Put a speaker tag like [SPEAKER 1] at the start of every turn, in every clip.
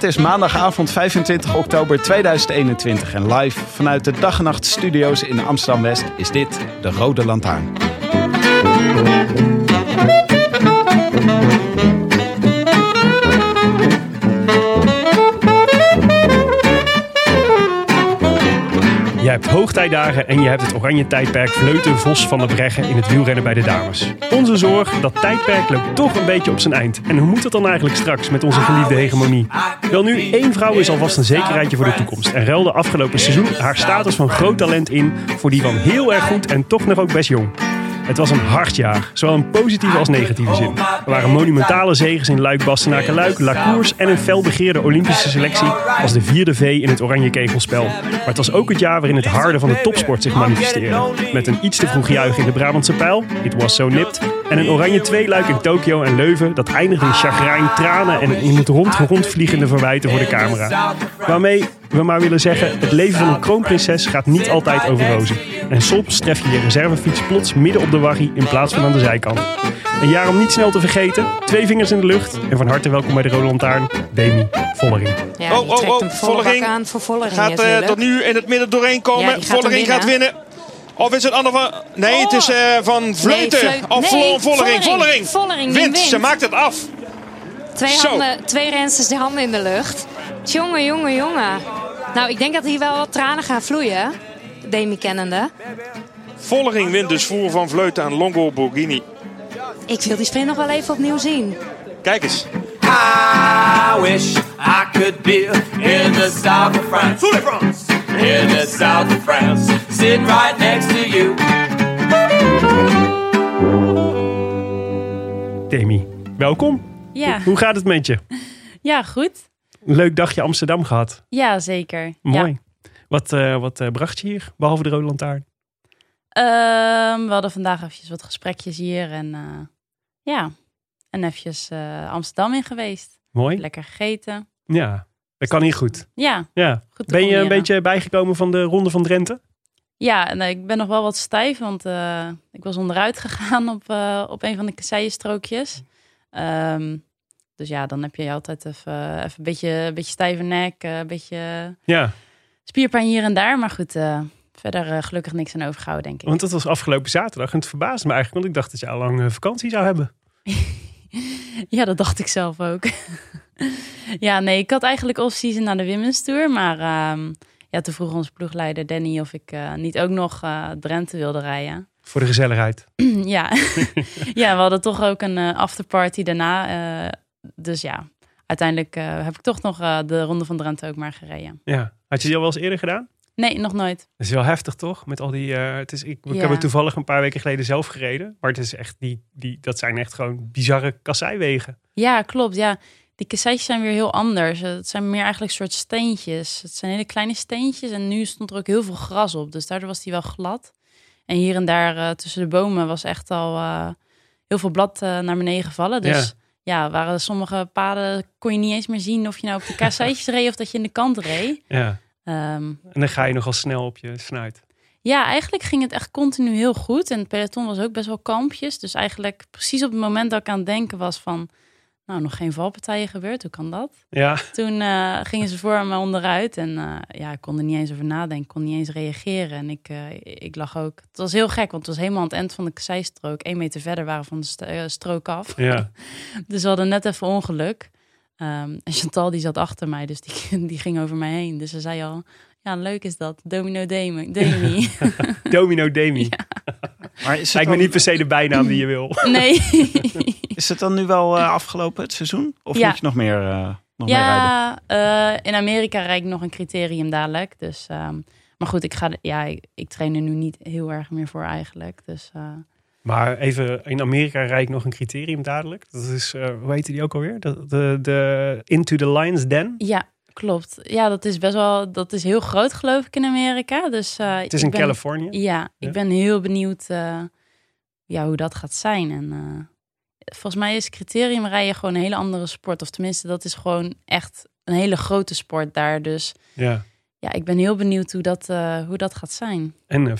[SPEAKER 1] Het is maandagavond 25 oktober 2021 en live vanuit de Dag en Nacht Studio's in Amsterdam West is dit de Rode Lantaarn.
[SPEAKER 2] Hebt hoogtijdagen en je hebt het oranje tijdperk Vleuten Vos van de Breggen in het wielrennen bij de dames. Onze zorg, dat tijdperk loopt toch een beetje op zijn eind. En hoe moet het dan eigenlijk straks met onze geliefde hegemonie? Wel nu, één vrouw is alvast een zekerheidje voor de toekomst. En ruilde afgelopen seizoen haar status van groot talent in voor die van heel erg goed en toch nog ook best jong. Het was een hard jaar, zowel in positieve als negatieve zin. Er waren monumentale zegens in Luik, Bastenaken, Luik, La Cours en een felbegeerde Olympische selectie als de vierde V in het oranje kegelspel. Maar het was ook het jaar waarin het harde van de topsport zich manifesteerde. Met een iets te vroeg juich in de Brabantse pijl, It Was So Nipt, en een oranje tweeluik in Tokio en Leuven dat eindigde in chagrijn, tranen en in het rond rondvliegende verwijten voor de camera. Waarmee we maar willen zeggen, het leven van een kroonprinses gaat niet altijd over rozen. En soms tref je je reservefiets plots midden op de waggie in plaats van aan de zijkant. Een jaar om niet snel te vergeten, twee vingers in de lucht en van harte welkom bij de Rode Lantaarn, Demi Vollering.
[SPEAKER 3] Ja,
[SPEAKER 4] oh, oh, oh, Vollering
[SPEAKER 3] bak aan voor Vollering
[SPEAKER 4] Gaat eh,
[SPEAKER 3] natuurlijk.
[SPEAKER 4] tot nu in het midden doorheen komen.
[SPEAKER 3] Ja, die gaat
[SPEAKER 4] Vollering gaat winnen. Of is het Anne van... Nee,
[SPEAKER 3] Oh.
[SPEAKER 4] het is eh, van Vleuten.
[SPEAKER 3] Vleut-
[SPEAKER 4] Of
[SPEAKER 3] nee,
[SPEAKER 4] Vollering. Vollering.
[SPEAKER 3] Vollering. Vollering,
[SPEAKER 4] wint.
[SPEAKER 3] wint.
[SPEAKER 4] Ze maakt het af.
[SPEAKER 3] Twee, handen, twee rensters de handen in de lucht. Jongen, jongen, jongen. Nou, ik denk dat hier wel wat tranen gaan vloeien. Demi kennende.
[SPEAKER 4] Vollering wint dus voor van Vleuten aan Longo Borghini.
[SPEAKER 3] Ik wil die sprint nog wel even opnieuw zien.
[SPEAKER 4] Kijk eens.
[SPEAKER 5] I wish I could be in the south of France. In the south of France. Sitting right next to you.
[SPEAKER 2] Demi, welkom.
[SPEAKER 6] Ja,
[SPEAKER 2] Hoe gaat het met je?
[SPEAKER 6] ja goed.
[SPEAKER 2] Een leuk dagje Amsterdam gehad.
[SPEAKER 6] Ja, zeker.
[SPEAKER 2] Mooi. Wat, eh, wat eh, bracht je hier, behalve de Rode Lantaarn?
[SPEAKER 6] Ehm, we hadden vandaag eventjes wat gesprekjes hier en eh, ja, en eventjes Amsterdam in geweest.
[SPEAKER 2] Mooi.
[SPEAKER 6] Lekker gegeten.
[SPEAKER 2] Ja, dat kan hier goed.
[SPEAKER 6] Ja,
[SPEAKER 2] Ja.
[SPEAKER 6] goed
[SPEAKER 2] Ben je een beetje bijgekomen van de Ronde van Drenthe?
[SPEAKER 6] Ja, en, ik ben nog wel wat stijf, want ik was onderuit gegaan op, op een van de kasseienstrookjes. Ehm dus ja, dan heb je altijd even, even een beetje, een beetje stijve nek, eh, een beetje
[SPEAKER 2] Ja,
[SPEAKER 6] spierpijn hier en daar. Maar goed, eh, verder eh, gelukkig niks aan overgehouden, denk ik.
[SPEAKER 2] want dat was afgelopen zaterdag en het verbaasde me eigenlijk, want ik dacht dat je al lang vakantie zou hebben.
[SPEAKER 6] Ja, dat dacht ik zelf ook. ja, nee, ik had eigenlijk off-season naar de Women's Tour. Maar ehm, ja, toen vroeg onze ploegleider Danny of ik niet ook nog Drenthe wilde rijden.
[SPEAKER 2] Voor de gezelligheid.
[SPEAKER 6] ja. ja, we hadden toch ook een afterparty daarna. Dus ja, uiteindelijk eh, heb ik toch nog eh, de Ronde van Drenthe ook maar gereden.
[SPEAKER 2] Ja. Had je die al wel eens eerder gedaan?
[SPEAKER 6] Nee, nog nooit.
[SPEAKER 2] Dat is wel heftig, toch? Met al die. eh, het is, ik, ik
[SPEAKER 6] Ja.
[SPEAKER 2] heb het toevallig een paar weken geleden zelf gereden. Maar het is echt die, die, dat zijn echt gewoon bizarre kasseiwegen.
[SPEAKER 6] Ja, klopt. Ja, die kasseitjes zijn weer heel anders. Het zijn meer eigenlijk soort steentjes. Het zijn hele kleine steentjes en nu stond er ook heel veel gras op. Dus daardoor was die wel glad. En hier en daar tussen de bomen was echt al heel veel blad naar beneden gevallen. Dus ja. Waren sommige paden kon je niet eens meer zien of je nou op de kasseitjes reed of dat je in de kant reed.
[SPEAKER 2] Ja.
[SPEAKER 6] Ehm,
[SPEAKER 2] En dan ga je nogal snel op je snuit.
[SPEAKER 6] ja, eigenlijk ging het echt continu heel goed. En het peloton was ook best wel kampjes. Dus eigenlijk precies op het moment dat ik aan het denken was van... nou, nog geen valpartijen gebeurd, hoe kan dat?
[SPEAKER 2] Ja,
[SPEAKER 6] Toen eh, gingen ze voor me onderuit en eh, ja, ik kon er niet eens over nadenken, kon niet eens reageren. En ik, eh, ik lag ook. Het was heel gek, want het was helemaal aan het eind van de zijstrook. Één meter verder waren van de st- strook af.
[SPEAKER 2] ja.
[SPEAKER 6] Dus we hadden net even ongeluk. Ehm, en Chantal die zat achter mij, dus die, die ging over mij heen. Dus ze zei al, ja, leuk is dat. Domino Demi. Demi.
[SPEAKER 2] Domino Demi.
[SPEAKER 1] Maar is het,
[SPEAKER 2] Lijkt me niet per se de bijnaam die je wil.
[SPEAKER 6] Nee.
[SPEAKER 1] is het dan nu wel eh, afgelopen het seizoen? Of
[SPEAKER 6] Ja.
[SPEAKER 1] moet je nog meer, eh, nog meer rijden?
[SPEAKER 6] ja, eh, in Amerika rijd ik nog een criterium dadelijk. Dus, ehm, maar goed, ik, ga, ja, ik, ik train er nu niet heel erg meer voor eigenlijk. Dus eh,
[SPEAKER 2] Maar even, in Amerika rijd ik nog een criterium dadelijk. Dat is, hoe heet die ook alweer? De, de, de Into the Lions Den.
[SPEAKER 6] ja, klopt. Ja, dat is best wel, dat is heel groot geloof ik in Amerika. Dus, eh,
[SPEAKER 2] Het is in
[SPEAKER 6] ben-
[SPEAKER 2] Californië.
[SPEAKER 6] Ja, ik ben heel benieuwd eh, ja, hoe dat gaat zijn. En eh, volgens mij is criterium rijden gewoon een hele andere sport. Of tenminste, dat is gewoon echt een hele grote sport daar. Dus
[SPEAKER 2] Ja.
[SPEAKER 6] ja, ik ben heel benieuwd hoe dat, hoe dat gaat zijn.
[SPEAKER 2] En eh,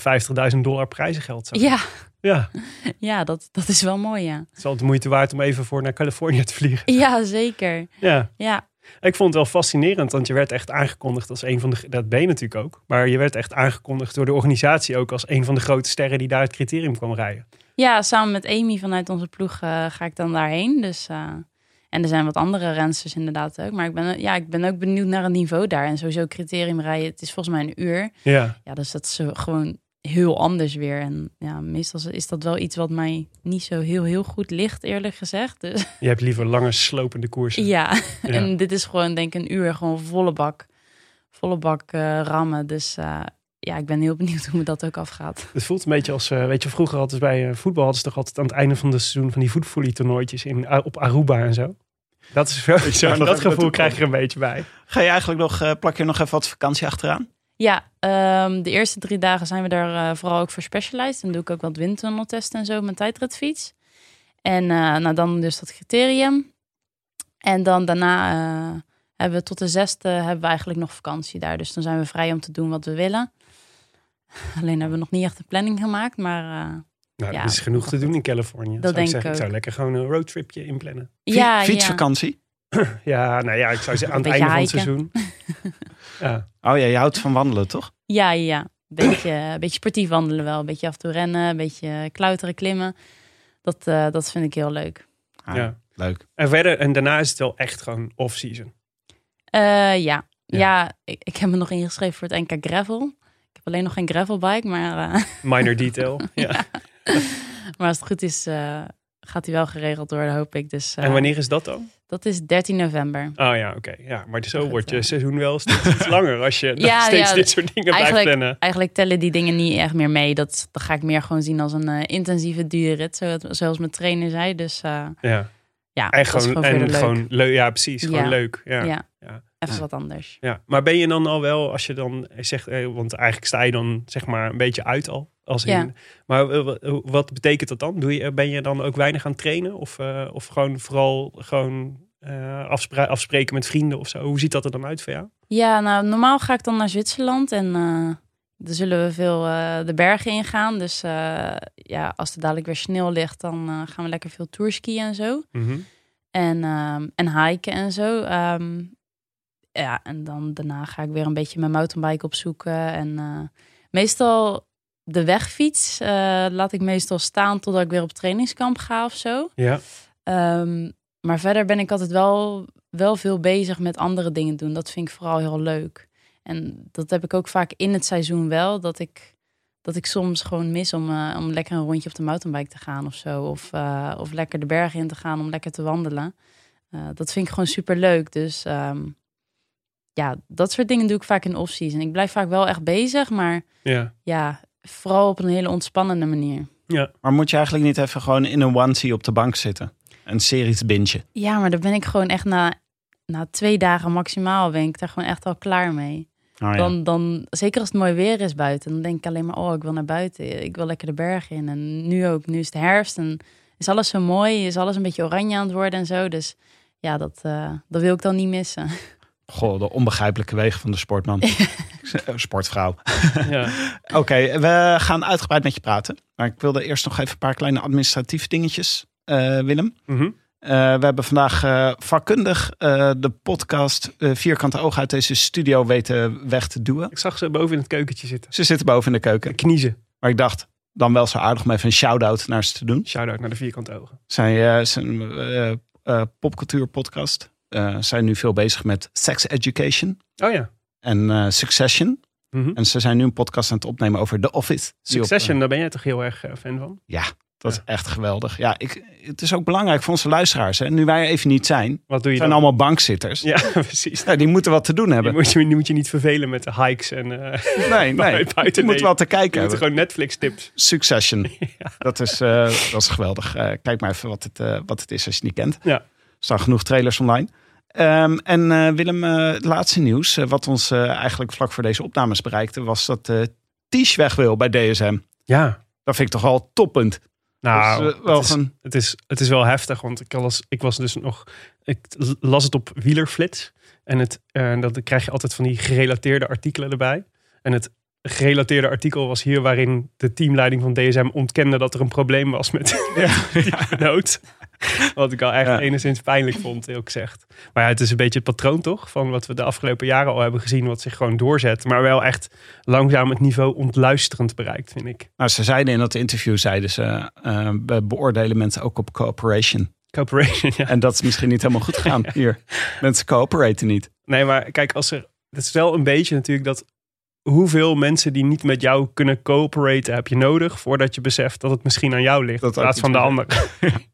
[SPEAKER 2] 50.000 dollar prijzengeld. Zo.
[SPEAKER 6] Ja,
[SPEAKER 2] Ja,
[SPEAKER 6] ja dat, dat is wel mooi, ja.
[SPEAKER 2] het is altijd de moeite waard om even voor naar Californië te vliegen.
[SPEAKER 6] Ja, zeker.
[SPEAKER 2] Ja,
[SPEAKER 6] Ja,
[SPEAKER 2] ik vond het wel fascinerend, want je werd echt aangekondigd als een van de... Dat ben je natuurlijk ook. Maar je werd echt aangekondigd door de organisatie ook als een van de grote sterren die daar het criterium kwam rijden.
[SPEAKER 6] ja samen met Amy vanuit onze ploeg eh, ga ik dan daarheen. Dus, eh, en er zijn wat andere rensters inderdaad ook. Maar ik ben, ja, ik ben ook benieuwd naar het niveau daar. En sowieso criterium rijden, het is volgens mij een uur.
[SPEAKER 2] Ja,
[SPEAKER 6] Ja, dus dat is gewoon heel anders weer. En ja, meestal is dat wel iets wat mij niet zo heel, heel goed ligt, eerlijk gezegd. Dus
[SPEAKER 2] je hebt liever lange slopende koersen.
[SPEAKER 6] ja,
[SPEAKER 2] Ja.
[SPEAKER 6] en dit is gewoon denk ik een uur gewoon volle bak, volle bak eh, rammen. Dus eh, ja, ik ben heel benieuwd hoe me dat ook afgaat.
[SPEAKER 2] Het voelt een beetje als, eh, weet je, vroeger hadden ze bij eh, voetbal hadden ze toch altijd aan het einde van het seizoen van die voetvolley toernooitjes in, op Aruba en zo. Dat is zo, dat gevoel krijg je er een beetje bij.
[SPEAKER 1] Ga je eigenlijk nog, eh, plak je nog even wat vakantie achteraan?
[SPEAKER 6] Ja, ehm, de eerste drie dagen zijn we daar eh, vooral ook voor specialized. Dan doe ik ook wat windtunneltesten en zo op mijn tijdritfiets. En eh, nou, dan dus dat criterium. En dan daarna eh, hebben we tot de zesde hebben we eigenlijk nog vakantie daar. Dus dan zijn we vrij om te doen wat we willen. Alleen hebben we nog niet echt een planning gemaakt, maar eh,
[SPEAKER 2] Nou,
[SPEAKER 6] Ja,
[SPEAKER 2] er is genoeg te doen in Californië.
[SPEAKER 6] dat
[SPEAKER 2] zou
[SPEAKER 6] denk ik
[SPEAKER 2] zeggen. Ik zou lekker gewoon een roadtripje inplannen.
[SPEAKER 6] Ja,
[SPEAKER 1] Fietsvakantie?
[SPEAKER 2] Ja, nou ja, ik zou zeggen aan het einde van het seizoen. ja.
[SPEAKER 1] Oh ja, je houdt van wandelen, toch?
[SPEAKER 6] ja, ja, ja. Beetje, een beetje sportief wandelen wel. Een beetje af en toe rennen, een beetje klauteren, klimmen. Dat, eh, dat vind ik heel leuk.
[SPEAKER 1] Ah,
[SPEAKER 2] Ja.
[SPEAKER 1] Leuk.
[SPEAKER 2] En verder, en daarna is het wel echt gewoon off-season.
[SPEAKER 6] Eh, ja.
[SPEAKER 2] Ja.
[SPEAKER 6] Ja, ik, ik heb me nog ingeschreven voor het NK Gravel. Ik heb alleen nog geen gravelbike, maar, eh,
[SPEAKER 2] Minor detail. ja.
[SPEAKER 6] maar als het goed is, eh, gaat hij wel geregeld worden, hoop ik. Dus, eh,
[SPEAKER 2] En wanneer is dat dan?
[SPEAKER 6] Dat is 13 november.
[SPEAKER 2] Oh ja, oké. Ja, maar zo
[SPEAKER 6] Goed,
[SPEAKER 2] wordt je
[SPEAKER 6] eh.
[SPEAKER 2] seizoen wel steeds iets langer als je
[SPEAKER 6] Ja,
[SPEAKER 2] steeds
[SPEAKER 6] ja,
[SPEAKER 2] dit soort dingen blijft
[SPEAKER 6] Eigenlijk,
[SPEAKER 2] plannen.
[SPEAKER 6] eigenlijk tellen die dingen niet echt meer mee. Dat, dat ga ik meer gewoon zien als een eh, intensieve duurrit, zo- zoals mijn trainer zei. Dus eh,
[SPEAKER 2] Ja,
[SPEAKER 6] ja,
[SPEAKER 2] en gewoon, en
[SPEAKER 6] leuk.
[SPEAKER 2] gewoon leuk. Ja, precies. Gewoon leuk. Ja.
[SPEAKER 6] Ja. Even
[SPEAKER 1] Ja.
[SPEAKER 6] wat anders.
[SPEAKER 2] Ja, maar ben je dan al wel, als je dan zegt, eh, want eigenlijk sta je dan zeg maar een beetje uit al. Als in,
[SPEAKER 6] Ja.
[SPEAKER 2] Maar eh, wa- wat betekent dat dan? Doe je, ben je dan ook weinig aan het trainen? Of, eh, of gewoon vooral gewoon eh, afspreken met vrienden of zo? Hoe ziet dat er dan uit voor jou?
[SPEAKER 6] Ja, nou, normaal ga ik dan naar Zwitserland en eh dan zullen we veel eh, de bergen ingaan. Dus eh, ja, als er dadelijk weer sneeuw ligt, dan eh, gaan we lekker veel tourskiën en zo. En, ehm, en hiken en zo. Ehm, ja, en dan daarna ga ik weer een beetje mijn mountainbike opzoeken. En eh, meestal de wegfiets eh, laat ik meestal staan totdat ik weer op trainingskamp ga of zo.
[SPEAKER 2] Ja.
[SPEAKER 6] Ehm, maar verder ben ik altijd wel, wel veel bezig met andere dingen doen. Dat vind ik vooral heel leuk. En dat heb ik ook vaak in het seizoen wel. Dat ik, dat ik soms gewoon mis om, eh, om lekker een rondje op de mountainbike te gaan of zo. Of, of lekker de bergen in te gaan om lekker te wandelen. Dat vind ik gewoon super leuk. Dus ehm, ja, dat soort dingen doe ik vaak in off-season. Ik blijf vaak wel echt bezig, maar
[SPEAKER 2] Ja.
[SPEAKER 6] ja, vooral op een hele ontspannende manier.
[SPEAKER 1] Maar moet je eigenlijk niet even gewoon in een onesie op de bank zitten? Een series bintje.
[SPEAKER 6] Ja, maar dan ben ik gewoon echt na, na twee dagen maximaal ben ik daar gewoon echt al klaar mee.
[SPEAKER 1] Oh, ja.
[SPEAKER 6] Dan, dan, zeker als het mooi weer is buiten, dan denk ik alleen maar, oh, ik wil naar buiten. Ik wil lekker de bergen in. En nu ook, nu is het herfst en is alles zo mooi, is alles een beetje oranje aan het worden en zo. Dus ja, dat, eh, dat wil ik dan niet missen.
[SPEAKER 1] Goh, de onbegrijpelijke wegen van de sportman. Eh, Sportvrouw.
[SPEAKER 2] ja.
[SPEAKER 1] Oké, we gaan uitgebreid met je praten. Maar ik wilde eerst nog even een paar kleine administratieve dingetjes, eh, Willem.
[SPEAKER 2] Mhm.
[SPEAKER 1] Eh, we hebben vandaag eh, vakkundig eh, de podcast Vierkante Oog uit deze studio weten weg te duwen.
[SPEAKER 2] Ik zag ze boven in het keukentje zitten.
[SPEAKER 1] Ze zitten boven in de keuken.
[SPEAKER 2] Kniezen.
[SPEAKER 1] Maar ik dacht, dan wel zo aardig om even een shout-out naar ze te doen.
[SPEAKER 2] Shout-out naar de vierkante ogen.
[SPEAKER 1] Zij zijn eh eh, popcultuur podcast. Eh, zijn nu veel bezig met sex education
[SPEAKER 2] Oh ja.
[SPEAKER 1] en eh, succession.
[SPEAKER 2] Mhm.
[SPEAKER 1] En ze zijn nu een podcast aan het opnemen over The Office. Die op,
[SPEAKER 2] Succession,
[SPEAKER 1] eh,
[SPEAKER 2] daar ben jij toch heel erg fan van?
[SPEAKER 1] ja, dat is echt geweldig. Ja, ik, het is ook belangrijk voor onze luisteraars. Hè. Nu wij even niet zijn,
[SPEAKER 2] Wat doe je
[SPEAKER 1] zijn
[SPEAKER 2] dan?
[SPEAKER 1] allemaal bankzitters.
[SPEAKER 2] Ja, precies.
[SPEAKER 1] Ja, die moeten wat te doen
[SPEAKER 2] Je
[SPEAKER 1] hebben.
[SPEAKER 2] moet, je, die moet je niet vervelen met de hikes en eh
[SPEAKER 1] Nee, nee. Je moet wel te
[SPEAKER 2] je
[SPEAKER 1] kijken
[SPEAKER 2] moet
[SPEAKER 1] hebben.
[SPEAKER 2] gewoon Netflix tips.
[SPEAKER 1] Succession. Dat, is, dat is geweldig. Kijk maar even wat het, wat het is als je het niet kent.
[SPEAKER 2] Ja.
[SPEAKER 1] Er staan genoeg trailers online. Ehm, en eh, Willem, eh, het laatste nieuws, eh, wat ons eigenlijk vlak voor deze opnames bereikte, was dat eh Ties weg wil bij DSM.
[SPEAKER 2] Ja.
[SPEAKER 1] Dat vind ik toch wel toppunt.
[SPEAKER 2] Nou,
[SPEAKER 1] Dus, wel
[SPEAKER 2] het, is, het, is, het is wel heftig, want ik was, ik was dus nog... Ik las het op Wielerflits. En het, dat, dan krijg je altijd van die gerelateerde artikelen erbij. En het gerelateerde artikel was hier waarin de teamleiding van DSM ontkende dat er een probleem was met die nood. Wat ik al echt
[SPEAKER 1] Ja.
[SPEAKER 2] enigszins pijnlijk vond, heel gezegd. Maar ja, het is een beetje het patroon toch? Van wat we de afgelopen jaren al hebben gezien, wat zich gewoon doorzet. Maar wel echt langzaam het niveau ontluisterend bereikt, vind ik.
[SPEAKER 1] Nou, ze zeiden in dat interview, zeiden ze, eh, we beoordelen mensen ook op cooperation.
[SPEAKER 2] Cooperation, ja.
[SPEAKER 1] En dat is misschien niet helemaal goed gegaan hier. Mensen coöperaten niet.
[SPEAKER 2] Nee, maar kijk, als er. Het is wel een beetje natuurlijk dat. Hoeveel mensen die niet met jou kunnen coöperaten heb je nodig voordat je beseft dat het misschien aan jou ligt
[SPEAKER 1] Dat
[SPEAKER 2] in plaats van de ander.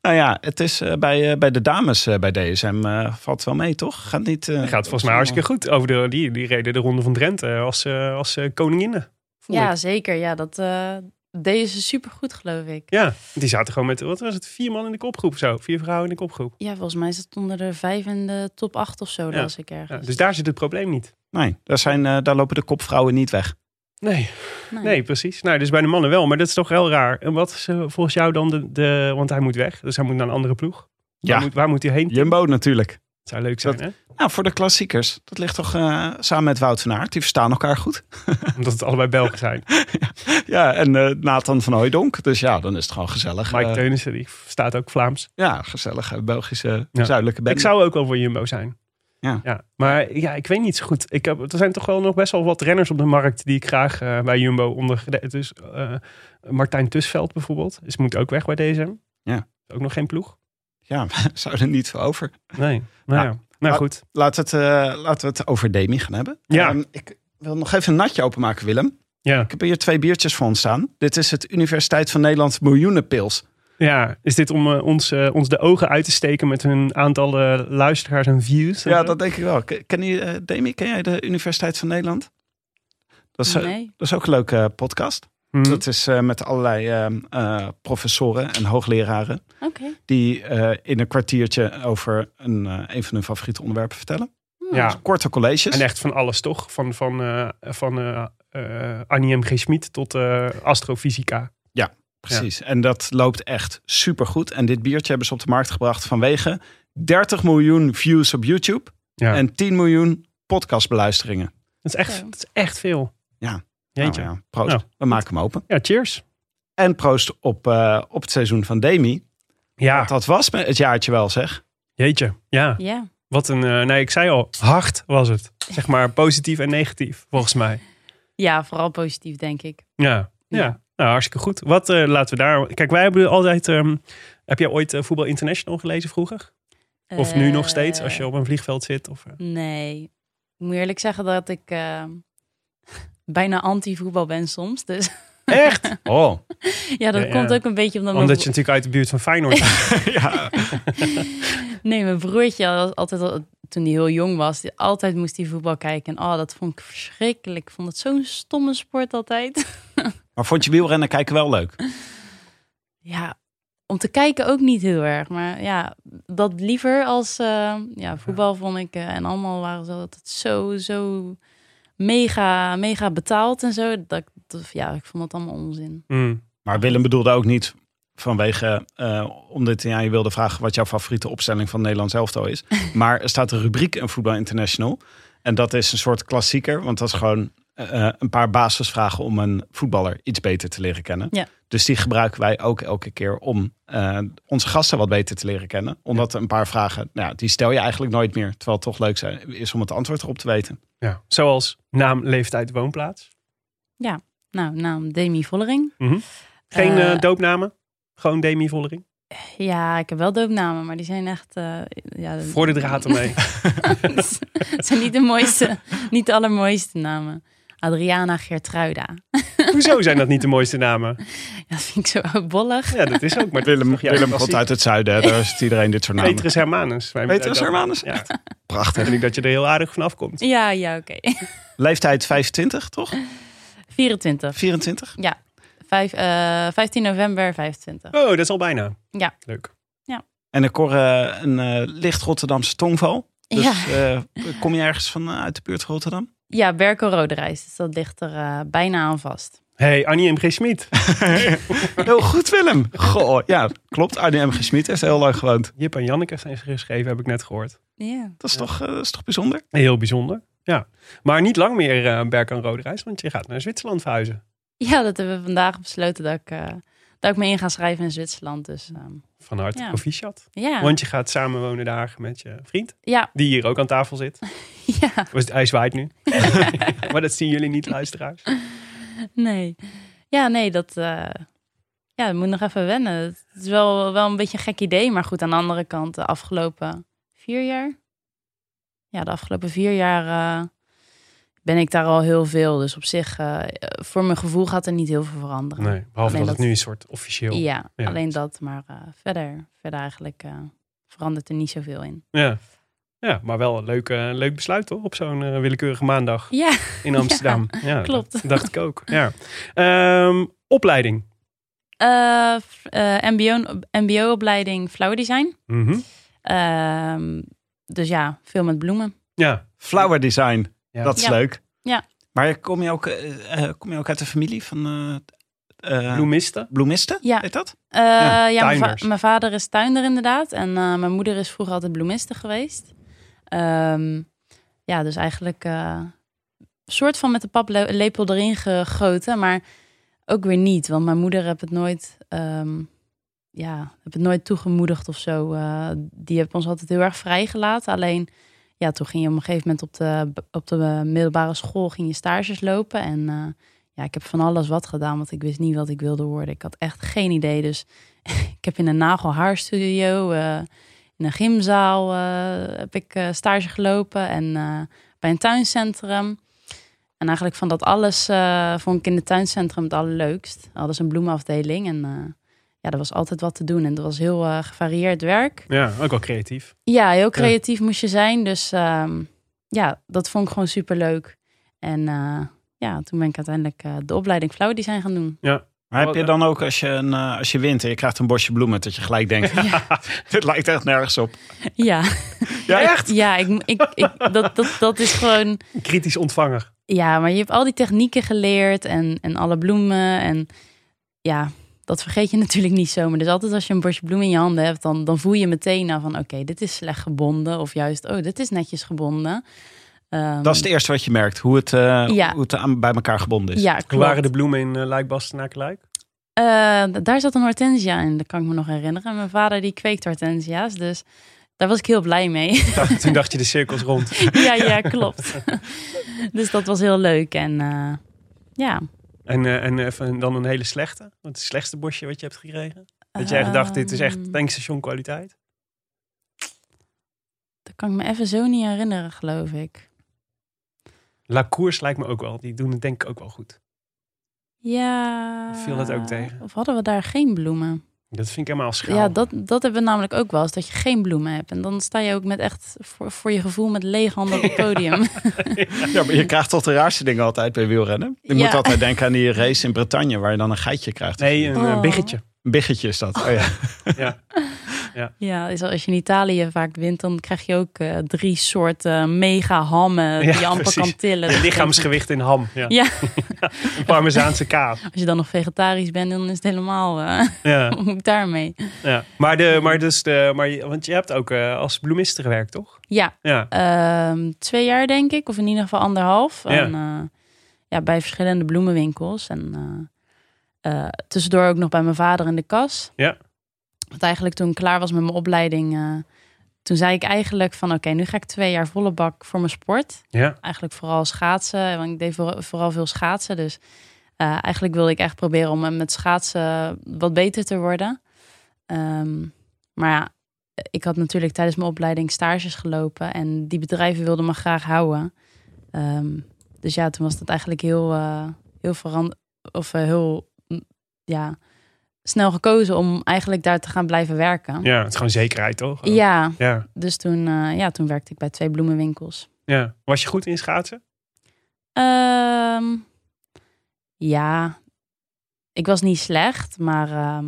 [SPEAKER 1] Nou ja, het is eh, bij, eh, bij de dames eh, bij DSM eh, valt wel mee, toch? Gaat niet. eh,
[SPEAKER 2] gaat volgens mij hartstikke goed. Over de, die, die reden de ronde van Drenthe als, eh als eh, koninginnen.
[SPEAKER 6] Ja,
[SPEAKER 2] ik.
[SPEAKER 6] zeker. Ja, dat eh deden ze supergoed, geloof ik.
[SPEAKER 2] ja, die zaten gewoon met, wat was het, vier man in de kopgroep of zo. Vier vrouwen in de kopgroep.
[SPEAKER 6] Ja, volgens mij is het onder de vijf in de top acht of zo,
[SPEAKER 2] Ja.
[SPEAKER 6] las ik
[SPEAKER 2] Ja,
[SPEAKER 6] ergens.
[SPEAKER 2] dus daar zit het probleem niet.
[SPEAKER 1] Nee, daar, zijn, eh, daar lopen de kopvrouwen niet weg.
[SPEAKER 2] Nee,
[SPEAKER 6] Nee.
[SPEAKER 2] nee, precies. Nou, dus bij de mannen wel, maar dat is toch heel raar. En wat is volgens jou dan de, de... Want hij moet weg, dus hij moet naar een andere ploeg.
[SPEAKER 1] Ja.
[SPEAKER 2] Waar moet, waar moet hij heen?
[SPEAKER 1] Jumbo natuurlijk.
[SPEAKER 2] Het zou leuk zijn,
[SPEAKER 1] Dat-
[SPEAKER 2] hè?
[SPEAKER 1] Nou, voor de klassiekers. Dat ligt toch eh, samen met Wout van Aert. Die verstaan elkaar goed.
[SPEAKER 2] Omdat het allebei Belgen zijn.
[SPEAKER 1] Ja, en eh, Nathan van Hooijdonk. Dus ja, dan is het gewoon gezellig.
[SPEAKER 2] Mike
[SPEAKER 1] Eh,
[SPEAKER 2] Teunissen, die staat ook Vlaams.
[SPEAKER 1] ja, gezellig. Belgische
[SPEAKER 2] Ja.
[SPEAKER 1] zuidelijke band.
[SPEAKER 2] Ik zou ook wel voor Jumbo zijn.
[SPEAKER 1] Ja.
[SPEAKER 2] ja. Maar ja, ik weet niet zo goed. Ik heb, er zijn toch wel nog best wel wat renners op de markt die ik graag bij Jumbo onder... Dus Martijn Tusveld bijvoorbeeld. Is, moet ook weg bij DSM.
[SPEAKER 1] Ja.
[SPEAKER 2] Ook nog geen ploeg.
[SPEAKER 1] Ja, we zouden er niet voor over.
[SPEAKER 2] Nee. Nou. Nou
[SPEAKER 1] Maar-
[SPEAKER 2] goed.
[SPEAKER 1] Laten we het, eh, laten we het over Demi gaan hebben.
[SPEAKER 2] Ja.
[SPEAKER 1] Ehm, ik wil nog even een natje openmaken, Willem.
[SPEAKER 2] Ja.
[SPEAKER 1] Ik heb hier twee biertjes voor ons staan. Dit is het Universiteit van Nederland Miljoenenpils.
[SPEAKER 2] ja, is dit om eh, ons, eh, ons de ogen uit te steken met hun aantallen luisteraars en views?
[SPEAKER 1] Ja, dat denk ik wel. Ken, je, Demi, ken jij de Universiteit van Nederland? Dat is,
[SPEAKER 6] Nee.
[SPEAKER 1] dat is ook een leuke eh, podcast.
[SPEAKER 2] Hm.
[SPEAKER 1] Dat is eh, met allerlei ehm, eh, professoren en hoogleraren.
[SPEAKER 6] Oké.
[SPEAKER 1] Die eh, in een kwartiertje over een, eh, een van hun favoriete onderwerpen vertellen.
[SPEAKER 2] Ja.
[SPEAKER 1] Korte colleges.
[SPEAKER 2] En echt van alles toch? Van, van, eh, van Annie M. G. Schmid tot eh, astrofysica.
[SPEAKER 1] Precies. En dat loopt echt supergoed. En dit biertje hebben ze op de markt gebracht vanwege 30 miljoen views op YouTube.
[SPEAKER 2] Ja.
[SPEAKER 1] En 10 miljoen podcastbeluisteringen.
[SPEAKER 2] dat, is echt, dat is echt veel.
[SPEAKER 1] Ja.
[SPEAKER 2] Jeetje.
[SPEAKER 1] Nou ja, proost.
[SPEAKER 2] Nou,
[SPEAKER 1] We maken hem open.
[SPEAKER 2] Ja, cheers.
[SPEAKER 1] En proost op, eh, op het seizoen van Demi.
[SPEAKER 2] Ja,
[SPEAKER 1] Want dat was het jaartje wel zeg.
[SPEAKER 2] jeetje. Ja,
[SPEAKER 6] Ja.
[SPEAKER 2] wat een... eh, nee, ik zei al, hard was het. Zeg maar positief en negatief, volgens mij.
[SPEAKER 6] ja, vooral positief, denk ik.
[SPEAKER 2] Ja, ja.
[SPEAKER 6] Ja.
[SPEAKER 2] Nou, hartstikke goed. Wat eh, laten we daar... Kijk, wij hebben altijd... ehm, heb jij ooit Voetbal International gelezen vroeger? Of nu nog steeds, als je op een vliegveld zit? Of, eh?
[SPEAKER 6] Nee. Ik moet eerlijk zeggen dat ik eh, bijna anti-voetbal ben soms. Dus
[SPEAKER 2] Echt?
[SPEAKER 1] Oh.
[SPEAKER 6] ja, dat
[SPEAKER 2] Ja, ja.
[SPEAKER 6] komt ook een beetje omdat...
[SPEAKER 2] Omdat
[SPEAKER 6] mijn
[SPEAKER 2] je natuurlijk uit de buurt van Feyenoord bent.
[SPEAKER 1] ja.
[SPEAKER 6] Nee, mijn broertje had altijd al, toen hij heel jong was, die, altijd moest hij voetbal kijken. En oh, dat vond ik verschrikkelijk. Ik vond het zo'n stomme sport altijd.
[SPEAKER 1] Maar vond je wielrennen kijken wel leuk?
[SPEAKER 6] Ja, om te kijken ook niet heel erg. Maar ja, dat liever als eh, ja, voetbal vond ik. eh, en allemaal waren ze altijd zo, zo mega, mega betaald en zo. Dat, ja, ik vond dat allemaal onzin.
[SPEAKER 2] Mm.
[SPEAKER 1] Maar Willem bedoelde ook niet vanwege, eh omdat aan je wilde vragen wat jouw favoriete opstelling van Nederlands elftal is. maar er staat een rubriek in Voetbal International. En dat is een soort klassieker, want dat is gewoon eh, een paar basisvragen om een voetballer iets beter te leren kennen.
[SPEAKER 6] Ja.
[SPEAKER 1] Dus die gebruiken wij ook elke keer om eh, onze gasten wat beter te leren kennen. Omdat een paar vragen, nou, ja, die stel je eigenlijk nooit meer. Terwijl het toch leuk zijn, is om het antwoord erop te weten.
[SPEAKER 2] Ja. Zoals naam, leeftijd, woonplaats.
[SPEAKER 6] Nou, naam Demi Vollering.
[SPEAKER 2] Mhm. Geen
[SPEAKER 6] Eh,
[SPEAKER 2] eh, doopnamen? Gewoon Demi Vollering?
[SPEAKER 6] Ja, ik heb wel doopnamen, maar die zijn echt... eh, ja,
[SPEAKER 2] Voor de draad ermee.
[SPEAKER 6] het zijn niet de mooiste, niet de allermooiste namen. Adriana Geertruida.
[SPEAKER 2] Hoezo zijn dat niet de mooiste namen?
[SPEAKER 6] Ja, dat vind ik zo oudbollig.
[SPEAKER 2] Ja, dat is ook. Maar
[SPEAKER 1] Willem,
[SPEAKER 2] Ja,
[SPEAKER 1] Willem komt uit het zuiden, hè. daar is iedereen dit soort namen.
[SPEAKER 2] Petrus Hermanus. Wij-
[SPEAKER 1] Petrus Hermanus?
[SPEAKER 2] Ja,
[SPEAKER 1] Prachtig.
[SPEAKER 2] vind ik dat je er heel aardig vanaf komt.
[SPEAKER 6] Ja, ja, oké.
[SPEAKER 1] Leeftijd 25, toch?
[SPEAKER 6] 24.
[SPEAKER 1] 24?
[SPEAKER 6] Ja. Vijf, eh, 15 november 25.
[SPEAKER 2] Oh, dat is al bijna.
[SPEAKER 6] Ja.
[SPEAKER 2] Leuk.
[SPEAKER 1] En ik hoor eh, een eh, licht Rotterdamse tongval. Dus
[SPEAKER 6] Ja.
[SPEAKER 1] eh, kom je ergens van uit de buurt van Rotterdam?
[SPEAKER 6] Ja, Berko Roderijs. Dus dat ligt er eh, bijna aan vast.
[SPEAKER 2] Hey, Annie M. G. Smit.
[SPEAKER 1] Heel goed, Willem. Goh, ja, klopt. Arnie M. G. Smit heeft heel lang gewoond.
[SPEAKER 2] Jip en Janneke zijn geschreven, heb ik net gehoord.
[SPEAKER 6] Ja.
[SPEAKER 1] Dat is, toch, eh, dat is toch bijzonder?
[SPEAKER 2] Heel bijzonder. Ja. Maar niet lang meer eh Berk en Rode Reis, want je gaat naar Zwitserland verhuizen.
[SPEAKER 6] Ja, dat hebben we vandaag besloten dat ik, dat ik me in schrijven in Zwitserland. Dus ehm,
[SPEAKER 2] Van harte
[SPEAKER 6] Ja.
[SPEAKER 2] proficiat.
[SPEAKER 6] ja.
[SPEAKER 2] Want je gaat samenwonen daar met je vriend,
[SPEAKER 6] ja,
[SPEAKER 2] die hier ook aan tafel zit.
[SPEAKER 6] ja,
[SPEAKER 2] Was- Hij zwaait nu. maar dat zien jullie niet, luisteraars.
[SPEAKER 6] nee. Ja, nee, dat, eh, ja, dat moet nog even wennen. Het is wel, wel een beetje een gek idee. Maar goed, aan de andere kant, de afgelopen vier jaar. Ja, de afgelopen vier jaar eh, ben ik daar al heel veel. Dus op zich, eh, voor mijn gevoel gaat er niet heel veel veranderen.
[SPEAKER 2] Nee, behalve
[SPEAKER 6] Alleen
[SPEAKER 2] dat het
[SPEAKER 6] dat-
[SPEAKER 2] nu een soort officieel...
[SPEAKER 6] Ja,
[SPEAKER 2] Ja.
[SPEAKER 6] alleen dat. Maar eh, verder, verder eigenlijk eh, verandert er niet zoveel in.
[SPEAKER 2] Ja. Ja, maar wel een leuk, leuk besluit hoor, op zo'n willekeurige maandag
[SPEAKER 6] Ja,
[SPEAKER 2] in Amsterdam. Ja,
[SPEAKER 6] klopt.
[SPEAKER 2] Dat dacht ik ook. Ja. Ehm, opleiding.
[SPEAKER 6] Eh, eh, MBO, MBO-opleiding Flower Design.
[SPEAKER 2] Mhm.
[SPEAKER 6] Ehm, dus ja, veel met bloemen.
[SPEAKER 2] Ja.
[SPEAKER 1] Flower design,
[SPEAKER 2] Ja.
[SPEAKER 1] dat is
[SPEAKER 6] Ja.
[SPEAKER 1] leuk.
[SPEAKER 6] Ja.
[SPEAKER 1] Maar kom je ook, eh, eh, kom je ook uit de familie van eh, eh,
[SPEAKER 2] Bloemisten.
[SPEAKER 1] bloemisten?
[SPEAKER 6] Ja.
[SPEAKER 1] Heet dat?
[SPEAKER 6] Eh, ja, mijn, va- mijn vader is tuinder inderdaad. En eh, mijn moeder is vroeger altijd bloemiste geweest. Ehm, ja, dus eigenlijk eh, soort van met de paplepel erin gegoten. Maar ook weer niet. Want mijn moeder heeft het nooit, ehm, ja, heb het nooit toegemoedigd of zo. Eh, die heeft ons altijd heel erg vrijgelaten. Alleen, ja, toen ging je op een gegeven moment op de, op de middelbare school ging je stages lopen. En eh, ja, ik heb van alles wat gedaan, want ik wist niet wat ik wilde worden. Ik had echt geen idee. Dus ik heb in een nagelhaarstudio, eh in een gymzaal eh, heb ik stage gelopen. En bij een tuincentrum. En eigenlijk van dat alles vond ik in het tuincentrum het allerleukst. Hadden ze een bloemenafdeling en ja, er was altijd wat te doen. En dat was heel eh, gevarieerd werk.
[SPEAKER 2] Ja, ook wel creatief.
[SPEAKER 6] Ja, heel creatief moest je zijn. Dus ehm, ja, dat vond ik gewoon super leuk. En eh, ja, toen ben ik uiteindelijk eh, de opleiding Flower Design gaan doen.
[SPEAKER 1] Maar heb je dan ook als je, een, eh, als je wint en je krijgt een bosje bloemen, dat je gelijk denkt, dit lijkt echt nergens op.
[SPEAKER 6] Ja,
[SPEAKER 1] Ja, echt?
[SPEAKER 6] ja ik, ik, ik, dat, dat, dat is gewoon.
[SPEAKER 2] Kritisch ontvanger.
[SPEAKER 6] Ja, maar je hebt al die technieken geleerd en, en alle bloemen. En ja, dat vergeet je natuurlijk niet zomaar. Dus altijd als je een bosje bloemen in je handen hebt, dan, dan voel je meteen aan van oké, dit is slecht gebonden. Of juist, oh, dit is netjes gebonden. Ehm,
[SPEAKER 1] Dat is het eerste wat je merkt, hoe het, eh,
[SPEAKER 6] Ja.
[SPEAKER 1] hoe het aan, bij elkaar gebonden is.
[SPEAKER 6] Ja,
[SPEAKER 2] Hoe waren de bloemen in uh, Luik-Bastenaken-Luik?
[SPEAKER 6] Eh, daar zat een hortensia in, dat kan ik me nog herinneren. En mijn vader die kweekt hortensia's, dus daar was ik heel blij mee.
[SPEAKER 2] Toen dacht je de cirkels rond.
[SPEAKER 6] ja, ja, klopt. dus dat was heel leuk. En eh, ja.
[SPEAKER 2] En, uh, en even dan een hele slechte. Wat het slechtste bosje wat je hebt gekregen? Dat jij gedacht, dit is echt
[SPEAKER 6] Ehm,
[SPEAKER 2] tankstation kwaliteit?
[SPEAKER 6] Dat kan ik me even zo niet herinneren, geloof ik.
[SPEAKER 2] La Course lijkt me ook wel. Die doen het denk ik ook wel goed.
[SPEAKER 6] Ja.
[SPEAKER 2] Viel dat ook tegen?
[SPEAKER 6] Of hadden we daar geen bloemen?
[SPEAKER 2] Dat vind ik helemaal schaal.
[SPEAKER 6] Ja, dat, dat hebben we namelijk ook wel eens, dat je geen bloemen hebt. En dan sta je ook met echt, voor, voor je gevoel, met lege handen op het podium.
[SPEAKER 1] Ja, maar je krijgt toch de raarste dingen altijd bij wielrennen. Je
[SPEAKER 6] Ja.
[SPEAKER 1] moet altijd denken aan die race in Bretagne, waar je dan een geitje krijgt.
[SPEAKER 2] Nee, een
[SPEAKER 6] Oh.
[SPEAKER 2] biggetje.
[SPEAKER 1] Een biggetje is dat. Oh, ja.
[SPEAKER 2] Ja.
[SPEAKER 6] ja, is als je in Italië vaak wint, dan krijg je ook eh, drie soorten mega hammen die
[SPEAKER 2] Ja,
[SPEAKER 6] je amper
[SPEAKER 2] precies.
[SPEAKER 6] kan tillen.
[SPEAKER 2] Een lichaamsgewicht in ham. Ja.
[SPEAKER 6] Ja,
[SPEAKER 2] Een Parmezaanse kaas.
[SPEAKER 6] als je dan nog vegetarisch bent, dan is het helemaal... eh
[SPEAKER 2] Ja.
[SPEAKER 6] moet ik daarmee?
[SPEAKER 2] ja. Maar, de, maar, dus de, maar je- want je hebt ook uh, als bloemiste gewerkt, toch?
[SPEAKER 6] Ja,
[SPEAKER 2] Ja.
[SPEAKER 6] Ehm, twee jaar denk ik, of in ieder geval anderhalf.
[SPEAKER 2] Ja.
[SPEAKER 6] En, eh, ja, bij verschillende bloemenwinkels. En eh, eh, tussendoor ook nog bij mijn vader in de kas.
[SPEAKER 2] Ja.
[SPEAKER 6] Want eigenlijk toen ik klaar was met mijn opleiding, eh, toen zei ik eigenlijk van oké, nu ga ik twee jaar volle bak voor mijn sport.
[SPEAKER 2] Ja.
[SPEAKER 6] Eigenlijk vooral schaatsen, want ik deed voor- vooral veel schaatsen. Dus eh, eigenlijk wilde ik echt proberen om met schaatsen wat beter te worden. Ehm, maar ja, ik had natuurlijk tijdens mijn opleiding stages gelopen en die bedrijven wilden me graag houden. Ehm, dus ja, toen was dat eigenlijk heel, eh, heel veranderd. Of heel ja, snel gekozen om eigenlijk daar te gaan blijven werken.
[SPEAKER 2] Ja, het is gewoon zekerheid, toch?
[SPEAKER 6] Ja,
[SPEAKER 2] Ja.
[SPEAKER 6] dus toen, eh, ja, toen werkte ik bij twee bloemenwinkels.
[SPEAKER 2] ja. Was je goed in schaatsen?
[SPEAKER 6] Ehm, ja, ik was niet slecht, maar ehm,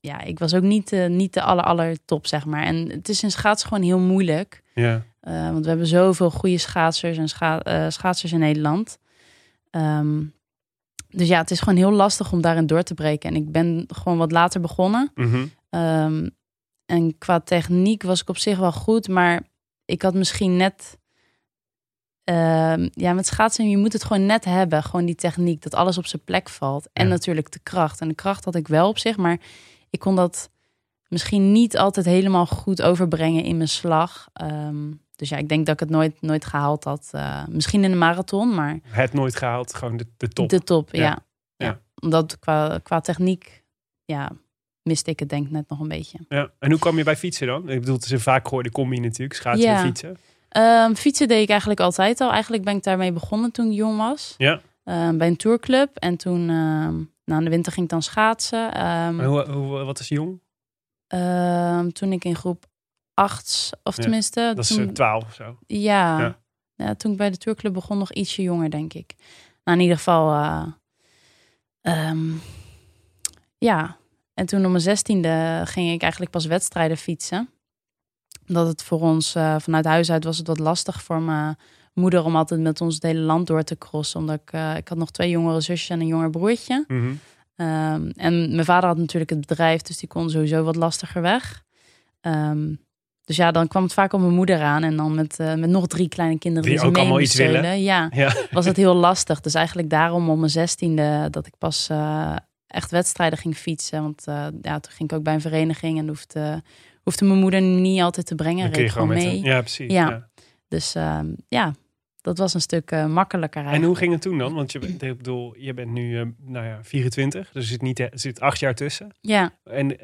[SPEAKER 6] ja, ik was ook niet, niet de aller, aller top, zeg maar. En het is in schaatsen gewoon heel moeilijk.
[SPEAKER 2] Ja.
[SPEAKER 6] Eh, want we hebben zoveel goede schaatsers en scha eh, schaatsers in Nederland. Ehm, dus ja, het is gewoon heel lastig om daarin door te breken. En ik ben gewoon wat later begonnen.
[SPEAKER 2] Mhm.
[SPEAKER 6] Ehm, en qua techniek was ik op zich wel goed, maar ik had misschien net. ehm, ja, met schaatsen, je moet het gewoon net hebben. Gewoon die techniek, dat alles op zijn plek valt. En
[SPEAKER 2] Ja.
[SPEAKER 6] natuurlijk de kracht. En de kracht had ik wel op zich, maar ik kon dat misschien niet altijd helemaal goed overbrengen in mijn slag. Ehm, dus ja, ik denk dat ik het nooit, nooit gehaald had. Eh, misschien in de marathon, maar
[SPEAKER 2] Het nooit gehaald, gewoon de, de top.
[SPEAKER 6] de top, ja.
[SPEAKER 2] Ja.
[SPEAKER 6] Omdat qua, qua techniek, ja, miste ik het denk net nog een beetje.
[SPEAKER 2] Ja. En hoe kwam je bij fietsen dan? Ik bedoel, het is een vaak gehoorde combi natuurlijk, schaatsen
[SPEAKER 6] Ja.
[SPEAKER 2] en fietsen.
[SPEAKER 6] Ehm, fietsen deed ik eigenlijk altijd al. Eigenlijk ben ik daarmee begonnen toen ik jong was.
[SPEAKER 2] Ja.
[SPEAKER 6] Ehm, bij een tourclub. En toen, ehm, nou, in de winter ging ik dan schaatsen.
[SPEAKER 2] En hoe, hoe, wat is jong?
[SPEAKER 6] toen ik in groep 8, of
[SPEAKER 2] Ja,
[SPEAKER 6] tenminste...
[SPEAKER 2] Dat is
[SPEAKER 6] toen,
[SPEAKER 2] eh, 12 of zo.
[SPEAKER 6] ja,
[SPEAKER 2] Ja.
[SPEAKER 6] ja. toen ik bij de tourclub begon, nog ietsje jonger, denk ik. Nou, in ieder geval... eh, ehm, ja, en toen om mijn zestiende ging ik eigenlijk pas wedstrijden fietsen. Dat het voor ons, eh, vanuit huis uit was het wat lastig voor mijn moeder om altijd met ons het hele land door te crossen. Omdat ik, eh, ik had nog twee jongere zusjes en een jonger broertje.
[SPEAKER 2] Mhm.
[SPEAKER 6] Ehm, en mijn vader had natuurlijk het bedrijf, dus die kon sowieso wat lastiger weg. Ehm, dus ja, dan kwam het vaak op mijn moeder aan. En dan met, eh, met nog drie kleine kinderen
[SPEAKER 2] Die
[SPEAKER 6] ze
[SPEAKER 2] ook
[SPEAKER 6] mee
[SPEAKER 2] allemaal iets willen.
[SPEAKER 6] Ja,
[SPEAKER 2] Ja.
[SPEAKER 6] was het heel lastig. Dus eigenlijk daarom om mijn zestiende dat ik pas eh, echt wedstrijden ging fietsen. Want eh, ja, toen ging ik ook bij een vereniging en hoefde, hoefde mijn moeder niet altijd te brengen.
[SPEAKER 2] Dan kun je
[SPEAKER 6] Reed
[SPEAKER 2] gewoon
[SPEAKER 6] mee.
[SPEAKER 2] een- Ja, precies.
[SPEAKER 6] Ja.
[SPEAKER 2] Ja.
[SPEAKER 6] Dus ehm, ja, dat was een stuk makkelijker
[SPEAKER 2] En hoe ging het toen dan? Want je, bent- ik bedoel, je bent nu nou ja, 24, dus er zit, niet, er zit acht jaar tussen.
[SPEAKER 6] Ja,
[SPEAKER 2] En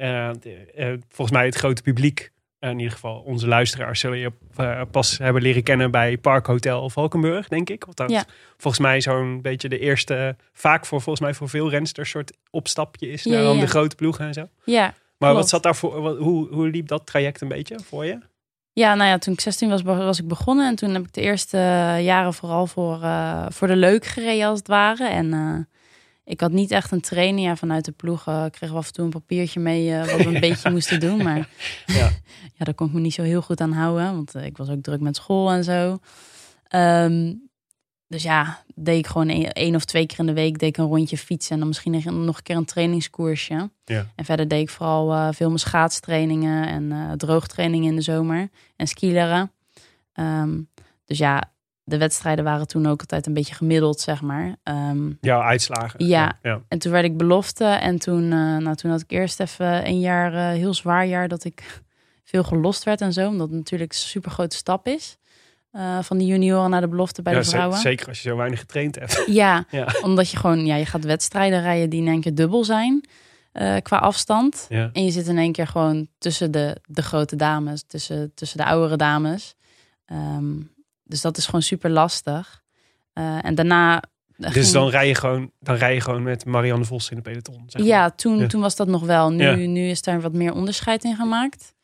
[SPEAKER 2] volgens mij het grote publiek, in ieder geval onze luisteraars, zullen je eh, pas hebben leren kennen bij Parkhotel Valkenburg, denk ik. Want dat
[SPEAKER 6] Ja.
[SPEAKER 2] volgens mij zo'n beetje de eerste, vaak voor volgens mij voor veel rensters, soort opstapje is
[SPEAKER 6] Ja,
[SPEAKER 2] naar dan
[SPEAKER 6] ja.
[SPEAKER 2] de grote ploegen en zo.
[SPEAKER 6] ja,
[SPEAKER 2] Maar wat zat daarvoor? Wat, hoe, hoe liep dat traject een beetje voor je?
[SPEAKER 6] Ja, nou ja, toen ik 16 was, was ik begonnen. En toen heb ik de eerste jaren vooral voor, eh, voor de leuk gereden, als het ware. En eh, ik had niet echt een trainer. Ja, vanuit de ploeg eh, kregen we af en toe een papiertje mee eh, wat we een beetje moesten doen. Maar
[SPEAKER 2] Ja.
[SPEAKER 6] ja. daar kon ik me niet zo heel goed aan houden. Want eh, ik was ook druk met school en zo. Ehm, dus ja, deed ik gewoon één één of twee keer in de week deed ik een rondje fietsen. En dan misschien nog een keer een trainingskoersje.
[SPEAKER 2] Ja.
[SPEAKER 6] En verder deed ik vooral veel mijn schaatstrainingen en droogtrainingen in de zomer. En skileren. Ehm, dus ja, de wedstrijden waren toen ook altijd een beetje gemiddeld, zeg maar. Ehm,
[SPEAKER 2] Jouw uitslagen?
[SPEAKER 6] Ja.
[SPEAKER 2] ja.
[SPEAKER 6] en toen werd ik belofte. En toen, eh, nou, toen had ik eerst even een jaar, eh, heel zwaar jaar, dat ik veel gelost werd en zo. Omdat het natuurlijk een super grote stap is. eh, van de junioren naar de belofte bij
[SPEAKER 2] Ja,
[SPEAKER 6] de vrouwen.
[SPEAKER 2] zeker als je zo weinig getraind hebt.
[SPEAKER 6] Ja,
[SPEAKER 2] Ja.
[SPEAKER 6] omdat je gewoon, ja, je gaat wedstrijden rijden die in één keer dubbel zijn qua afstand.
[SPEAKER 2] Ja.
[SPEAKER 6] En je zit in één keer gewoon tussen de, de grote dames, tussen, tussen de oudere dames. Ehm, dus dat is gewoon super lastig. Eh, en daarna.
[SPEAKER 2] Dus
[SPEAKER 6] ging-
[SPEAKER 2] dan rij je gewoon, dan rij je gewoon met Marianne Vos in de peloton. Zeg maar.
[SPEAKER 6] Ja, toen,
[SPEAKER 2] Ja.
[SPEAKER 6] toen was dat nog wel. Nu,
[SPEAKER 2] Ja.
[SPEAKER 6] nu is daar wat meer onderscheid in gemaakt.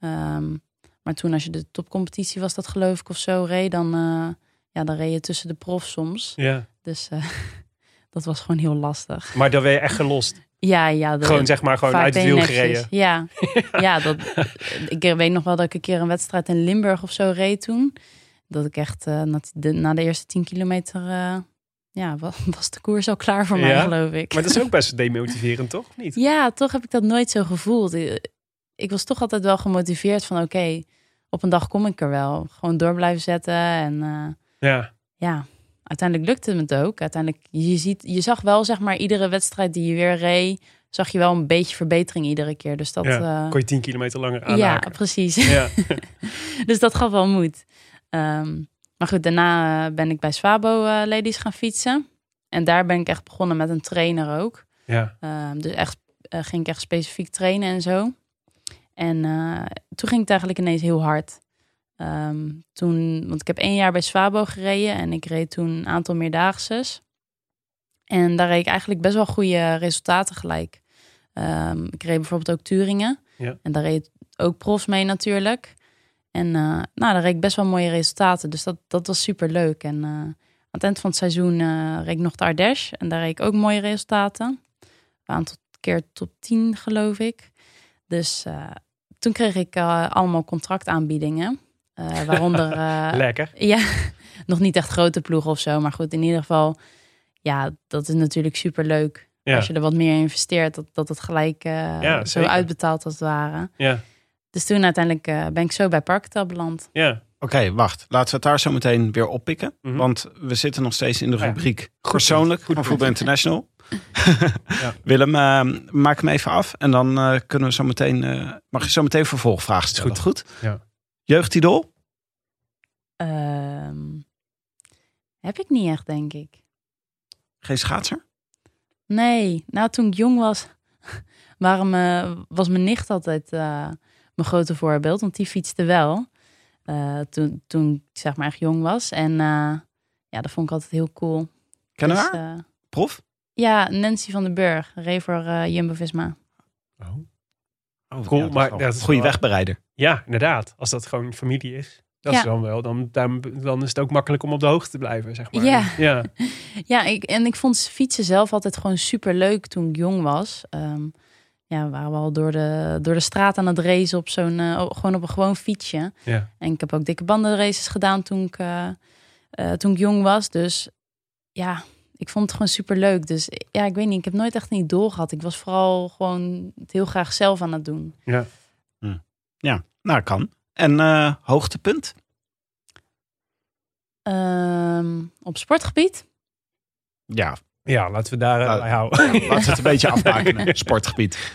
[SPEAKER 6] Ehm, maar toen, als je de topcompetitie was, dat geloof ik of zo reed, dan, eh, ja, dan reed je tussen de profs soms.
[SPEAKER 2] Ja.
[SPEAKER 6] Dus eh, dat was gewoon heel lastig.
[SPEAKER 2] Maar dan ben je echt gelost.
[SPEAKER 6] Ja, ja.
[SPEAKER 2] Gewoon zeg maar gewoon uit het wiel gereden.
[SPEAKER 6] Ja, ja dat, ik weet nog wel dat ik een keer een wedstrijd in Limburg of zo reed toen. Dat ik echt eh, na, de, na de eerste 10 kilometer, eh, ja, wa- was de koers al klaar voor mij,
[SPEAKER 2] Ja?
[SPEAKER 6] geloof ik.
[SPEAKER 2] Maar dat is ook best demotiverend, toch? Niet?
[SPEAKER 6] Ja, toch heb ik dat nooit zo gevoeld. Ik, ik was toch altijd wel gemotiveerd van oké, op een dag kom ik er wel. Gewoon door blijven zetten. En eh,
[SPEAKER 2] Ja.
[SPEAKER 6] ja, uiteindelijk lukte het me ook. Uiteindelijk, je, ziet, je zag wel zeg maar iedere wedstrijd die je weer reed, zag je wel een beetje verbetering iedere keer. Dus dat,
[SPEAKER 2] ja.
[SPEAKER 6] eh,
[SPEAKER 2] Kon je 10 kilometer langer
[SPEAKER 6] ja,
[SPEAKER 2] aanhaken.
[SPEAKER 6] precies.
[SPEAKER 2] Ja.
[SPEAKER 6] dus dat gaf wel moed. Ehm, maar goed, daarna eh, ben ik bij Swabo eh, Ladies gaan fietsen. En daar ben ik echt begonnen met een trainer ook.
[SPEAKER 2] ja.
[SPEAKER 6] Ehm, dus echt, eh, ging ik echt specifiek trainen en zo. En toen ging het eigenlijk ineens heel hard. Ehm, toen, want ik heb één jaar bij Swabo gereden en ik reed toen een aantal meerdaagses. En daar reed ik eigenlijk best wel goede resultaten gelijk. Ik reed bijvoorbeeld ook Turingen.
[SPEAKER 2] Ja.
[SPEAKER 6] En daar reed ook profs mee natuurlijk. En eh, nou, daar reed ik best wel mooie resultaten. Dus dat, dat was super leuk. En eh, aan het eind van het seizoen eh reed ik nog de Ardèche. En daar reed ik ook mooie resultaten. Een aantal keer top 10 geloof ik. Dus toen kreeg ik allemaal contractaanbiedingen. Waaronder
[SPEAKER 2] Lekker.
[SPEAKER 6] ja, nog niet echt grote ploegen of zo. Maar goed, in ieder geval, ja, dat is natuurlijk super leuk.
[SPEAKER 2] Ja.
[SPEAKER 6] Als je er wat meer investeert, dat, dat het gelijk
[SPEAKER 2] Ja,
[SPEAKER 6] zo
[SPEAKER 2] zeker.
[SPEAKER 6] uitbetaalt als het ware.
[SPEAKER 2] Ja.
[SPEAKER 6] Dus toen uiteindelijk eh, ben ik zo bij Parktel beland.
[SPEAKER 2] Ja.
[SPEAKER 1] Oké, wacht. Laten we het daar zo meteen weer oppikken.
[SPEAKER 2] Mhm.
[SPEAKER 1] Want we zitten nog steeds in de
[SPEAKER 2] Ja.
[SPEAKER 1] rubriek persoonlijk
[SPEAKER 2] Goed
[SPEAKER 1] van. Voetbal International.
[SPEAKER 2] Ja.
[SPEAKER 1] Willem, eh, maak hem even af. En dan eh, kunnen we zo meteen, eh, mag je zo meteen vervolgvragen stellen.
[SPEAKER 2] Goed.
[SPEAKER 1] Goed.
[SPEAKER 2] Ja.
[SPEAKER 1] Jeugdidol?
[SPEAKER 6] Ehm, heb ik niet echt, denk ik.
[SPEAKER 1] Geen schaatser?
[SPEAKER 6] Nee, nou toen ik jong was, waarom, eh, was mijn nicht altijd eh, mijn grote voorbeeld. Want die fietste wel. eh, toen, toen ik zeg maar echt jong was. En eh, ja, dat vond ik altijd heel cool.
[SPEAKER 1] We
[SPEAKER 6] Dus,
[SPEAKER 1] haar?
[SPEAKER 6] eh,
[SPEAKER 1] Prof?
[SPEAKER 6] ja, Nancy van den Burg, reed voor eh, Jumbo-Visma.
[SPEAKER 2] Oh.
[SPEAKER 1] Oh,
[SPEAKER 2] Cool,
[SPEAKER 1] ja, dat
[SPEAKER 2] maar
[SPEAKER 1] is een
[SPEAKER 2] is
[SPEAKER 1] goede
[SPEAKER 2] wel-
[SPEAKER 1] wegbereider.
[SPEAKER 2] Ja, inderdaad. Als dat gewoon familie is. Dat
[SPEAKER 6] Ja.
[SPEAKER 2] is dan wel. Dan, dan, dan is het ook makkelijk om op de hoogte te blijven, zeg maar.
[SPEAKER 6] Ja.
[SPEAKER 2] Ja.
[SPEAKER 6] Ja, ik, en ik vond fietsen zelf altijd gewoon super leuk toen ik jong was. Ehm, ja, waren we al door de, door de straat aan het racen op zo'n, eh, gewoon op een gewoon fietsje.
[SPEAKER 2] Ja.
[SPEAKER 6] En ik heb ook dikke bandenraces gedaan toen ik, eh, eh, toen ik jong was. Dus ja, ik vond het gewoon super leuk. Dus ja, ik weet niet, ik heb nooit echt een idool gehad. Ik was vooral gewoon het heel graag zelf aan het doen.
[SPEAKER 1] Ja, nou kan. En eh, hoogtepunt?
[SPEAKER 6] Ehm, op sportgebied?
[SPEAKER 1] Ja,
[SPEAKER 2] ja, laten we daar eh,
[SPEAKER 1] Nou,
[SPEAKER 2] bij houden.
[SPEAKER 1] laten we het een beetje afmaken. Sportgebied.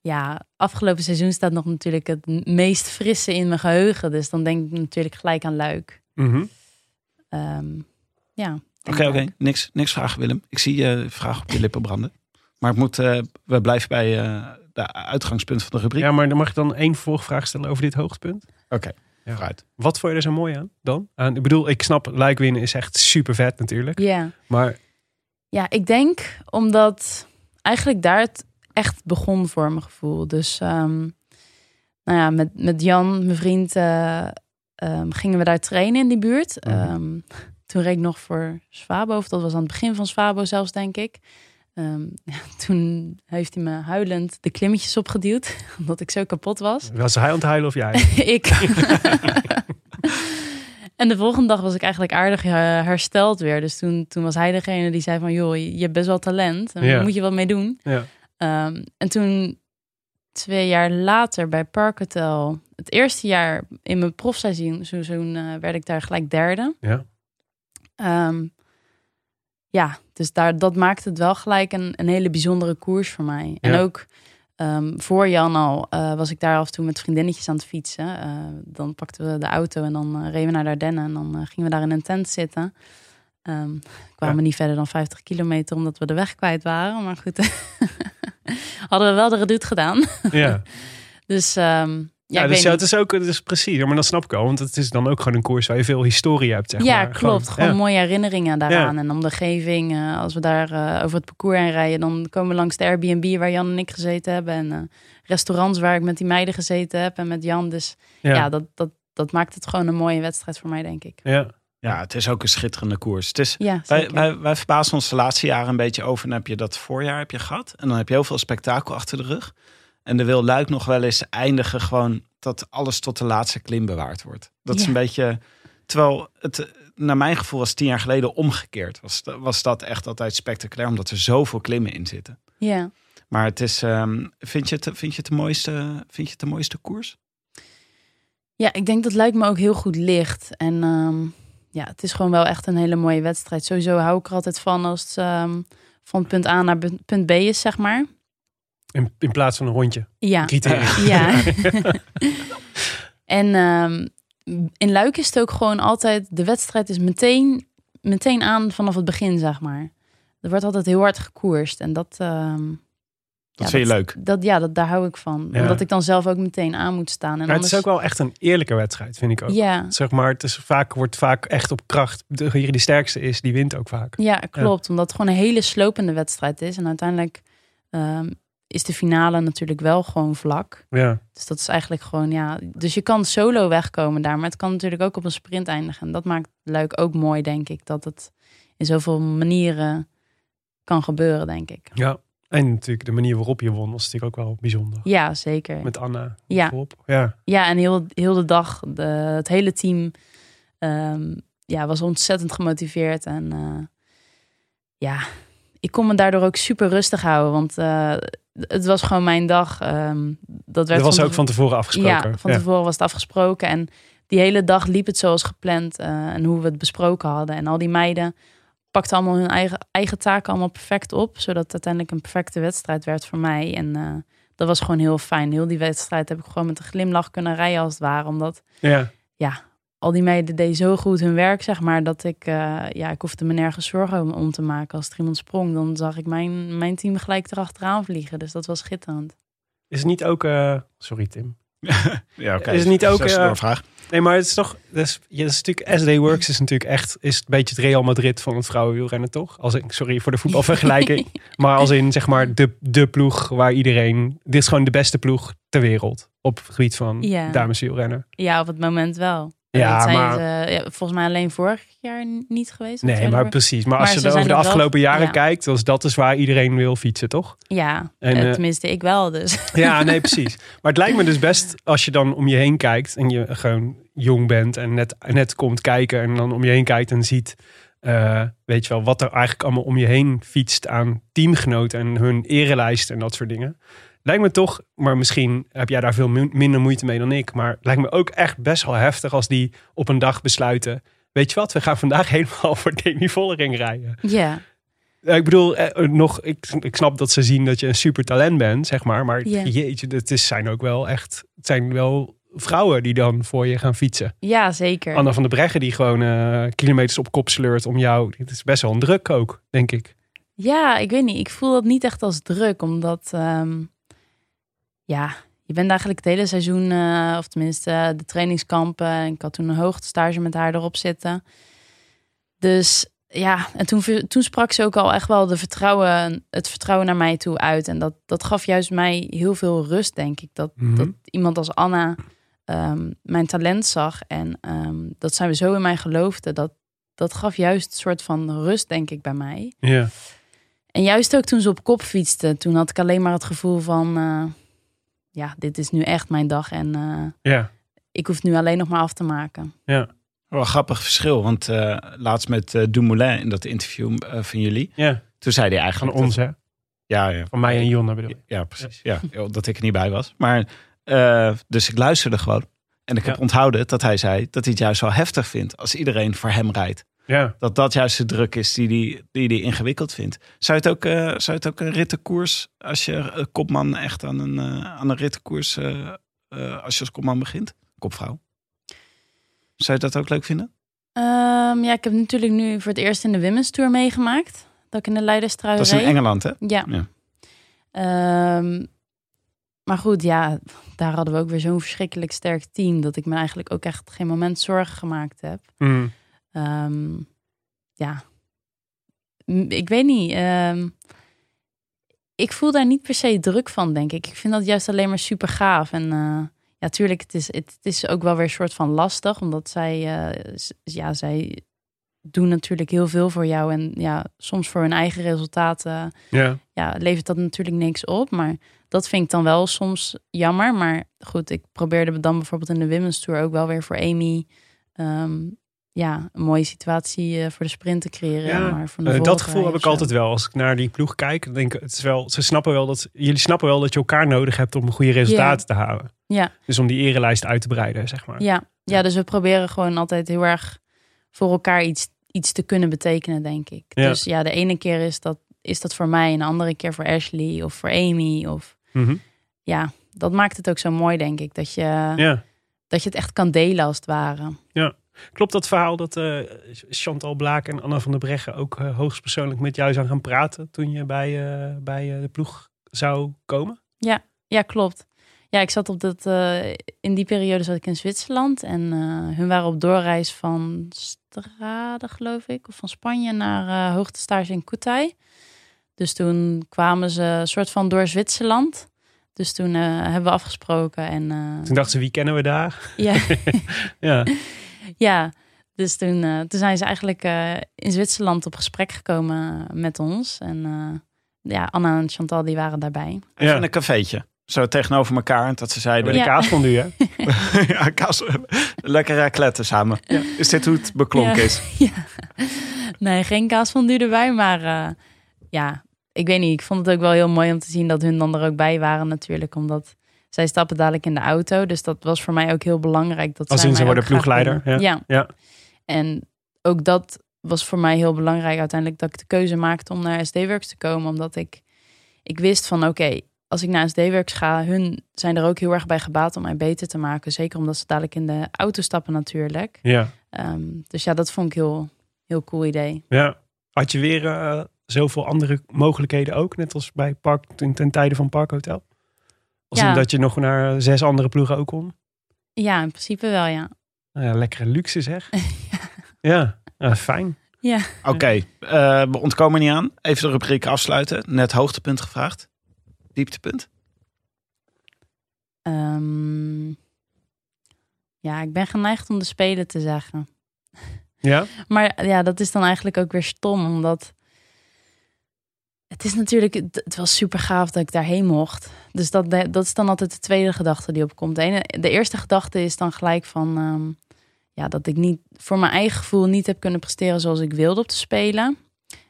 [SPEAKER 6] Ja, afgelopen seizoen staat nog natuurlijk het meest frisse in mijn geheugen. Dus dan denk ik natuurlijk gelijk aan Luik.
[SPEAKER 2] Mhm.
[SPEAKER 6] Ehm, ja.
[SPEAKER 1] Oké, oké. Niks, niks vragen, Willem. Ik zie je vraag op je lippen branden. Maar ik moet, eh, we blijven bij eh, de uitgangspunt van de rubriek.
[SPEAKER 2] Ja, maar dan mag ik dan één vervolgvraag stellen over dit hoogtepunt.
[SPEAKER 1] Oké,
[SPEAKER 2] Ja.
[SPEAKER 1] vooruit.
[SPEAKER 2] Wat vond je er zo mooi aan dan? Aan, ik bedoel, ik snap, Luik winnen is echt super vet natuurlijk.
[SPEAKER 6] Ja.
[SPEAKER 2] Maar
[SPEAKER 6] ja, ik denk omdat eigenlijk daar het echt begon voor mijn gevoel. Dus ehm, nou ja, met, met Jan, mijn vriend, eh, ehm, gingen we daar trainen in die buurt.
[SPEAKER 2] Mhm.
[SPEAKER 6] Ehm, toen reed ik nog voor Swabo, of dat was aan het begin van Swabo zelfs, denk ik. Ja, toen heeft hij me huilend de klimmetjes opgeduwd, omdat ik zo kapot was.
[SPEAKER 2] was hij aan het huilen of jij?
[SPEAKER 6] ik. En de volgende dag was ik eigenlijk aardig eh, hersteld weer. Dus toen, toen was hij degene die zei van... joh, je hebt best wel talent.
[SPEAKER 2] Ja.
[SPEAKER 6] daar moet je wat mee doen.
[SPEAKER 2] Ja.
[SPEAKER 6] Ehm, en toen, twee jaar later bij Park Hotel... het eerste jaar in mijn profseizoen seizoen, eh, werd ik daar gelijk derde.
[SPEAKER 2] Ja.
[SPEAKER 6] Ehm, ja, dus daar, dat maakte het wel gelijk een, een hele bijzondere koers voor mij. En ook ehm, voor Jan al eh, was ik daar af en toe met vriendinnetjes aan het fietsen. Eh, dan pakten we de auto en dan eh, reden we naar de Ardennen. En dan gingen we daar in een tent zitten. Ehm kwamen we niet verder dan 50 kilometer omdat we de weg kwijt waren. Maar goed, hadden we wel de redoute gedaan.
[SPEAKER 2] Ja,
[SPEAKER 6] Dus ehm, ja,
[SPEAKER 2] ja, dus het is ook, het is precies, maar dat snap ik al. Want het is dan ook gewoon een koers waar je veel historie hebt, zeg
[SPEAKER 6] ja,
[SPEAKER 2] maar.
[SPEAKER 6] klopt. Gewoon
[SPEAKER 2] ja.
[SPEAKER 6] mooie herinneringen daaraan. En omgeving. eh als we daar eh, over het parcours heen rijden, dan komen we langs de Airbnb waar Jan en ik gezeten hebben. En eh, restaurants waar ik met die meiden gezeten heb en met Jan. Dus ja,
[SPEAKER 2] Ja,
[SPEAKER 6] dat, dat, dat maakt het gewoon een mooie wedstrijd voor mij, denk ik.
[SPEAKER 2] ja.
[SPEAKER 1] Ja, het is ook een schitterende koers. Het is,
[SPEAKER 6] Ja,
[SPEAKER 1] wij, wij, wij verbazen ons de laatste jaren een beetje over. En dan heb je dat voorjaar heb je gehad. En dan heb je heel veel spektakel achter de rug. En de wil Luik nog wel eens eindigen gewoon dat alles tot de laatste klim bewaard wordt. Dat is een beetje... Terwijl het, naar mijn gevoel was tien jaar geleden omgekeerd. Was, was dat echt altijd spectaculair, omdat er zoveel klimmen in zitten.
[SPEAKER 6] Ja.
[SPEAKER 1] Maar het is, ehm, vind, je het, vind, je het de mooiste, vind je het de mooiste koers?
[SPEAKER 6] ja, ik denk dat lijkt me ook heel goed licht. En ehm, ja, het is gewoon wel echt een hele mooie wedstrijd. Sowieso hou ik er altijd van als het ehm, van punt A naar punt B is, zeg maar.
[SPEAKER 2] In, in plaats van een rondje.
[SPEAKER 6] Ja. Ja. en ehm, in Luik is het ook gewoon altijd... De wedstrijd is meteen, meteen aan vanaf het begin, zeg maar. Er wordt altijd heel hard gekoerst. En dat, ehm,
[SPEAKER 1] Dat
[SPEAKER 6] ja,
[SPEAKER 1] vind je leuk.
[SPEAKER 6] Dat, ja, dat, daar hou ik van.
[SPEAKER 2] Ja.
[SPEAKER 6] Omdat ik dan zelf ook meteen aan moet staan. En
[SPEAKER 2] Maar het is ook wel echt een eerlijke wedstrijd, vind ik ook.
[SPEAKER 6] Ja,
[SPEAKER 2] Zeg maar, het is vaak, wordt vaak echt op kracht. Degene die de sterkste is, die wint ook vaak.
[SPEAKER 6] ja, klopt. Omdat het gewoon een hele slopende wedstrijd is. En uiteindelijk ehm, is de finale natuurlijk wel gewoon vlak.
[SPEAKER 2] Ja,
[SPEAKER 6] Dus dat is eigenlijk gewoon, ja. Dus je kan solo wegkomen daar. Maar het kan natuurlijk ook op een sprint eindigen. En dat maakt Luik ook mooi, denk ik. Dat het in zoveel manieren kan gebeuren, denk ik.
[SPEAKER 2] ja. En natuurlijk de manier waarop je won was natuurlijk ook wel bijzonder.
[SPEAKER 6] Ja, zeker.
[SPEAKER 2] Met Anna
[SPEAKER 6] Ja.
[SPEAKER 2] Ja.
[SPEAKER 6] Ja, en heel, heel de dag, de, het hele team ehm, ja, was ontzettend gemotiveerd. En eh, ja, ik kon me daardoor ook super rustig houden. Want eh, het was gewoon mijn dag. ehm, dat werd
[SPEAKER 2] Dat was
[SPEAKER 6] van
[SPEAKER 2] ook van tevoren afgesproken.
[SPEAKER 6] Ja, van tevoren was het afgesproken. En die hele dag liep het zoals gepland. eh, en hoe we het besproken hadden. En al die meiden pakten allemaal hun eigen, eigen taken allemaal perfect op. Zodat het uiteindelijk een perfecte wedstrijd werd voor mij. En eh, dat was gewoon heel fijn. Heel die wedstrijd heb ik gewoon met een glimlach kunnen rijden als het ware. Omdat
[SPEAKER 2] Ja.
[SPEAKER 6] ja, al die meiden deden zo goed hun werk, zeg maar, dat ik, eh, ja, ik hoefde me nergens zorgen om, om te maken. Als er iemand sprong, dan zag ik mijn, mijn team gelijk erachteraan vliegen. Dus dat was schitterend.
[SPEAKER 2] Is het niet ook... eh, sorry Tim.
[SPEAKER 1] Ja, oké.
[SPEAKER 2] Is het niet ook,
[SPEAKER 1] Dat is een
[SPEAKER 2] eh,
[SPEAKER 1] doorvraag.
[SPEAKER 2] Nee, maar het is toch... Dat is, ja, dat is natuurlijk, SD Works is natuurlijk echt... Is een beetje het Real Madrid van het vrouwenwielrennen, toch? Als ik, sorry voor de voetbalvergelijking. maar als in, zeg maar, de, de ploeg waar iedereen... Dit is gewoon de beste ploeg ter wereld. Op het gebied van
[SPEAKER 6] Ja.
[SPEAKER 2] dameswielrennen.
[SPEAKER 6] Ja, op het moment wel.
[SPEAKER 2] Ja,
[SPEAKER 6] dat zijn
[SPEAKER 2] maar-
[SPEAKER 6] ze ja, volgens mij alleen vorig jaar niet geweest.
[SPEAKER 2] Nee, maar precies. Maar,
[SPEAKER 6] Maar
[SPEAKER 2] als je er over de
[SPEAKER 6] wel-
[SPEAKER 2] afgelopen jaren
[SPEAKER 6] ja.
[SPEAKER 2] kijkt... Dus dat is waar iedereen wil fietsen, toch?
[SPEAKER 6] Ja,
[SPEAKER 2] En,
[SPEAKER 6] eh,
[SPEAKER 2] eh,
[SPEAKER 6] tenminste ik wel dus.
[SPEAKER 2] Ja, nee, precies. Maar het lijkt me dus best als je dan om je heen kijkt en je gewoon jong bent en net, net komt kijken en dan om je heen kijkt en ziet, eh, weet je wel, wat er eigenlijk allemaal om je heen fietst aan teamgenoten en hun erelijst en dat soort dingen. Lijkt me toch, maar misschien heb jij daar veel min- minder moeite mee dan ik, maar lijkt me ook echt best wel heftig als die op een dag besluiten, weet je wat, we gaan vandaag helemaal voor Demi Vollering rijden.
[SPEAKER 6] ja,
[SPEAKER 2] Ik bedoel, eh, nog, ik, ik snap dat ze zien dat je een super talent bent, zeg maar. Maar
[SPEAKER 6] Ja.
[SPEAKER 2] jeetje, het is, zijn ook wel echt, het zijn wel vrouwen die dan voor je gaan fietsen.
[SPEAKER 6] ja, zeker.
[SPEAKER 2] Anna van der Breggen die gewoon eh, kilometers op kop sleurt om jou. Het is best wel een druk ook, denk ik.
[SPEAKER 6] Ja, ik weet niet. Ik voel dat niet echt als druk, omdat ehm, ja, je bent eigenlijk het hele seizoen, eh, of tenminste eh, de trainingskampen. En ik had toen een hoogtestage met haar erop zitten. Dus ja, en toen, toen sprak ze ook al echt wel de vertrouwen, het vertrouwen naar mij toe uit. En dat, dat gaf juist mij heel veel rust, denk ik. Dat,
[SPEAKER 2] Mhm.
[SPEAKER 6] dat iemand als Anna ehm, mijn talent zag en ehm, dat zij zo in mij geloofde. Dat, dat gaf juist een soort van rust, denk ik, bij mij.
[SPEAKER 2] Ja.
[SPEAKER 6] En juist ook toen ze op kop fietste, toen had ik alleen maar het gevoel van, eh, ja, dit is nu echt mijn dag en eh,
[SPEAKER 2] Ja.
[SPEAKER 6] ik hoef nu alleen nog maar af te maken.
[SPEAKER 2] Ja.
[SPEAKER 1] Wel een grappig verschil, want eh, laatst met eh, Dumoulin in dat interview van jullie,
[SPEAKER 2] ja.
[SPEAKER 1] toen zei hij
[SPEAKER 2] Van
[SPEAKER 1] eigenlijk...
[SPEAKER 2] ons,
[SPEAKER 1] dat-
[SPEAKER 2] hè?
[SPEAKER 1] ja, ja,
[SPEAKER 2] Van mij en Jonna bedoel ik.
[SPEAKER 1] Ja, precies. Ja, joh, dat ik er niet bij was. Maar, eh, dus ik luisterde gewoon. En ik heb
[SPEAKER 2] Ja.
[SPEAKER 1] onthouden dat hij zei dat hij het juist wel heftig vindt als iedereen voor hem rijdt.
[SPEAKER 2] Ja.
[SPEAKER 1] Dat dat juist de druk is die hij die die ingewikkeld vindt. Zou je het ook, eh, zou je het ook een rittenkoers, als je eh, kopman echt aan een, eh, aan een rittenkoers, als je als kopman begint? Kopvrouw. Zou je dat ook leuk vinden?
[SPEAKER 6] Ehm, ja, ik heb natuurlijk nu voor het eerst in de Women's Tour meegemaakt. Dat ik in de Leiderstrui
[SPEAKER 1] Dat is in
[SPEAKER 6] reed.
[SPEAKER 1] Engeland, hè?
[SPEAKER 6] Ja.
[SPEAKER 1] Ja.
[SPEAKER 6] Ehm, maar goed, ja, daar hadden we ook weer zo'n verschrikkelijk sterk team... dat ik me eigenlijk ook echt geen moment zorgen gemaakt heb.
[SPEAKER 2] Mm.
[SPEAKER 6] Ehm, ja, ik weet niet. ehm, ik voel daar niet per se druk van, denk ik. Ik vind dat juist alleen maar super gaaf. En eh, ja, tuurlijk, het is, het, het is ook wel weer een soort van lastig, omdat zij, eh, ja, zij doen natuurlijk heel veel voor jou. En ja, soms voor hun eigen resultaten
[SPEAKER 2] Ja.
[SPEAKER 6] ja, levert dat natuurlijk niks op. Maar dat vind ik dan wel soms jammer. Maar goed, ik probeerde dan bijvoorbeeld in de Women's Tour ook wel weer voor Amy... ehm, ja, een mooie situatie eh, voor de sprint te creëren.
[SPEAKER 2] Ja,
[SPEAKER 6] maar van de
[SPEAKER 2] Eh, dat gevoel heb ik altijd wel. Als ik naar die ploeg kijk, dan denk ik, het is wel, ze snappen wel dat, jullie snappen wel dat je elkaar nodig hebt om goede resultaten te halen.
[SPEAKER 6] Ja,
[SPEAKER 2] Dus om die erelijst uit te breiden, zeg maar.
[SPEAKER 6] ja. ja, dus we proberen gewoon altijd heel erg voor elkaar iets, iets te kunnen betekenen, denk ik.
[SPEAKER 2] Ja.
[SPEAKER 6] Dus ja, de ene keer is dat, is dat voor mij, en de andere keer voor Ashley of voor Amy. Of
[SPEAKER 2] Mhm.
[SPEAKER 6] ja, dat maakt het ook zo mooi, denk ik. Dat je,
[SPEAKER 2] ja.
[SPEAKER 6] dat je het echt kan delen als het ware.
[SPEAKER 2] Klopt dat verhaal dat eh, Chantal Blaak en Anna van der Breggen ook eh, hoogstpersoonlijk met jou zijn gaan praten toen je bij, eh, bij de ploeg zou komen?
[SPEAKER 6] Ja, klopt. Ja, ik zat op dat. in die periode zat ik in Zwitserland. En hun waren op doorreis van Strade, geloof ik. Of van Spanje naar hoogtestage in Kutai. Dus toen kwamen ze een soort van door Zwitserland. Dus toen hebben we afgesproken. En
[SPEAKER 2] Toen dachten ze, wie kennen we daar?
[SPEAKER 6] ja,
[SPEAKER 2] Ja,
[SPEAKER 6] ja, dus toen, eh, toen zijn ze eigenlijk eh, in Zwitserland op gesprek gekomen met ons. En eh, ja, Anna en Chantal die waren daarbij.
[SPEAKER 1] Even
[SPEAKER 2] Ja.
[SPEAKER 1] in een cafeetje. Zo tegenover elkaar. En dat ze zeiden,
[SPEAKER 2] bij de
[SPEAKER 6] Ja.
[SPEAKER 2] kaasfondue, hè?
[SPEAKER 1] ja, kaas, lekker racletten samen. Is dit hoe het beklonken
[SPEAKER 6] Ja.
[SPEAKER 1] is?
[SPEAKER 6] ja. Nee, geen kaas van duur erbij. Maar eh, ja, ik weet niet. Ik vond het ook wel heel mooi om te zien dat hun dan er ook bij waren natuurlijk. Omdat zij stappen dadelijk in de auto. Dus dat was voor mij ook heel belangrijk. Dat
[SPEAKER 2] Als
[SPEAKER 6] zij
[SPEAKER 2] in ze worden ploegleider, ja.
[SPEAKER 6] ja.
[SPEAKER 2] Ja.
[SPEAKER 6] En ook dat was voor mij heel belangrijk uiteindelijk. Dat ik de keuze maakte om naar SD-Works te komen. Omdat ik, ik wist van oké, als ik naar SD-Works ga. Hun zijn er ook heel erg bij gebaat om mij beter te maken. Zeker omdat ze dadelijk in de auto stappen natuurlijk.
[SPEAKER 2] Ja.
[SPEAKER 6] Ehm, dus ja, dat vond ik heel, heel cool idee.
[SPEAKER 2] ja. Had je weer eh, zoveel andere mogelijkheden ook? Net als bij Park, ten, ten tijde van Parkhotel? Als
[SPEAKER 6] Ja.
[SPEAKER 2] dat je nog naar zes andere ploegen ook kon?
[SPEAKER 6] Ja, in principe wel, ja.
[SPEAKER 2] Nou ja, lekkere luxe zeg. ja, ja fijn.
[SPEAKER 6] Ja.
[SPEAKER 1] Oké, eh, we ontkomen niet aan. Even de rubriek afsluiten. Net hoogtepunt gevraagd. Dieptepunt.
[SPEAKER 6] Ehm, ja, ik ben geneigd om de Spelen te zeggen.
[SPEAKER 2] Ja?
[SPEAKER 6] Maar ja, dat is dan eigenlijk ook weer stom, omdat het is natuurlijk, het was super gaaf dat ik daarheen mocht. Dus dat, dat is dan altijd de tweede gedachte die opkomt. De, ene, de eerste gedachte is dan gelijk van, ehm, ja, dat ik niet voor mijn eigen gevoel niet heb kunnen presteren zoals ik wilde op te spelen.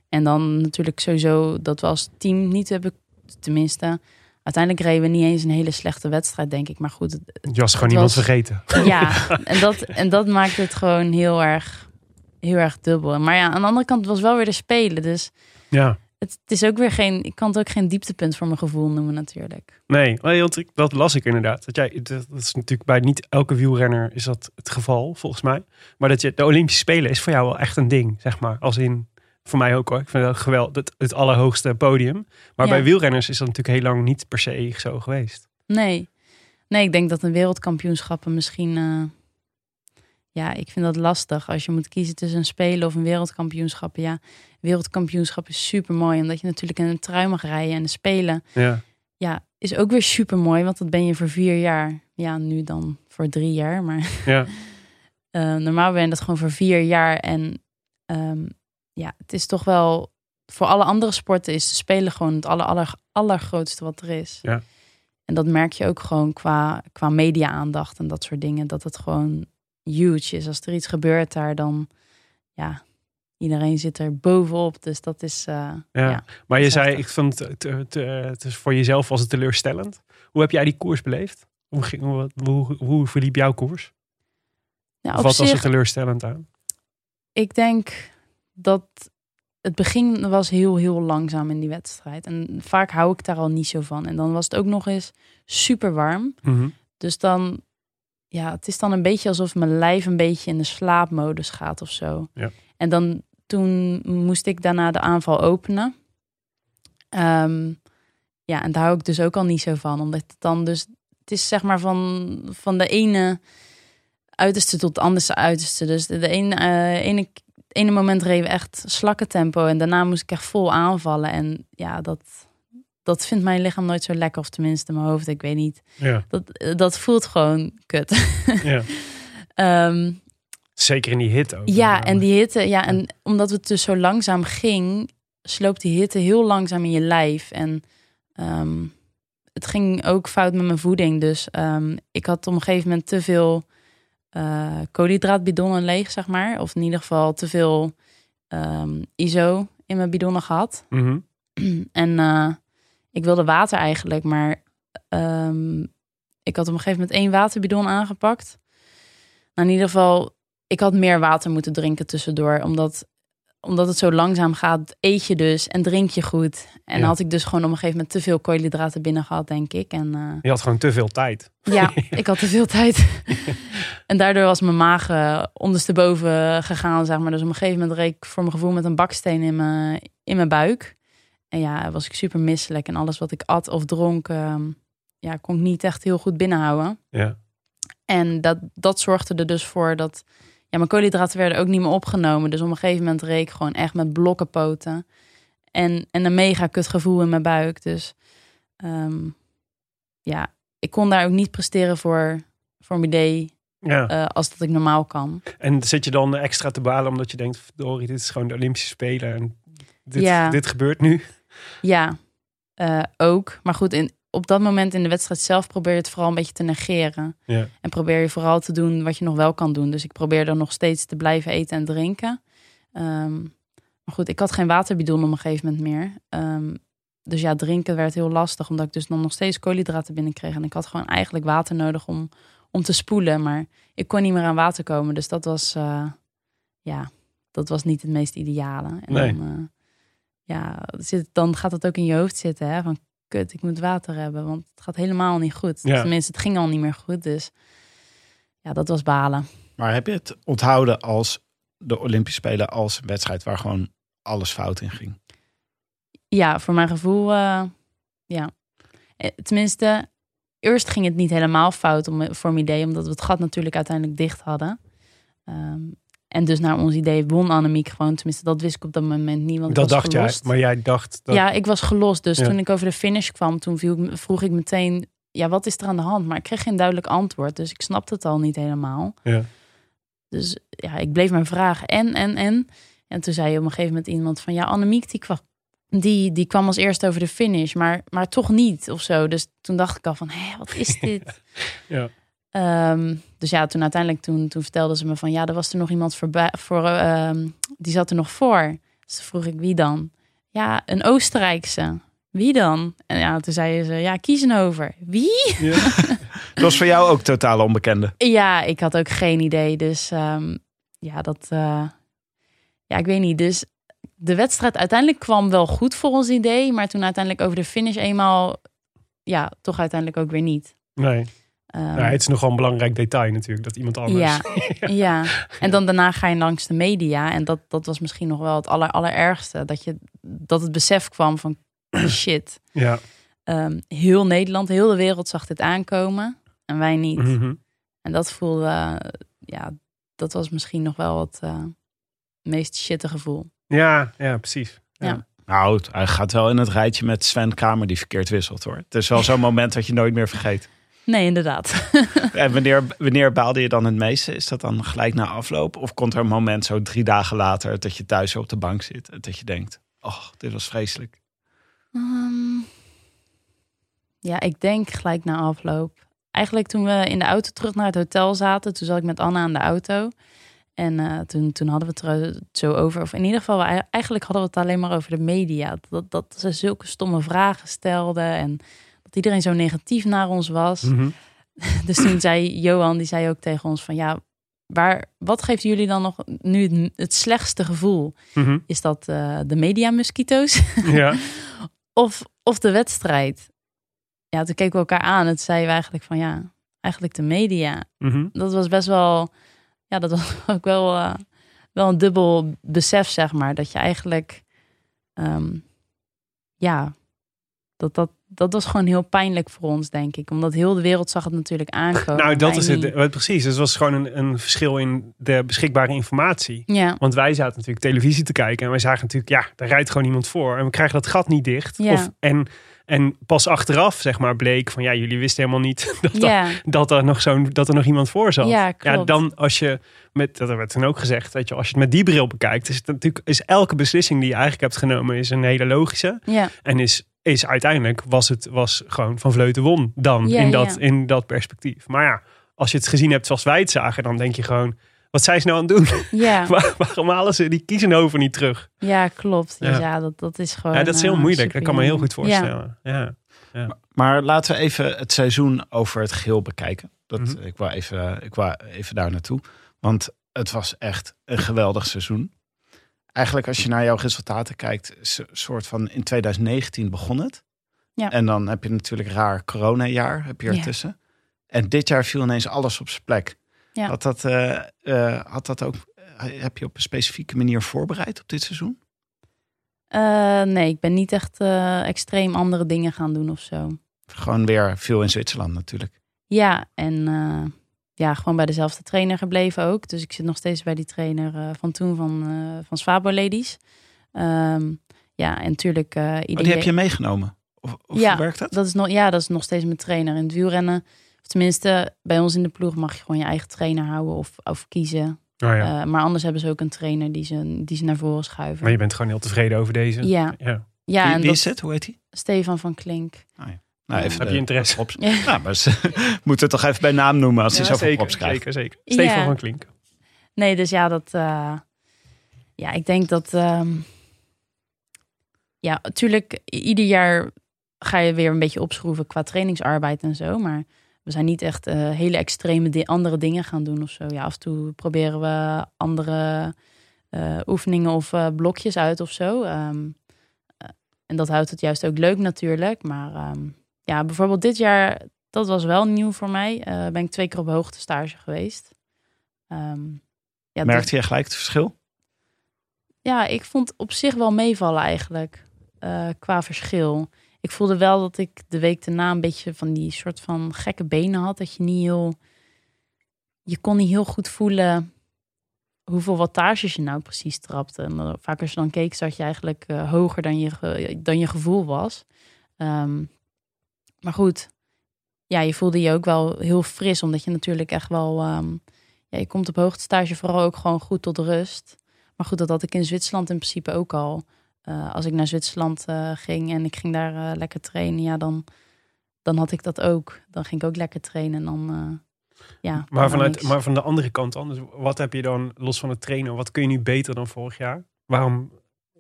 [SPEAKER 6] En dan natuurlijk sowieso dat we als team niet hebben, tenminste, uiteindelijk reden we niet eens een hele slechte wedstrijd, denk ik. Maar goed, het-
[SPEAKER 2] Je was gewoon
[SPEAKER 6] Het
[SPEAKER 2] iemand
[SPEAKER 6] was-
[SPEAKER 2] vergeten.
[SPEAKER 6] ja, en dat, en dat maakt het gewoon heel erg, heel erg dubbel. Maar ja, aan de andere kant was wel weer de spelen. Dus
[SPEAKER 2] Ja.
[SPEAKER 6] Het, is ook weer geen, ik kan het ook geen dieptepunt voor mijn gevoel noemen natuurlijk.
[SPEAKER 2] Nee, want dat las ik inderdaad. Dat, jij, dat is natuurlijk bij niet elke wielrenner is dat het geval, volgens mij. Maar dat je de Olympische Spelen is voor jou wel echt een ding, zeg maar. Als in, voor mij ook hoor. Ik vind dat geweldig, het, het allerhoogste podium. Maar
[SPEAKER 6] Ja.
[SPEAKER 2] bij wielrenners is dat natuurlijk heel lang niet per se zo geweest.
[SPEAKER 6] Nee, nee ik denk dat een wereldkampioenschappen misschien, eh, ja, ik vind dat lastig. Als je moet kiezen tussen een spelen of een wereldkampioenschap. Ja, wereldkampioenschap is super mooi, omdat je natuurlijk in een trui mag rijden. En spelen,
[SPEAKER 2] Ja,
[SPEAKER 6] ja, is ook weer super mooi, want dat ben je voor vier jaar. Ja, nu dan voor drie jaar, maar...
[SPEAKER 2] ja,
[SPEAKER 6] Eh, normaal ben je dat gewoon voor vier jaar. En ehm, ja, het is toch wel. Voor alle andere sporten is spelen gewoon het aller, aller, allergrootste wat er is.
[SPEAKER 2] Ja.
[SPEAKER 6] En dat merk je ook gewoon qua, qua media-aandacht en dat soort dingen. Dat het gewoon huge is. Als er iets gebeurt daar, dan ja, iedereen zit er bovenop. Dus dat is. eh,
[SPEAKER 2] ja.
[SPEAKER 6] ja.
[SPEAKER 2] Maar je zei, ik vond het, het, het, is voor jezelf was het teleurstellend. Hoe heb jij die koers beleefd? Hoe, ging, hoe, hoe, hoe verliep jouw koers?
[SPEAKER 6] Ja,
[SPEAKER 2] Of wat was er
[SPEAKER 6] zich,
[SPEAKER 2] teleurstellend aan?
[SPEAKER 6] ik denk dat het begin was heel, heel langzaam in die wedstrijd. En vaak hou ik daar al niet zo van. En dan was het ook nog eens super warm.
[SPEAKER 2] Mhm.
[SPEAKER 6] Dus dan, ja, het is dan een beetje alsof mijn lijf een beetje in de slaapmodus gaat of zo.
[SPEAKER 2] Ja.
[SPEAKER 6] En dan, toen moest ik daarna de aanval openen. Ehm, ja, en daar hou ik dus ook al niet zo van. Omdat het dan dus, het is zeg maar van, van de ene uiterste tot het andere uiterste. Dus de, de ene, eh, ene, ene moment reden we echt slakkentempo. En daarna moest ik echt vol aanvallen. En ja, dat, dat vindt mijn lichaam nooit zo lekker. Of tenminste mijn hoofd, ik weet niet.
[SPEAKER 2] Ja,
[SPEAKER 6] Dat, dat voelt gewoon kut.
[SPEAKER 2] ja.
[SPEAKER 6] Ehm,
[SPEAKER 2] Zeker in die hit ook.
[SPEAKER 6] ja, en die hitte, ja, en omdat het dus zo langzaam ging, sloopt die hitte heel langzaam in je lijf. En ehm, het ging ook fout met mijn voeding. Dus ehm, ik had op een gegeven moment te veel eh koolhydraatbidonnen leeg, zeg maar. Of in ieder geval te veel ehm, ISO in mijn bidonnen gehad.
[SPEAKER 2] mhm.
[SPEAKER 6] En eh, ik wilde water eigenlijk, maar ik had op een gegeven moment één waterbidon aangepakt. Nou, in ieder geval, ik had meer water moeten drinken tussendoor, omdat, omdat het zo langzaam gaat, eet je dus en drink je goed. En
[SPEAKER 2] Ja.
[SPEAKER 6] had ik dus gewoon op een gegeven moment te veel koolhydraten binnen gehad, denk ik. En eh,
[SPEAKER 2] Je had gewoon te veel tijd.
[SPEAKER 6] ja, ik had te veel tijd. en daardoor was mijn maag eh, ondersteboven gegaan, zeg maar. Dus op een gegeven moment reed ik voor mijn gevoel met een baksteen in mijn, in mijn buik. en ja, was ik super misselijk. En alles wat ik at of dronk, ehm, ja, kon ik niet echt heel goed binnenhouden.
[SPEAKER 2] Ja.
[SPEAKER 6] En dat, dat zorgde er dus voor dat ja, mijn koolhydraten werden ook niet meer opgenomen. Dus op een gegeven moment reek ik gewoon echt met blokkenpoten. En, en een mega kut gevoel in mijn buik. Dus ehm, ja, ik kon daar ook niet presteren voor, voor mijn idee
[SPEAKER 2] ja.
[SPEAKER 6] eh, als dat ik normaal kan.
[SPEAKER 2] En zit je dan extra te balen omdat je denkt, verdorie, dit is gewoon de Olympische Spelen en dit,
[SPEAKER 6] Ja.
[SPEAKER 2] dit gebeurt nu?
[SPEAKER 6] Ja, eh, ook. Maar goed, in, op dat moment in de wedstrijd zelf probeer je het vooral een beetje te negeren.
[SPEAKER 2] Ja.
[SPEAKER 6] En probeer je vooral te doen wat je nog wel kan doen. Dus ik probeer dan nog steeds te blijven eten en drinken. Ehm, maar goed, ik had geen waterbidon op een gegeven moment meer. Ehm, dus ja, drinken werd heel lastig, omdat ik dus dan nog steeds koolhydraten binnenkreeg. En ik had gewoon eigenlijk water nodig om, om te spoelen. Maar ik kon niet meer aan water komen. Dus dat was, eh, ja, dat was niet het meest ideale. En
[SPEAKER 2] Nee.
[SPEAKER 6] dan, eh, ja, dan gaat het ook in je hoofd zitten. Hè? Van kut, ik moet water hebben. Want het gaat helemaal niet goed.
[SPEAKER 2] Ja.
[SPEAKER 6] Tenminste, het ging al niet meer goed. Dus ja, dat was balen.
[SPEAKER 1] Maar heb je het onthouden als de Olympische Spelen als een wedstrijd waar gewoon alles fout in ging?
[SPEAKER 6] Ja, voor mijn gevoel, eh, ja. Eh, Tenminste, eerst ging het niet helemaal fout om, voor mijn idee, omdat we het gat natuurlijk uiteindelijk dicht hadden. Ehm, en dus naar ons idee won Annemiek gewoon. Tenminste, dat wist ik op dat moment niet, want
[SPEAKER 2] dat dacht jij, maar jij dacht dat...
[SPEAKER 6] Ja, ik was gelost. Dus
[SPEAKER 2] Ja.
[SPEAKER 6] toen ik over de finish kwam, toen viel ik, vroeg ik meteen, ja, wat is er aan de hand? Maar ik kreeg geen duidelijk antwoord, dus ik snapte het al niet helemaal.
[SPEAKER 2] Ja.
[SPEAKER 6] Dus ja, ik bleef maar vragen. En, en, en. En toen zei op een gegeven moment iemand van... Ja, Annemiek, die kwam, die, die kwam als eerste over de finish. Maar, maar toch niet of zo. Dus toen dacht ik al van... Hé, wat is dit?
[SPEAKER 2] Ja.
[SPEAKER 6] Ehm, dus ja, toen uiteindelijk... Toen, toen vertelde ze me van... Ja, er was er nog iemand voorbij, voor... ehm, die zat er nog voor. Dus toen vroeg ik, wie dan? Ja, een Oostenrijkse. Wie dan? En ja, toen zei ze... Ja, kiezen over. Wie?
[SPEAKER 1] Dat was voor jou ook totaal onbekende.
[SPEAKER 6] Ja, ik had ook geen idee. Dus ehm, ja, dat. eh, ja, ik weet niet. Dus de wedstrijd uiteindelijk kwam wel goed voor ons idee. Maar toen uiteindelijk over de finish eenmaal. Ja, toch uiteindelijk ook weer niet.
[SPEAKER 2] Nee.
[SPEAKER 6] Ehm,
[SPEAKER 2] Ja, het is nogal een belangrijk detail natuurlijk, dat iemand anders...
[SPEAKER 6] ja, ja. En dan daarna ga je langs de media. En dat, dat was misschien nog wel het aller, allerergste. Dat, je, dat het besef kwam van shit.
[SPEAKER 2] Ja.
[SPEAKER 6] Ehm, heel Nederland, heel de wereld zag dit aankomen. En wij niet.
[SPEAKER 2] Mhm.
[SPEAKER 6] En dat voelde, eh, ja, dat was misschien nog wel het eh, meest shitte gevoel.
[SPEAKER 2] ja, ja, precies.
[SPEAKER 6] Ja.
[SPEAKER 1] Nou, hij gaat wel in het rijtje met Sven Kramer die verkeerd wisselt hoor. Het is wel zo'n moment dat je nooit meer vergeet.
[SPEAKER 6] Nee, inderdaad.
[SPEAKER 1] En wanneer, wanneer baalde je dan het meeste? Is dat dan gelijk na afloop? Of komt er een moment zo drie dagen later dat je thuis op de bank zit en dat je denkt, oh, dit was vreselijk.
[SPEAKER 6] Ehm, ja, ik denk gelijk na afloop. Eigenlijk toen we in de auto terug naar het hotel zaten, toen zat ik met Anna aan de auto. En eh, toen, toen hadden we het er zo over. Of in ieder geval, we- eigenlijk hadden we het alleen maar over de media. Dat, dat ze zulke stomme vragen stelden. En dat iedereen zo negatief naar ons was.
[SPEAKER 2] Mhm.
[SPEAKER 6] Dus toen zei Johan, die zei ook tegen ons van ja, waar, wat geeft jullie dan nog nu het, het slechtste gevoel?
[SPEAKER 2] Mhm.
[SPEAKER 6] Is dat eh, de media mosquito's
[SPEAKER 2] Ja.
[SPEAKER 6] of, of de wedstrijd? Ja, toen keken we elkaar aan. Het zeiden we eigenlijk van ja, eigenlijk de media.
[SPEAKER 2] Mhm.
[SPEAKER 6] Dat was best wel, ja, dat was ook wel, eh, wel een dubbel besef, zeg maar. Dat je eigenlijk, ehm, ja, dat, dat, dat was gewoon heel pijnlijk voor ons, denk ik. Omdat heel de wereld zag het natuurlijk aankomen.
[SPEAKER 2] Nou, dat is het.
[SPEAKER 6] niet.
[SPEAKER 2] Precies. Het was gewoon een, een verschil in de beschikbare informatie.
[SPEAKER 6] Ja,
[SPEAKER 2] Want wij zaten natuurlijk televisie te kijken en wij zagen natuurlijk, ja, daar rijdt gewoon iemand voor. En we krijgen dat gat niet dicht.
[SPEAKER 6] Ja.
[SPEAKER 2] Of, en, en pas achteraf, zeg maar, bleek van, ja, jullie wisten helemaal niet dat, dat,
[SPEAKER 6] ja,
[SPEAKER 2] dat, er, nog zo'n, dat er nog iemand voor zat.
[SPEAKER 6] Ja, klopt.
[SPEAKER 2] dan als je, met, dat werd toen ook gezegd, weet je, als je het met die bril bekijkt, is het natuurlijk, is elke beslissing die je eigenlijk hebt genomen, is een hele logische.
[SPEAKER 6] ja,
[SPEAKER 2] En is, is uiteindelijk was het was gewoon van Vleuten won dan
[SPEAKER 6] Ja,
[SPEAKER 2] in, dat,
[SPEAKER 6] ja.
[SPEAKER 2] in dat perspectief. Maar ja, als je het gezien hebt zoals wij het zagen, dan denk je gewoon, wat zijn ze nou aan het doen?
[SPEAKER 6] ja,
[SPEAKER 2] Waar- Waarom halen ze die kiezenhoven niet terug?
[SPEAKER 6] ja, klopt. Dus
[SPEAKER 2] Ja.
[SPEAKER 6] ja, dat, dat is gewoon...
[SPEAKER 2] Ja, dat is heel
[SPEAKER 6] eh,
[SPEAKER 2] moeilijk. Dat kan me heel goed voorstellen. Ja.
[SPEAKER 1] Maar laten we even het seizoen over het geheel bekijken. Dat,
[SPEAKER 2] Mhm.
[SPEAKER 1] ik, wil even, ik wil even daar naartoe. Want het was echt een geweldig seizoen. Eigenlijk als je naar jouw resultaten kijkt, soort van in 2019 begon het.
[SPEAKER 6] Ja.
[SPEAKER 1] En dan heb je natuurlijk raar coronajaar heb je
[SPEAKER 6] Ja.
[SPEAKER 1] ertussen. En dit jaar viel ineens alles op zijn plek.
[SPEAKER 6] Ja.
[SPEAKER 1] Had, dat, eh, eh, had dat ook, eh, heb je op een specifieke manier voorbereid op dit seizoen?
[SPEAKER 6] Nee, ik ben niet echt extreem andere dingen gaan doen of zo.
[SPEAKER 1] Gewoon weer veel in Zwitserland natuurlijk.
[SPEAKER 6] Ja, en ja, gewoon bij dezelfde trainer gebleven ook. Dus ik zit nog steeds bij die trainer eh, van toen van, eh van Swabo Ladies. Ehm, ja, en natuurlijk eh
[SPEAKER 1] Oh, die heb je meegenomen? Of, of
[SPEAKER 6] Ja,
[SPEAKER 1] hoe werkt dat?
[SPEAKER 6] Dat is nog, ja, dat is nog steeds mijn trainer in het wielrennen. Of tenminste, bij ons in de ploeg mag je gewoon je eigen trainer houden of, of kiezen.
[SPEAKER 2] Oh ja.
[SPEAKER 6] Eh, maar anders hebben ze ook een trainer die ze, die ze naar voren schuiven.
[SPEAKER 2] maar je bent gewoon heel tevreden over deze.
[SPEAKER 6] Ja,
[SPEAKER 2] ja.
[SPEAKER 6] ja
[SPEAKER 1] wie
[SPEAKER 6] en
[SPEAKER 1] wie
[SPEAKER 6] dat
[SPEAKER 1] is het? Hoe heet hij?
[SPEAKER 6] Stefan van Klink.
[SPEAKER 1] Nou, even
[SPEAKER 2] Heb je interesse?
[SPEAKER 1] Op, nou, maar ze moeten het toch even bij naam noemen als hij
[SPEAKER 2] Ja,
[SPEAKER 1] zoveel
[SPEAKER 2] zeker,
[SPEAKER 1] props krijgt.
[SPEAKER 2] zeker, zeker.
[SPEAKER 6] Ja.
[SPEAKER 2] Van Klink.
[SPEAKER 6] Nee, dus ja, dat. eh, ja, ik denk dat. ehm, ja, natuurlijk, ieder jaar ga je weer een beetje opschroeven qua trainingsarbeid en zo. Maar we zijn niet echt eh, hele extreme di- andere dingen gaan doen of zo. Ja, af en toe proberen we andere eh, oefeningen of eh, blokjes uit of zo. Ehm, eh, en dat houdt het juist ook leuk natuurlijk. Maar ehm, ja, bijvoorbeeld dit jaar, dat was wel nieuw voor mij. Eh, ben ik twee keer op hoogte stage geweest. Ehm, ja,
[SPEAKER 1] Merkte je gelijk het verschil?
[SPEAKER 6] ja, ik vond op zich wel meevallen eigenlijk. eh, qua verschil. Ik voelde wel dat ik de week daarna een beetje van die soort van gekke benen had. Dat je niet heel. Je kon niet heel goed voelen hoeveel wattages je nou precies trapte. En vaak als je dan keek, zat je eigenlijk eh, hoger dan je, dan je gevoel was. Ehm, maar goed, ja, je voelde je ook wel heel fris, omdat je natuurlijk echt wel. ehm, ja, je komt op hoogtestage vooral ook gewoon goed tot rust. Maar goed, dat had ik in Zwitserland in principe ook al. Eh, als ik naar Zwitserland eh, ging en ik ging daar eh, lekker trainen, ja, dan, dan had ik dat ook. Dan ging ik ook lekker trainen en dan, ja.
[SPEAKER 2] Maar, vanuit, maar van de andere kant dan, dus wat heb je dan, los van het trainen, wat kun je nu beter dan vorig jaar? Waarom?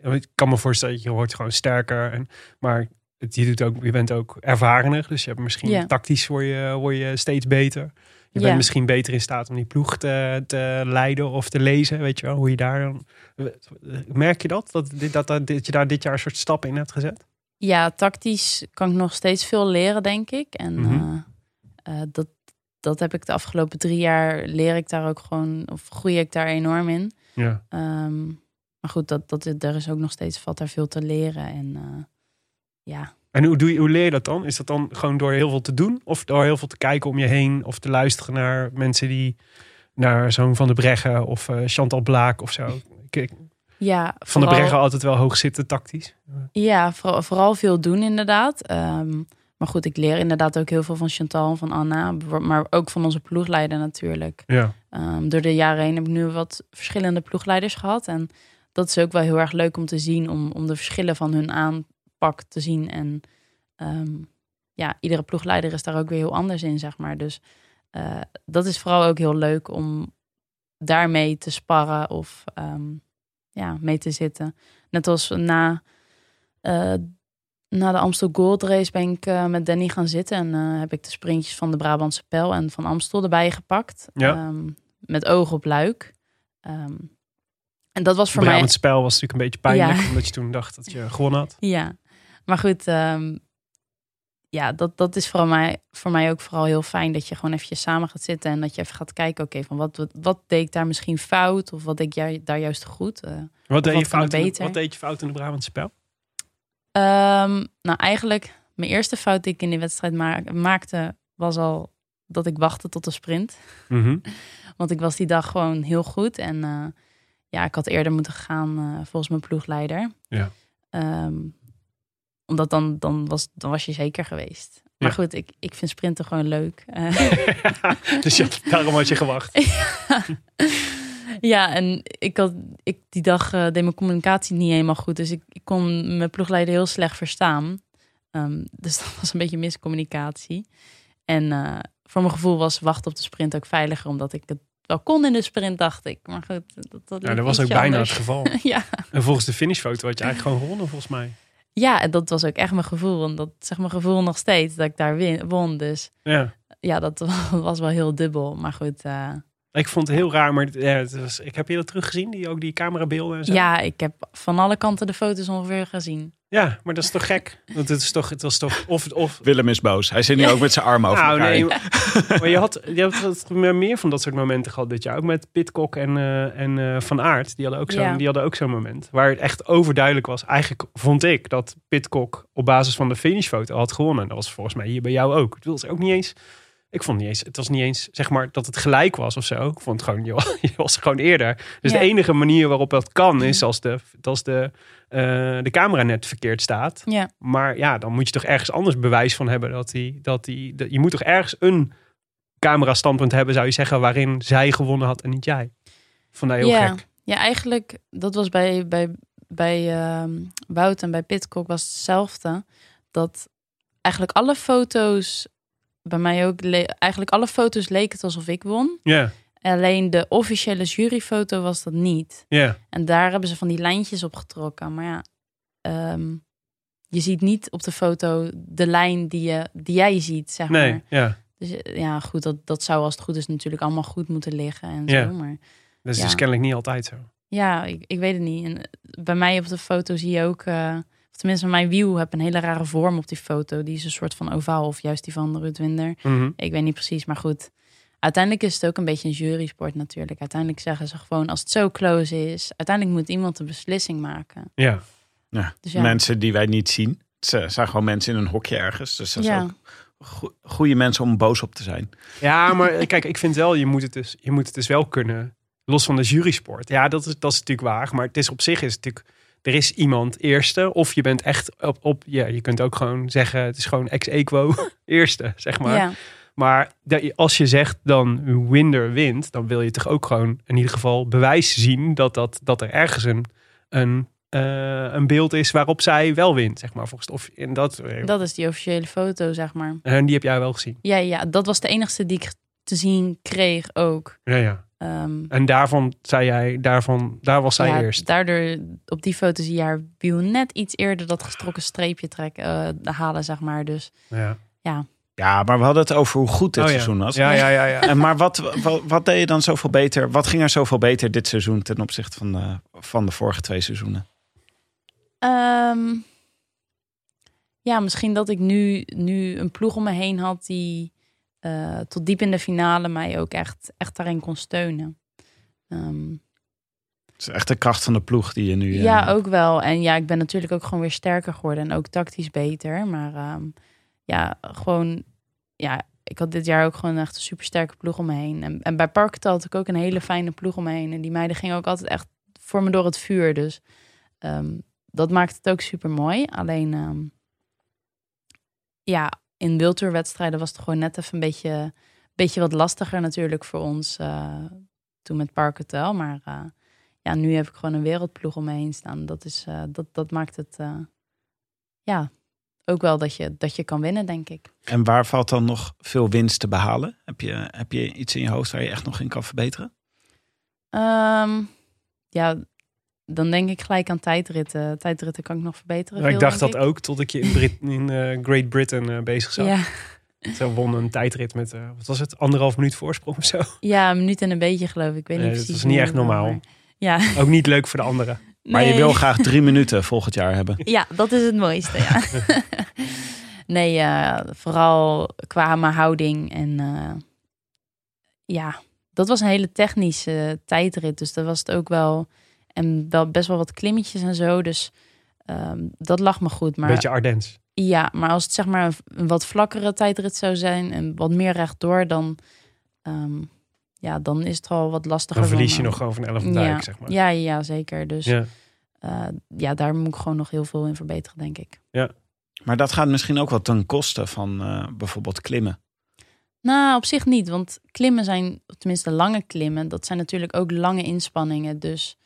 [SPEAKER 2] Ik kan me voorstellen dat je wordt gewoon sterker, en, maar je, doet ook, je bent ook ervarener, dus je hebt misschien tactisch word je, word je steeds beter. Je
[SPEAKER 6] Ja.
[SPEAKER 2] bent misschien beter in staat om die ploeg te, te leiden of te lezen, weet je wel, hoe je daar dan... Merk je dat? Dat, dit- dat, dat, dat je daar dit jaar een soort stappen in hebt gezet?
[SPEAKER 6] Ja, tactisch kan ik nog steeds veel leren, denk ik. En
[SPEAKER 2] Mhm.
[SPEAKER 6] eh, eh, dat, dat heb ik de afgelopen drie jaar, leer ik daar ook gewoon, of groei ik daar enorm in.
[SPEAKER 2] Ja.
[SPEAKER 6] Ehm, maar goed, dat, dat, er is ook nog steeds valt daar veel te leren. En eh, ja,
[SPEAKER 2] En hoe, doe je, hoe leer je dat dan? Is dat dan gewoon door heel veel te doen? Of door heel veel te kijken om je heen? Of te luisteren naar mensen die... Naar zo'n Van de Breggen of eh, Chantal Blaak of zo. Kijk,
[SPEAKER 6] ja
[SPEAKER 2] Van de Breggen altijd wel hoog zitten tactisch.
[SPEAKER 6] Ja, vooral, vooral veel doen inderdaad. Ehm, maar goed, ik leer inderdaad ook heel veel van Chantal en van Anna. Maar ook van onze ploegleider natuurlijk.
[SPEAKER 2] Ja.
[SPEAKER 6] Ehm, door de jaren heen heb ik nu wat verschillende ploegleiders gehad. En dat is ook wel heel erg leuk om te zien. Om, om de verschillen van hun aanpak te zien. En ehm, ja, iedere ploegleider is daar ook weer heel anders in, zeg maar. Dus eh, dat is vooral ook heel leuk om daarmee te sparren of ehm, ja, mee te zitten. Net als na, eh, na de Amstel Gold Race ben ik eh, met Danny gaan zitten. En heb ik de sprintjes van de Brabantse Pijl en van Amstel erbij gepakt.
[SPEAKER 2] Ja.
[SPEAKER 6] Ehm, met oog op luik. Ehm, en dat was voor mij...
[SPEAKER 2] het spel was natuurlijk een beetje pijnlijk.
[SPEAKER 6] Ja.
[SPEAKER 2] Omdat je toen dacht dat je gewonnen had.
[SPEAKER 6] Ja, maar goed, ehm, ja, dat, dat is voor mij, voor mij ook vooral heel fijn dat je gewoon even samen gaat zitten en dat je even gaat kijken, oké, van wat, wat, wat deed ik daar misschien fout of wat deed ik ju- daar juist goed? Eh,
[SPEAKER 2] Wat deed, je fout in, wat deed je fout in de Brabantse spel?
[SPEAKER 6] Ehm, nou, eigenlijk, mijn eerste fout die ik in die wedstrijd ma- maakte, was al dat ik wachtte tot de sprint.
[SPEAKER 2] Mhm.
[SPEAKER 6] Want ik was die dag gewoon heel goed. En eh, ja, ik had eerder moeten gaan eh, volgens mijn ploegleider.
[SPEAKER 2] Ja.
[SPEAKER 6] Ehm, omdat dan, dan, was, dan was je zeker geweest. Maar
[SPEAKER 2] Ja.
[SPEAKER 6] goed, ik, ik vind sprinten gewoon leuk. Eh,
[SPEAKER 2] dus ja, daarom had je gewacht.
[SPEAKER 6] ja, en ik had ik, die dag eh, deed mijn communicatie niet helemaal goed. Dus ik, ik kon mijn ploegleider heel slecht verstaan. Ehm, dus dat was een beetje miscommunicatie. En eh, voor mijn gevoel was wachten op de sprint ook veiliger, omdat ik het wel kon in de sprint, dacht ik. Maar goed, dat, dat,
[SPEAKER 2] Ja, dat was ook bijna
[SPEAKER 6] anders.
[SPEAKER 2] het geval.
[SPEAKER 6] ja.
[SPEAKER 2] En volgens de finishfoto had je eigenlijk gewoon gewonnen, volgens mij.
[SPEAKER 6] Ja, en dat was ook echt mijn gevoel. En dat zeg mijn gevoel nog steeds, dat ik daar win, won. Dus
[SPEAKER 2] Ja.
[SPEAKER 6] ja, dat was wel heel dubbel. Maar goed, eh,
[SPEAKER 2] En Ik vond het heel raar, maar ja, het was, ik heb je dat teruggezien, die, ook die camerabeelden en zo.
[SPEAKER 6] Ja, ik heb van alle kanten de foto's ongeveer gezien.
[SPEAKER 2] Ja, maar dat is toch gek? Want het is toch, het was toch, of, of
[SPEAKER 1] Willem is boos. Hij zit nu ook met zijn armen over
[SPEAKER 2] Nou,
[SPEAKER 1] elkaar.
[SPEAKER 2] nee,
[SPEAKER 1] heen.
[SPEAKER 2] maar je had, je had meer van dat soort momenten gehad dit jaar. Ook met Pitcock en, eh, en eh, Van Aert. Die hadden ook zo'n
[SPEAKER 6] Ja.
[SPEAKER 2] die hadden ook zo'n moment. Waar het echt overduidelijk was. Eigenlijk vond ik dat Pitcock op basis van de finishfoto had gewonnen. Dat was volgens mij hier bij jou ook. Het was ook niet eens... Ik vond niet eens, het was niet eens zeg maar dat het gelijk was of zo. Ik vond het gewoon, je was, je was gewoon eerder. Dus
[SPEAKER 6] Ja.
[SPEAKER 2] de enige manier waarop dat kan is als de, als de, eh, de camera net verkeerd staat.
[SPEAKER 6] Ja,
[SPEAKER 2] Maar ja, dan moet je toch ergens anders bewijs van hebben dat die, dat die, dat, je moet toch ergens een camera standpunt hebben, zou je zeggen, waarin zij gewonnen had en niet jij. Vond dat heel
[SPEAKER 6] ja.
[SPEAKER 2] gek.
[SPEAKER 6] ja, eigenlijk, dat was bij, bij, bij ehm, Wout en bij Pitcock was hetzelfde. Dat eigenlijk alle foto's, bij mij ook, eigenlijk alle foto's leken het alsof ik won.
[SPEAKER 2] Ja,
[SPEAKER 6] Alleen de officiële juryfoto was dat niet.
[SPEAKER 2] ja,
[SPEAKER 6] En daar hebben ze van die lijntjes op getrokken. Maar ja, ehm, je ziet niet op de foto de lijn die, je, die jij ziet, zeg
[SPEAKER 2] nee,
[SPEAKER 6] maar.
[SPEAKER 2] ja.
[SPEAKER 6] Dus eh, ja, goed, dat, dat zou als het goed is natuurlijk allemaal goed moeten liggen en zo. Maar
[SPEAKER 2] Dus
[SPEAKER 6] Ja.
[SPEAKER 2] is kennelijk niet altijd zo.
[SPEAKER 6] ja, ik, ik weet het niet. En eh, bij mij op de foto zie je ook, eh, tenminste mijn wiel heb een hele rare vorm op die foto. Die is een soort van ovaal of juist die van Ruud Winder.
[SPEAKER 2] Mhm.
[SPEAKER 6] Ik weet niet precies, maar goed. Uiteindelijk is het ook een beetje een jurysport natuurlijk. Uiteindelijk zeggen ze gewoon, als het zo close is, uiteindelijk moet iemand de beslissing maken.
[SPEAKER 2] Ja,
[SPEAKER 1] Ja,
[SPEAKER 6] Dus ja.
[SPEAKER 1] Mensen die wij niet zien. Het zijn gewoon mensen in een hokje ergens. Dus dat is
[SPEAKER 6] Ja.
[SPEAKER 1] ook go- goede mensen om boos op te zijn.
[SPEAKER 2] ja maar kijk, ik vind wel, je moet het dus, je moet het dus wel kunnen, los van de jurysport. Ja, dat is, dat is natuurlijk waar, maar het is op zich is het natuurlijk, er is iemand eerste, of je bent echt op, op ja, je kunt ook gewoon zeggen, het is gewoon ex equo eerste, zeg maar.
[SPEAKER 6] ja.
[SPEAKER 2] Maar als je zegt dan Winder wint, dan wil je toch ook gewoon in ieder geval bewijs zien dat, dat, dat er ergens een, een, eh, een beeld is waarop zij wel wint, zeg maar. Volgens of en dat,
[SPEAKER 6] Dat is die officiële foto, zeg maar.
[SPEAKER 2] en die heb jij wel gezien.
[SPEAKER 6] Ja, ja, dat was de enigste die ik te zien kreeg ook.
[SPEAKER 2] Ja, ja.
[SPEAKER 6] Ehm,
[SPEAKER 2] En daarvan zei jij, daarvan, daar was zij
[SPEAKER 6] ja,
[SPEAKER 2] eerst.
[SPEAKER 6] Daardoor, op die foto zie je haar wiel net iets eerder dat gestrokken streepje trekken, eh, halen, zeg maar. Dus
[SPEAKER 2] Ja.
[SPEAKER 1] Ja, maar we hadden het over hoe goed dit
[SPEAKER 2] Oh, ja.
[SPEAKER 1] seizoen was.
[SPEAKER 2] Ja, ja, ja, ja.
[SPEAKER 1] En maar wat, wat, wat deed je dan zoveel beter? Wat ging er zoveel beter dit seizoen ten opzichte van de, van de vorige twee seizoenen?
[SPEAKER 6] Ehm, ja, misschien dat ik nu, nu een ploeg om me heen had die eh, tot diep in de finale mij ook echt, echt daarin kon steunen. Ehm,
[SPEAKER 1] Het is echt de kracht van de ploeg die je nu... eh,
[SPEAKER 6] Ja, ook wel. En ja, ik ben natuurlijk ook gewoon weer sterker geworden en ook tactisch beter. Maar ehm, ja, gewoon, ja, ik had dit jaar ook gewoon echt een supersterke ploeg om me heen. En, en bij Parketal had ik ook een hele fijne ploeg om me heen. En die meiden gingen ook altijd echt voor me door het vuur. Dus ehm, dat maakt het ook super mooi. Alleen, ja, in wildtourwedstrijden was het gewoon net even een beetje, beetje wat lastiger natuurlijk voor ons eh, toen met Parketal. Maar eh, ja, nu heb ik gewoon een wereldploeg om me heen staan. Dat, is, eh, dat, dat maakt het, ja, ook wel dat je, dat je kan winnen, denk ik.
[SPEAKER 1] En waar valt dan nog veel winst te behalen? Heb je, heb je iets in je hoofd waar je echt nog in kan verbeteren?
[SPEAKER 6] Ehm, ja, dan denk ik gelijk aan tijdritten. Tijdritten kan ik nog verbeteren.
[SPEAKER 2] Ja, ik dacht dat ook tot ik je in, Brit in eh, Great Britain eh, bezig zag.
[SPEAKER 6] Ja,
[SPEAKER 2] Ze won een tijdrit met, eh, wat was het, anderhalf minuut voorsprong of zo.
[SPEAKER 6] ja, een minuut en een beetje geloof ik. Ik weet niet
[SPEAKER 2] Nee, dat
[SPEAKER 6] precies.
[SPEAKER 2] was niet echt normaal.
[SPEAKER 6] maar- Ja,
[SPEAKER 2] Ook niet leuk voor de anderen.
[SPEAKER 1] Maar je wil graag drie minuten volgend jaar hebben.
[SPEAKER 6] Ja, dat is het mooiste, ja. nee, eh, vooral qua mijn houding. En eh, ja, dat was een hele technische tijdrit. Dus dat was het ook wel. En wel best wel wat klimmetjes en zo. Dus ehm, dat lag me goed. Maar
[SPEAKER 2] Beetje Ardens.
[SPEAKER 6] ja, maar als het zeg maar een, een wat vlakkere tijdrit zou zijn... en wat meer rechtdoor, dan... ehm, ja, dan is het al wat lastiger.
[SPEAKER 2] Dan verlies je nog
[SPEAKER 6] eh,
[SPEAKER 2] gewoon van Elf van Dijk,
[SPEAKER 6] ja,
[SPEAKER 2] zeg maar.
[SPEAKER 6] Ja, ja, zeker. Dus ja.
[SPEAKER 2] Ja.
[SPEAKER 6] ja, daar moet ik gewoon nog heel veel in verbeteren, denk ik.
[SPEAKER 1] Maar dat gaat misschien ook wel ten koste van eh, bijvoorbeeld klimmen.
[SPEAKER 6] Nou, op zich niet, want klimmen zijn, tenminste lange klimmen, dat zijn natuurlijk ook lange inspanningen. Dus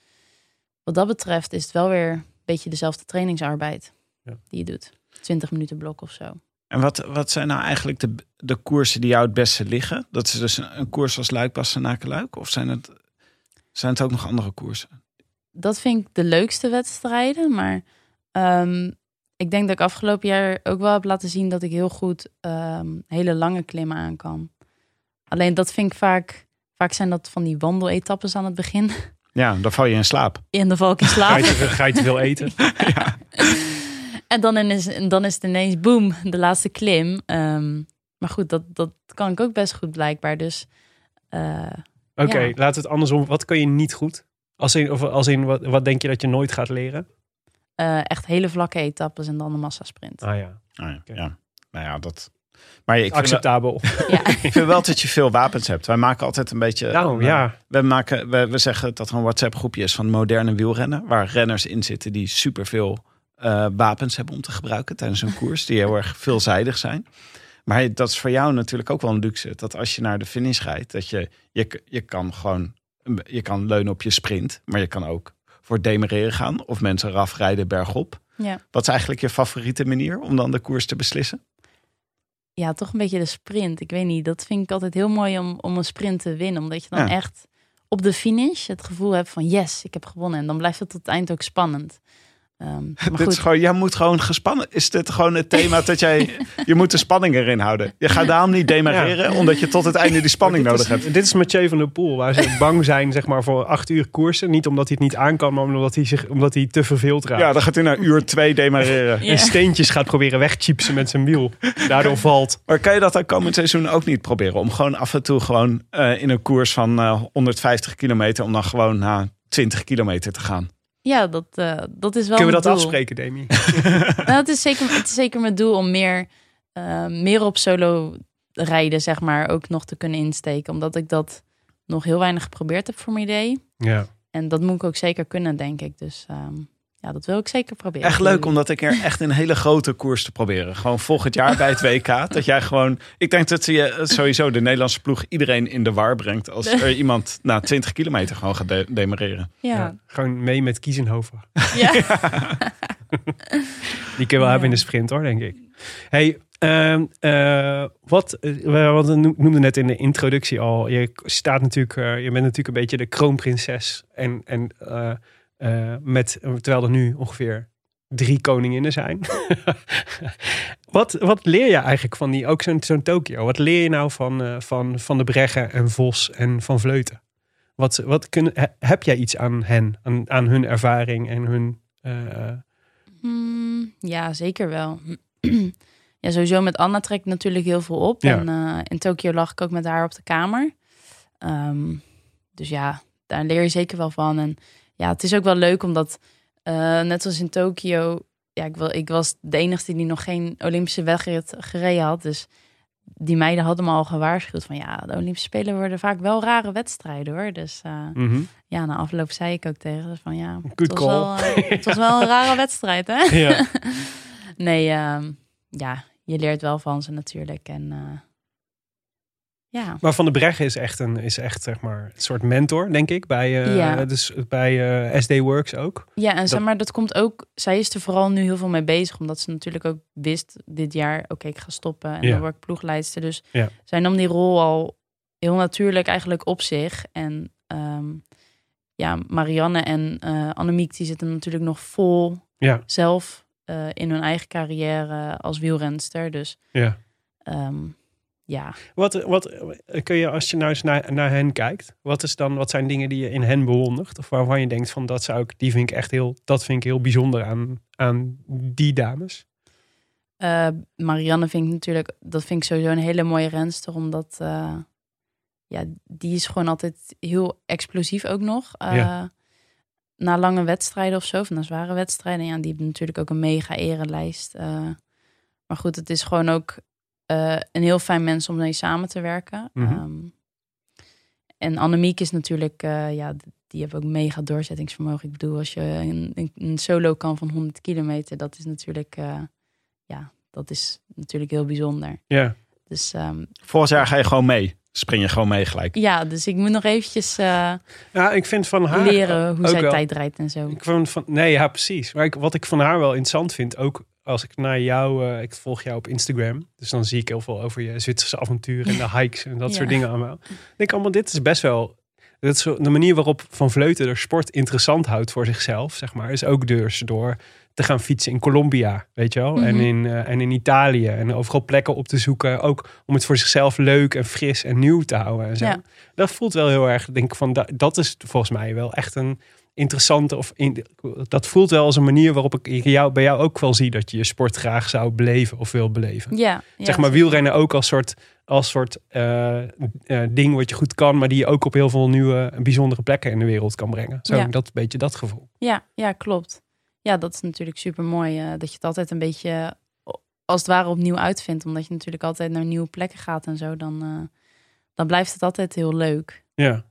[SPEAKER 6] wat dat betreft is het wel weer een beetje dezelfde trainingsarbeid
[SPEAKER 2] Ja.
[SPEAKER 6] die je doet. 20 minuten blok of zo.
[SPEAKER 1] En wat, wat zijn nou eigenlijk de, de koersen die jou het beste liggen? Dat is dus een, een koers als Luik, Bastenaken, Luik? Of zijn het, zijn het ook nog andere koersen?
[SPEAKER 6] Dat vind ik de leukste wedstrijden, maar ehm, ik denk dat ik afgelopen jaar ook wel heb laten zien dat ik heel goed ehm, hele lange klimmen aan kan. Alleen dat vind ik vaak, Vaak zijn dat van die wandeletappes aan het begin.
[SPEAKER 1] Ja, dan val je in slaap.
[SPEAKER 6] En dan val ik in
[SPEAKER 2] Ga
[SPEAKER 6] slaap.
[SPEAKER 2] je, te, ga je te veel eten?
[SPEAKER 6] En dan is, en dan is het ineens boom, de laatste klim. Ehm, maar goed, dat, dat kan ik ook best goed blijkbaar. Dus eh,
[SPEAKER 2] Oké,
[SPEAKER 6] Ja.
[SPEAKER 2] laten we het andersom. Wat kun je niet goed? Als in, of als in wat, wat denk je dat je nooit gaat leren?
[SPEAKER 6] eh, echt hele vlakke etappes en dan een massasprint.
[SPEAKER 2] Ah ja,
[SPEAKER 1] Oh ja, ja. Nou ja, dat... Maar ik vind, wel,
[SPEAKER 2] acceptabel.
[SPEAKER 6] Ja.
[SPEAKER 1] ik vind wel dat je veel wapens hebt. Wij maken altijd een beetje...
[SPEAKER 2] Nou ja,
[SPEAKER 1] We, maken, we, we zeggen dat er een WhatsApp groepje is van moderne wielrennen. Waar renners in zitten die superveel eh wapens hebben om te gebruiken tijdens een koers. Die heel erg veelzijdig zijn. Maar dat is voor jou natuurlijk ook wel een luxe. Dat als je naar de finish rijdt, dat je, je, je kan gewoon, je kan leunen op je sprint. Maar je kan ook voor demereren gaan of mensen raf rijden bergop.
[SPEAKER 6] Ja.
[SPEAKER 1] Wat is eigenlijk je favoriete manier om dan de koers te beslissen?
[SPEAKER 6] Ja, toch een beetje de sprint. Ik weet niet, dat vind ik altijd heel mooi om, om een sprint te winnen. Omdat je dan
[SPEAKER 1] Ja.
[SPEAKER 6] echt op de finish het gevoel hebt van yes, ik heb gewonnen. En dan blijft het tot het eind ook spannend. Maar
[SPEAKER 1] Dit is gewoon, jij moet gewoon gespannen. Is dit gewoon het thema dat jij. Je moet de spanning erin houden. Je gaat daarom niet demareren, omdat je tot het einde die spanning nodig
[SPEAKER 2] is,
[SPEAKER 1] hebt.
[SPEAKER 2] Dit is Mathieu van der Poel, waar ze bang zijn zeg maar, voor acht uur koersen. Niet omdat hij het niet aan kan, maar omdat hij, zich, omdat hij te verveeld raakt.
[SPEAKER 1] Ja, dan gaat hij naar uur twee demareren.
[SPEAKER 6] Ja.
[SPEAKER 2] En steentjes gaat proberen wegchipsen met zijn wiel. Daardoor valt.
[SPEAKER 1] Maar kan je dat dan komend seizoen ook niet proberen? Om gewoon af en toe gewoon eh, in een koers van eh, 150 kilometer, om dan gewoon na 20 kilometer te gaan.
[SPEAKER 6] Ja, dat, eh, dat is wel
[SPEAKER 2] Kunnen we dat
[SPEAKER 6] doel.
[SPEAKER 2] afspreken, Demi?
[SPEAKER 6] Nou, het, is zeker, het is zeker mijn doel om meer, eh, meer op solo rijden, zeg maar, ook nog te kunnen insteken. Omdat ik dat nog heel weinig geprobeerd heb voor mijn idee.
[SPEAKER 2] Ja.
[SPEAKER 6] En dat moet ik ook zeker kunnen, denk ik. Dus ehm, ja, dat wil ik zeker proberen.
[SPEAKER 1] Echt leuk om dat een keer echt een hele grote koers te proberen. Gewoon volgend jaar bij het WK. Dat jij gewoon. Ik denk dat je sowieso de Nederlandse ploeg iedereen in de war brengt. Als er iemand na 20 kilometer gewoon gaat de- demareren.
[SPEAKER 6] Ja,
[SPEAKER 2] Ja, gewoon mee met Kiezenhoven.
[SPEAKER 6] ja.
[SPEAKER 2] Die kun je wel hebben in de sprint hoor, denk ik. Hey, ehm, eh, wat, eh, we hadden- noemden net in de introductie al, je staat natuurlijk, eh, je bent natuurlijk een beetje de kroonprinses. En, en eh, met, terwijl er nu ongeveer drie koninginnen zijn. wat, wat leer je eigenlijk van die, ook zo'n zo'n Tokio? Wat leer je nou van, eh, van, van de Breggen en Vos en van Vleuten? Wat, wat he- heb jij iets aan hen, aan, aan hun ervaring en hun... eh,
[SPEAKER 6] Hmm, ja, zeker wel. ja, sowieso met Anna trek ik natuurlijk heel veel op.
[SPEAKER 2] Ja.
[SPEAKER 6] En in Tokio lag ik ook met haar op de kamer. Ehm, dus ja, daar leer je zeker wel van. En ja, het is ook wel leuk omdat, eh, net zoals in Tokio... Ja, ik, wel, ik was de enige die nog geen Olympische wedstrijd gereden had. Dus die meiden hadden me al gewaarschuwd van... ja, de Olympische Spelen worden vaak wel rare wedstrijden hoor. Dus eh,
[SPEAKER 2] mhm.
[SPEAKER 6] ja, na afloop zei ik ook tegen ze van... ja,
[SPEAKER 2] Good
[SPEAKER 6] het was,
[SPEAKER 2] call.
[SPEAKER 6] wel, eh, het was wel een rare wedstrijd hè.
[SPEAKER 2] Ja.
[SPEAKER 6] nee, ehm, ja, je leert wel van ze natuurlijk. En ja,
[SPEAKER 2] Maar Van de Breggen is echt een, is echt zeg maar een soort mentor, denk ik, bij,
[SPEAKER 6] Ja.
[SPEAKER 2] dus bij eh, SD Works ook.
[SPEAKER 6] ja, en zeg maar, dat komt ook. Zij is er vooral nu heel veel mee bezig, omdat ze natuurlijk ook wist dit jaar: oké, ik ga stoppen en
[SPEAKER 2] Ja.
[SPEAKER 6] dan word ik ploegleidster. Dus
[SPEAKER 2] Ja.
[SPEAKER 6] zij nam die rol al heel natuurlijk eigenlijk op zich. En ehm, ja, Marianne en eh Annemiek, die zitten natuurlijk nog vol zelf in hun eigen carrière als wielrenster. Dus
[SPEAKER 2] ja.
[SPEAKER 6] ehm, ja,
[SPEAKER 2] Wat, wat kun je, als je nou eens naar, naar hen kijkt, wat, is dan, wat zijn dingen die je in hen bewondert? Of waarvan je denkt van dat zou ik, die vind ik echt heel, dat vind ik heel bijzonder aan, aan die dames.
[SPEAKER 6] Eh, Marianne vind ik natuurlijk, dat vind ik sowieso een hele mooie renster, omdat eh, ja, die is gewoon altijd heel explosief ook nog. Eh,
[SPEAKER 2] Ja.
[SPEAKER 6] Na lange wedstrijden of zo, of na zware wedstrijden, ja, die hebben natuurlijk ook een mega erenlijst. Maar goed, het is gewoon ook eh, een heel fijn mens om mee samen te werken.
[SPEAKER 2] Mhm.
[SPEAKER 6] Ehm, en Annemiek is natuurlijk, eh, ja, die heeft ook mega doorzettingsvermogen. Ik bedoel, als je een, solo kan van 100 kilometer, dat is natuurlijk, eh, ja, dat is natuurlijk heel bijzonder.
[SPEAKER 2] Ja,
[SPEAKER 6] Dus
[SPEAKER 1] jaar ga je gewoon mee. Spring je gewoon mee gelijk.
[SPEAKER 6] ja, dus ik moet nog eventjes
[SPEAKER 2] ja ik vind van haar
[SPEAKER 6] leren hoe zij
[SPEAKER 2] wel-
[SPEAKER 6] tijd rijdt en zo.
[SPEAKER 2] Ik vond van, nee, ja, precies. Maar ik, wat ik van haar wel interessant vind, ook als ik naar jou, eh, ik volg jou op Instagram, dus dan zie ik heel veel over je Zwitserse avonturen en de hikes en dat
[SPEAKER 6] Ja.
[SPEAKER 2] soort dingen allemaal. Ik denk allemaal, dit is best wel, dat is de manier waarop Van Vleuten de sport interessant houdt voor zichzelf, zeg maar, is ook dus door te gaan fietsen in Colombia, weet je wel? en,
[SPEAKER 6] Mhm.
[SPEAKER 2] in, eh, en in Italië. En overal plekken op te zoeken. Ook om het voor zichzelf leuk en fris en nieuw te houden. En zo.
[SPEAKER 6] Ja.
[SPEAKER 2] Dat voelt wel heel erg, denk ik, van da- dat is volgens mij wel echt een interessante. Of in, dat voelt wel als een manier waarop ik jou, bij jou ook wel zie dat je je sport graag zou beleven of wil beleven.
[SPEAKER 6] Ja, ja,
[SPEAKER 2] zeg maar wielrennen ook als soort, als soort eh, eh, ding wat je goed kan, maar die je ook op heel veel nieuwe en bijzondere plekken in de wereld kan brengen. Zo,
[SPEAKER 6] Ja.
[SPEAKER 2] dat beetje dat gevoel.
[SPEAKER 6] Ja, ja, klopt. Ja, dat is natuurlijk super mooi. dat je het altijd een beetje als het ware opnieuw uitvindt. Omdat je natuurlijk altijd naar nieuwe plekken gaat en zo. Dan, eh, dan blijft het altijd heel leuk.
[SPEAKER 2] Ja.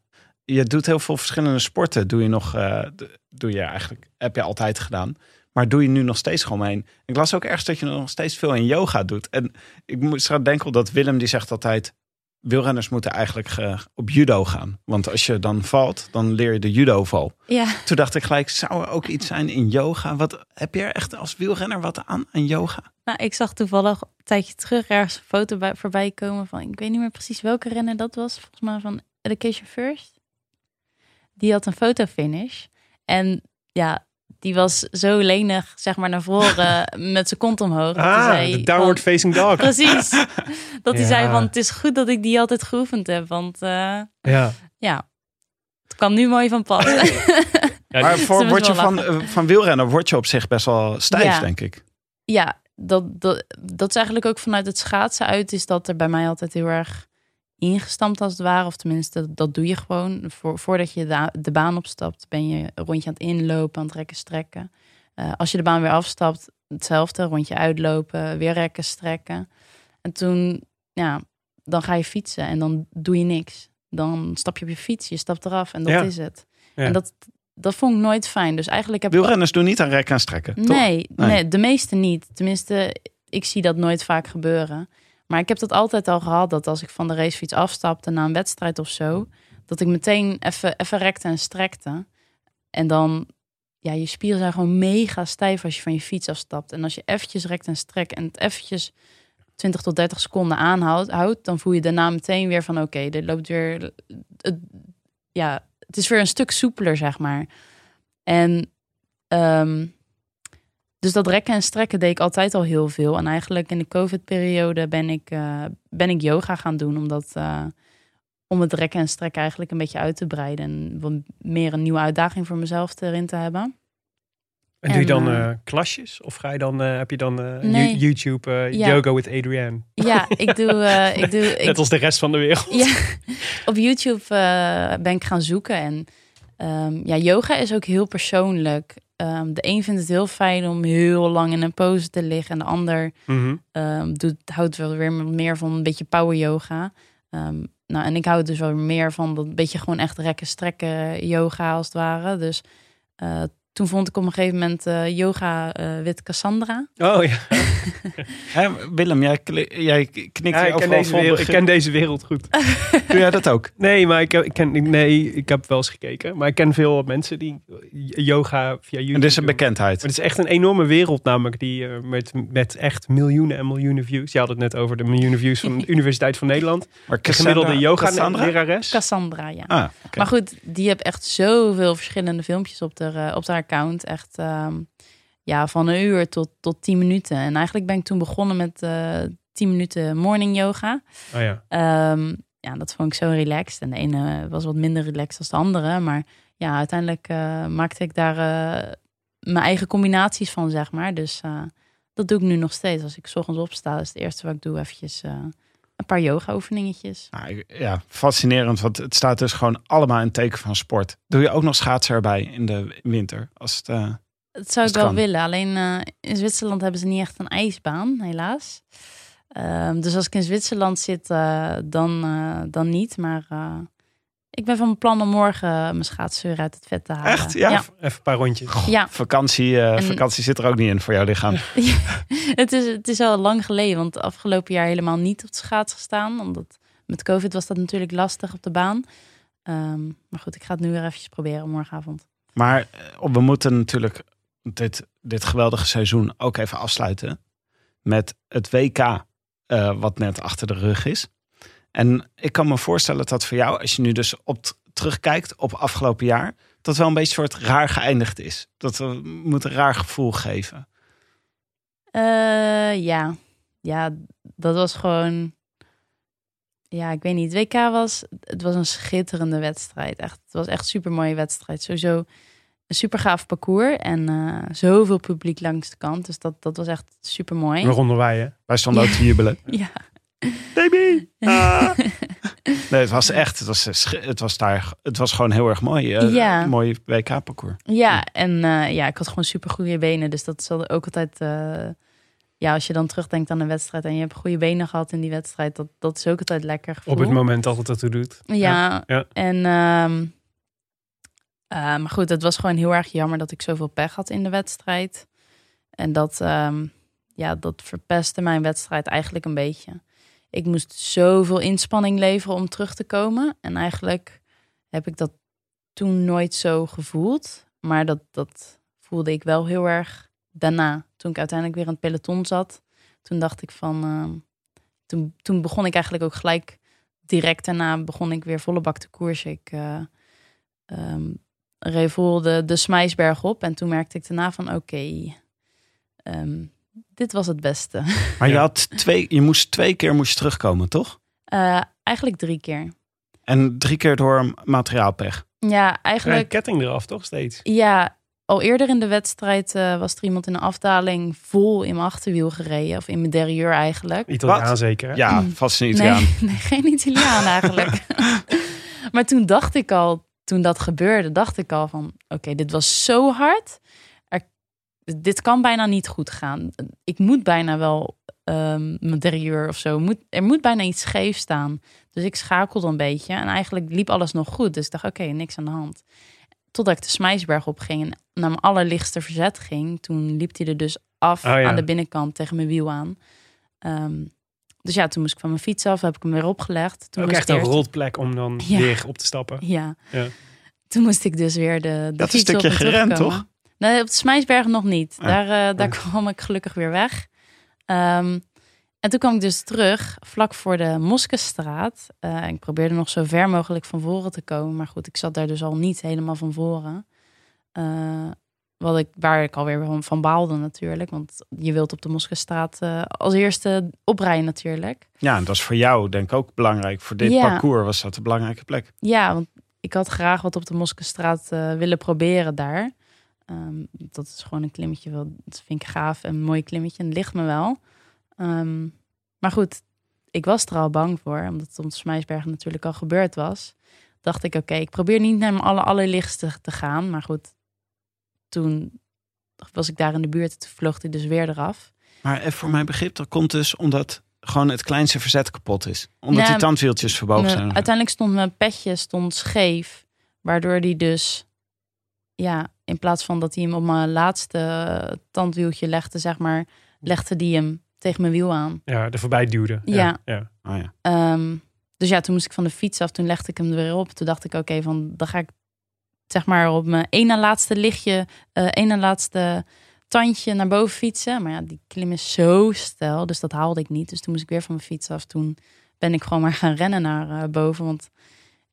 [SPEAKER 1] Je doet heel veel verschillende sporten. Doe je nog, eh, doe je eigenlijk, heb je altijd gedaan. Maar doe je nu nog steeds gewoon mee? Ik las ook ergens dat je nog steeds veel in yoga doet. En ik moest eraan denken dat Willem die zegt altijd... wielrenners moeten eigenlijk ge- op judo gaan. Want als je dan valt, dan leer je de judo-val.
[SPEAKER 6] Ja,
[SPEAKER 1] Toen dacht ik gelijk, zou er ook iets zijn in yoga? Wat, heb je er echt als wielrenner wat aan, aan yoga?
[SPEAKER 6] nou, ik zag toevallig een tijdje terug ergens een foto bij, voorbij komen van... Ik weet niet meer precies welke renner dat was. Volgens mij van Education First. Die had een fotofinish. En ja, die was zo lenig, zeg maar, naar voren met zijn kont omhoog. Hij
[SPEAKER 2] Ah,
[SPEAKER 6] zei
[SPEAKER 2] de downward
[SPEAKER 6] van-
[SPEAKER 2] facing dog.
[SPEAKER 6] Precies. Dat hij
[SPEAKER 2] Ja.
[SPEAKER 6] zei van, het is goed dat ik die altijd geoefend heb. Want eh,
[SPEAKER 2] Ja.
[SPEAKER 6] ja, het kwam nu mooi van pas.
[SPEAKER 1] maar voor, word je van,
[SPEAKER 6] lachen.
[SPEAKER 1] eh, van wielrenner word je op zich best wel stijf,
[SPEAKER 6] Ja.
[SPEAKER 1] denk ik.
[SPEAKER 6] ja, dat, dat, dat is eigenlijk ook vanuit het schaatsen uit... is dat er bij mij altijd heel erg ingestampt als het ware. Of tenminste, dat, dat doe je gewoon. Voor, voordat je de, de baan opstapt, ben je een rondje aan het inlopen, aan het rekken, strekken. Eh, als je de baan weer afstapt, hetzelfde. Rondje uitlopen, weer rekken, strekken. En toen, ja, dan ga je fietsen en dan doe je niks. Dan stap je op je fiets, je stapt eraf en dat
[SPEAKER 2] Ja.
[SPEAKER 6] is het.
[SPEAKER 2] Ja.
[SPEAKER 6] En dat, dat vond ik nooit fijn. Dus eigenlijk heb ik
[SPEAKER 1] Wielrenners doen niet aan rekken en strekken,
[SPEAKER 6] Nee.
[SPEAKER 1] nee.
[SPEAKER 6] de meeste niet. Tenminste, ik zie dat nooit vaak gebeuren. Maar ik heb dat altijd al gehad, dat als ik van de racefiets afstapte na een wedstrijd of zo, dat ik meteen even, even rekte en strekte. En dan, ja, je spieren zijn gewoon mega stijf als je van je fiets afstapt. En als je eventjes rekt en strekt en het eventjes 20 tot 30 seconden aanhoudt, houdt, dan voel je daarna meteen weer van, oké, dit loopt weer, het, ja, het is weer een stuk soepeler, zeg maar. En ehm, dus dat rekken en strekken deed ik altijd al heel veel. En eigenlijk in de COVID-periode ben ik, eh, ben ik yoga gaan doen. Omdat, eh, om het rekken en strekken eigenlijk een beetje uit te breiden. En wat meer een nieuwe uitdaging voor mezelf erin te hebben.
[SPEAKER 2] En doe je dan
[SPEAKER 6] eh,
[SPEAKER 2] klasjes? Of ga je dan, heb je dan
[SPEAKER 6] Nee.
[SPEAKER 2] YouTube
[SPEAKER 6] Ja.
[SPEAKER 2] Yoga with Adrienne?
[SPEAKER 6] Ja, ik doe... ik doe ik,
[SPEAKER 2] Net als de rest van de wereld.
[SPEAKER 6] Ja, op YouTube ben ik gaan zoeken. En ehm, ja, yoga is ook heel persoonlijk. Ehm, de een vindt het heel fijn om heel lang in een pose te liggen. En de ander
[SPEAKER 2] Mhm.
[SPEAKER 6] ehm, doet, houdt wel weer meer van een beetje power yoga. Ehm, nou, en ik hou dus wel meer van dat beetje gewoon echt rekken, strekken yoga als het ware. Dus eh, toen vond ik op een gegeven moment eh, yoga eh wit Cassandra.
[SPEAKER 2] Oh ja,
[SPEAKER 1] Willem, jij, jij knikt
[SPEAKER 2] ja ik, ken deze wereld, ik ken deze wereld goed.
[SPEAKER 1] Doe jij dat ook?
[SPEAKER 2] Nee, maar ik, heb- ik ken, nee, ik heb wel eens gekeken. Maar ik ken veel mensen die yoga via YouTube
[SPEAKER 1] En dit is een bekendheid.
[SPEAKER 2] Maar het is echt een enorme wereld namelijk die eh, met, met echt miljoenen en miljoenen views. Je had het net over de miljoenen views van de Universiteit van Nederland.
[SPEAKER 1] Maar
[SPEAKER 2] De gemiddelde yoga
[SPEAKER 1] Cassandra?
[SPEAKER 2] lerares.
[SPEAKER 6] Cassandra, ja.
[SPEAKER 1] Ah.
[SPEAKER 6] Maar goed, die heeft echt zoveel verschillende filmpjes op haar, op haar account. Echt ehm, ja, van een uur tot, tot tien minuten. En eigenlijk ben ik toen begonnen met eh 10 minuten morning yoga.
[SPEAKER 2] Oh ja.
[SPEAKER 6] Ehm, ja, dat vond ik zo relaxed. En de ene was wat minder relaxed dan de andere. Maar ja, uiteindelijk eh, maakte ik daar eh, mijn eigen combinaties van, zeg maar. Dus dat doe ik nu nog steeds. Als ik 's ochtends opsta, is het eerste wat ik doe eventjes een paar yoga oefeningetjes.
[SPEAKER 1] Nou, ja, fascinerend, want het staat dus gewoon allemaal in teken van sport. Doe je ook nog schaatsen erbij in de winter? Als het, eh,
[SPEAKER 6] Dat zou ik wel
[SPEAKER 1] kan.
[SPEAKER 6] willen. Alleen eh, in Zwitserland hebben ze niet echt een ijsbaan, helaas. Ehm, dus als ik in Zwitserland zit, eh, dan, dan niet. Maar ik ben van plan om morgen mijn schaatsen uit het vet te halen.
[SPEAKER 1] Echt? Ja?
[SPEAKER 6] Ja.
[SPEAKER 2] Even een paar rondjes.
[SPEAKER 6] ja.
[SPEAKER 1] vakantie, eh,
[SPEAKER 6] En-
[SPEAKER 1] vakantie zit er ook niet in voor jouw lichaam.
[SPEAKER 6] het, is, het is al lang geleden, want afgelopen jaar helemaal niet op de schaats gestaan. Omdat met COVID was dat natuurlijk lastig op de baan. Ehm, maar goed, ik ga het nu weer eventjes proberen morgenavond.
[SPEAKER 1] Maar eh, we moeten natuurlijk dit, dit geweldige seizoen ook even afsluiten met het WK, eh, wat net achter de rug is. En ik kan me voorstellen dat voor jou, als je nu dus op terugkijkt op afgelopen jaar, dat wel een beetje soort raar geëindigd is. Dat moet een raar gevoel geven.
[SPEAKER 6] Eh, ja. ja, dat was gewoon. Ja, ik weet niet. WK was. Het was een schitterende wedstrijd. Echt, het was echt een super mooie wedstrijd. Sowieso een super gaaf parcours. En eh, zoveel publiek langs de kant. Dus dat, dat was echt super mooi.
[SPEAKER 2] Waaronder wij, hè?
[SPEAKER 1] Wij stonden ook te jubelen.
[SPEAKER 6] Ja.
[SPEAKER 1] Baby! Ah. Nee, het was echt, het was, sch- het was daar, het was gewoon heel erg mooi. eh,
[SPEAKER 6] Ja.
[SPEAKER 1] Mooi WK-parcours.
[SPEAKER 6] Ja, en eh, ja, ik had gewoon super goede benen. Dus dat is ook altijd. eh, ja, als je dan terugdenkt aan een wedstrijd en je hebt goede benen gehad in die wedstrijd, dat, dat is ook altijd lekker. Gevoel.
[SPEAKER 2] Op het moment dat het ertoe doet.
[SPEAKER 6] Ja,
[SPEAKER 2] Ja.
[SPEAKER 6] en ehm, eh, maar goed, het was gewoon heel erg jammer dat ik zoveel pech had in de wedstrijd. En dat, ehm, ja, dat verpestte mijn wedstrijd eigenlijk een beetje. Ik moest zoveel inspanning leveren om terug te komen. En eigenlijk heb ik dat toen nooit zo gevoeld. Maar dat, dat voelde ik wel heel erg daarna. Toen ik uiteindelijk weer aan het peloton zat. Toen dacht ik van... ehm, toen, toen begon ik eigenlijk ook gelijk direct daarna begon ik weer volle bak te koersen. Ik eh ehm, de, de Smijsberg op. En toen merkte ik daarna van oké, ehm, dit was het beste.
[SPEAKER 1] Maar je, had twee, je moest twee keer moest je terugkomen, toch?
[SPEAKER 6] Eh, eigenlijk drie keer.
[SPEAKER 1] En drie keer door materiaalpech.
[SPEAKER 6] Ja,
[SPEAKER 2] Ja,
[SPEAKER 6] eigenlijk...
[SPEAKER 2] ketting eraf, toch steeds?
[SPEAKER 6] Ja, al eerder in de wedstrijd eh, was er iemand in een afdaling vol in mijn achterwiel gereden. Of in mijn derieur eigenlijk.
[SPEAKER 2] Italiaan
[SPEAKER 1] Wat?
[SPEAKER 2] zeker, hè?
[SPEAKER 1] Ja, vast niet
[SPEAKER 6] Nee,
[SPEAKER 1] aan.
[SPEAKER 6] nee, geen Italiaan eigenlijk. maar toen dacht ik al, toen dat gebeurde, dacht ik al van... Oké, dit was zo hard. Dit kan bijna niet goed gaan. Ik moet bijna wel ehm mijn derieur of zo. Moet, er moet bijna iets scheef staan. Dus ik schakelde een beetje. En eigenlijk liep alles nog goed. Dus ik dacht, oké, niks aan de hand. Totdat ik de Smijsberg op ging en naar mijn allerlichtste verzet ging. Toen liep hij er dus af
[SPEAKER 2] Oh ja.
[SPEAKER 6] aan de binnenkant tegen mijn wiel aan. Ehm, dus ja, toen moest ik van mijn fiets af, heb ik hem weer opgelegd. Toen
[SPEAKER 2] Ook echt een
[SPEAKER 6] eerst-
[SPEAKER 2] rolplek om dan
[SPEAKER 6] Ja.
[SPEAKER 2] weer op te stappen.
[SPEAKER 6] Ja.
[SPEAKER 2] Ja.
[SPEAKER 6] Toen moest ik dus weer de, de
[SPEAKER 1] Dat is
[SPEAKER 6] fiets
[SPEAKER 1] een stukje
[SPEAKER 6] en
[SPEAKER 1] gerend, toch?
[SPEAKER 6] Nee, op de Smijsberg nog niet.
[SPEAKER 1] Ah.
[SPEAKER 6] Daar, eh, daar kwam ik gelukkig weer weg. Ehm, en toen kwam ik dus terug, vlak voor de Moskestraat. Eh, ik probeerde nog zo ver mogelijk van voren te komen. Maar goed, ik zat daar dus al niet helemaal van voren. Eh, wat ik, waar ik alweer van, van baalde natuurlijk. Want je wilt op de Moskestraat als eerste oprijden natuurlijk.
[SPEAKER 1] Ja, en dat is voor jou denk ik ook belangrijk. Voor dit
[SPEAKER 6] Ja.
[SPEAKER 1] parcours was dat een belangrijke plek.
[SPEAKER 6] Ja, want ik had graag wat op de Moskestraat willen proberen daar. Ehm, dat is gewoon een klimmetje, wel, dat vind ik gaaf. Een mooi klimmetje en het ligt me wel. Ehm, maar goed, ik was er al bang voor, omdat het op Smijsberg natuurlijk al gebeurd was. Dacht ik, oké, ik probeer niet naar mijn aller, allerlichtste te gaan. Maar goed, toen was ik daar in de buurt, toen vloog hij dus weer eraf.
[SPEAKER 1] Maar even voor mijn begrip, dat komt dus omdat gewoon het kleinste verzet kapot is. Omdat
[SPEAKER 6] Nou,
[SPEAKER 1] die tandwieltjes verbogen zijn.
[SPEAKER 6] uiteindelijk stond mijn petje stond scheef. Waardoor die dus, ja, in plaats van dat hij hem op mijn laatste tandwieltje legde, zeg maar, legde die hem tegen mijn wiel aan.
[SPEAKER 2] Ja, er voorbij duwde.
[SPEAKER 6] Ja.
[SPEAKER 2] ja.
[SPEAKER 1] Oh ja.
[SPEAKER 6] Ehm, dus ja, toen moest ik van de fiets af. Toen legde ik hem er weer op. Toen dacht ik, oké, van dan ga ik zeg maar op mijn ene laatste lichtje, eh ene laatste tandje naar boven fietsen. Maar ja, die klim is zo stijl, dus dat haalde ik niet. Dus toen moest ik weer van mijn fiets af. Toen ben ik gewoon maar gaan rennen naar eh, boven, want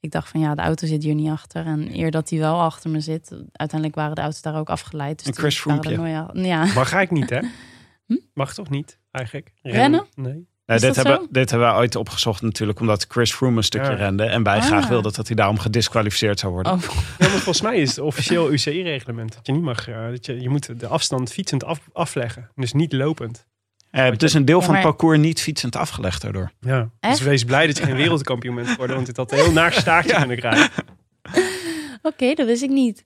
[SPEAKER 6] ik dacht van ja, de auto zit hier niet achter. En eer dat hij wel achter me zit, uiteindelijk waren de auto's daar ook afgeleid. Dus
[SPEAKER 1] Een Froome-pje.
[SPEAKER 6] nooit- Ja,
[SPEAKER 2] Mag ik niet, hè?
[SPEAKER 6] Hm?
[SPEAKER 2] Mag toch niet, eigenlijk?
[SPEAKER 6] Rennen?
[SPEAKER 2] Nee.
[SPEAKER 1] Dit, hebben,
[SPEAKER 6] zo?
[SPEAKER 1] dit hebben we ooit opgezocht natuurlijk omdat Chris Froome een stukje
[SPEAKER 2] Ja.
[SPEAKER 1] rende. En wij
[SPEAKER 6] Ah.
[SPEAKER 1] graag wilden dat hij daarom gedisqualificeerd zou worden.
[SPEAKER 6] Oh,
[SPEAKER 2] Ja, maar volgens mij is het officieel UCI-reglement. Dat je niet mag, eh, dat je, je moet de afstand fietsend af, afleggen. Dus niet lopend.
[SPEAKER 1] Je hebt dus een deel
[SPEAKER 6] Ja,
[SPEAKER 1] van het parcours niet fietsend afgelegd daardoor.
[SPEAKER 2] Ja. Dus wees blij dat je geen wereldkampioen bent geworden. Want dit had een heel naar staartje kunnen krijgen.
[SPEAKER 6] Oké, dat wist ik niet.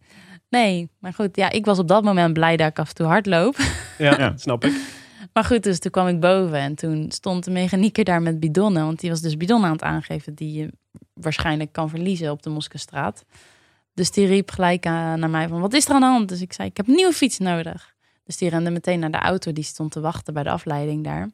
[SPEAKER 6] Nee, maar goed, ja, ik was op dat moment blij dat ik af en toe hard loop.
[SPEAKER 2] Ja,
[SPEAKER 1] Ja.
[SPEAKER 2] snap ik.
[SPEAKER 6] Maar goed, dus toen kwam ik boven en toen stond de mechanieker daar met bidonnen. Want die was dus bidon aan het aangeven die je waarschijnlijk kan verliezen op de Moskestraat. Dus die riep gelijk aan, naar mij van, wat is er aan de hand? Dus ik zei, ik heb een nieuwe fiets nodig. Dus die rende meteen naar de auto, die stond te wachten bij de afleiding daar.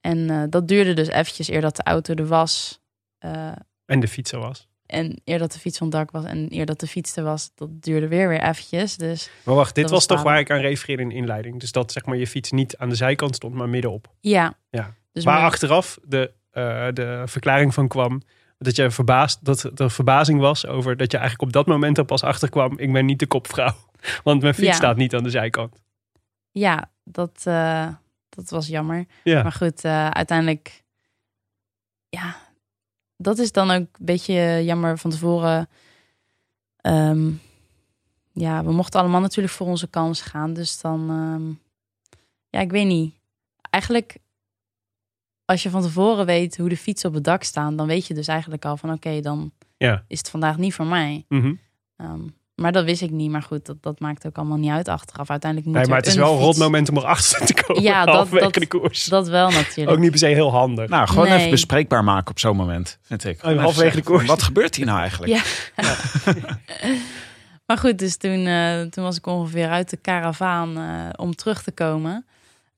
[SPEAKER 6] En eh, dat duurde dus eventjes eer dat de auto er was. Eh,
[SPEAKER 2] En de fiets er was.
[SPEAKER 6] en eer dat de fiets van dak was en eer dat de fiets er was, dat duurde weer weer eventjes. Dus
[SPEAKER 2] Maar wacht, dit was
[SPEAKER 6] was
[SPEAKER 2] toch waar ik aan refereerde in de inleiding. Dus dat zeg maar je fiets niet aan de zijkant stond, maar middenop.
[SPEAKER 6] ja.
[SPEAKER 2] Ja.
[SPEAKER 6] Dus
[SPEAKER 2] Waar
[SPEAKER 6] mijn-
[SPEAKER 2] achteraf de, eh, de verklaring van kwam Dat je verbaasd, dat er verbazing was over dat je eigenlijk op dat moment er pas achterkwam. Ik ben niet de kopvrouw. Want mijn fiets
[SPEAKER 6] Ja.
[SPEAKER 2] staat niet aan de zijkant.
[SPEAKER 6] Ja, dat, eh, dat was jammer.
[SPEAKER 2] Ja.
[SPEAKER 6] Maar goed, eh, uiteindelijk, ja, dat is dan ook een beetje jammer van tevoren. Ehm, ja, we mochten allemaal natuurlijk voor onze kans gaan. Dus dan, ehm, ja, ik weet niet. Eigenlijk, als je van tevoren weet hoe de fietsen op het dak staan, dan weet je dus eigenlijk al van oké, dan
[SPEAKER 2] Ja.
[SPEAKER 6] is het vandaag niet voor mij. Ehm, maar dat wist ik niet. Maar goed, dat, dat maakt ook allemaal niet uit achteraf. Uiteindelijk moet
[SPEAKER 2] Nee, maar
[SPEAKER 6] er
[SPEAKER 2] het is
[SPEAKER 6] een
[SPEAKER 2] wel een rot moment om erachter te komen.
[SPEAKER 6] Ja, dat- dat-
[SPEAKER 2] de koers.
[SPEAKER 6] Dat wel natuurlijk.
[SPEAKER 2] Ook niet per se heel handig.
[SPEAKER 1] Nou, gewoon
[SPEAKER 6] Nee.
[SPEAKER 1] even bespreekbaar maken op zo'n moment, vind ik. Even
[SPEAKER 2] halverwege de koers.
[SPEAKER 1] Wat gebeurt hier nou eigenlijk?
[SPEAKER 6] Ja. Maar goed, dus toen, eh, toen was ik ongeveer uit de karavaan eh, om terug te komen.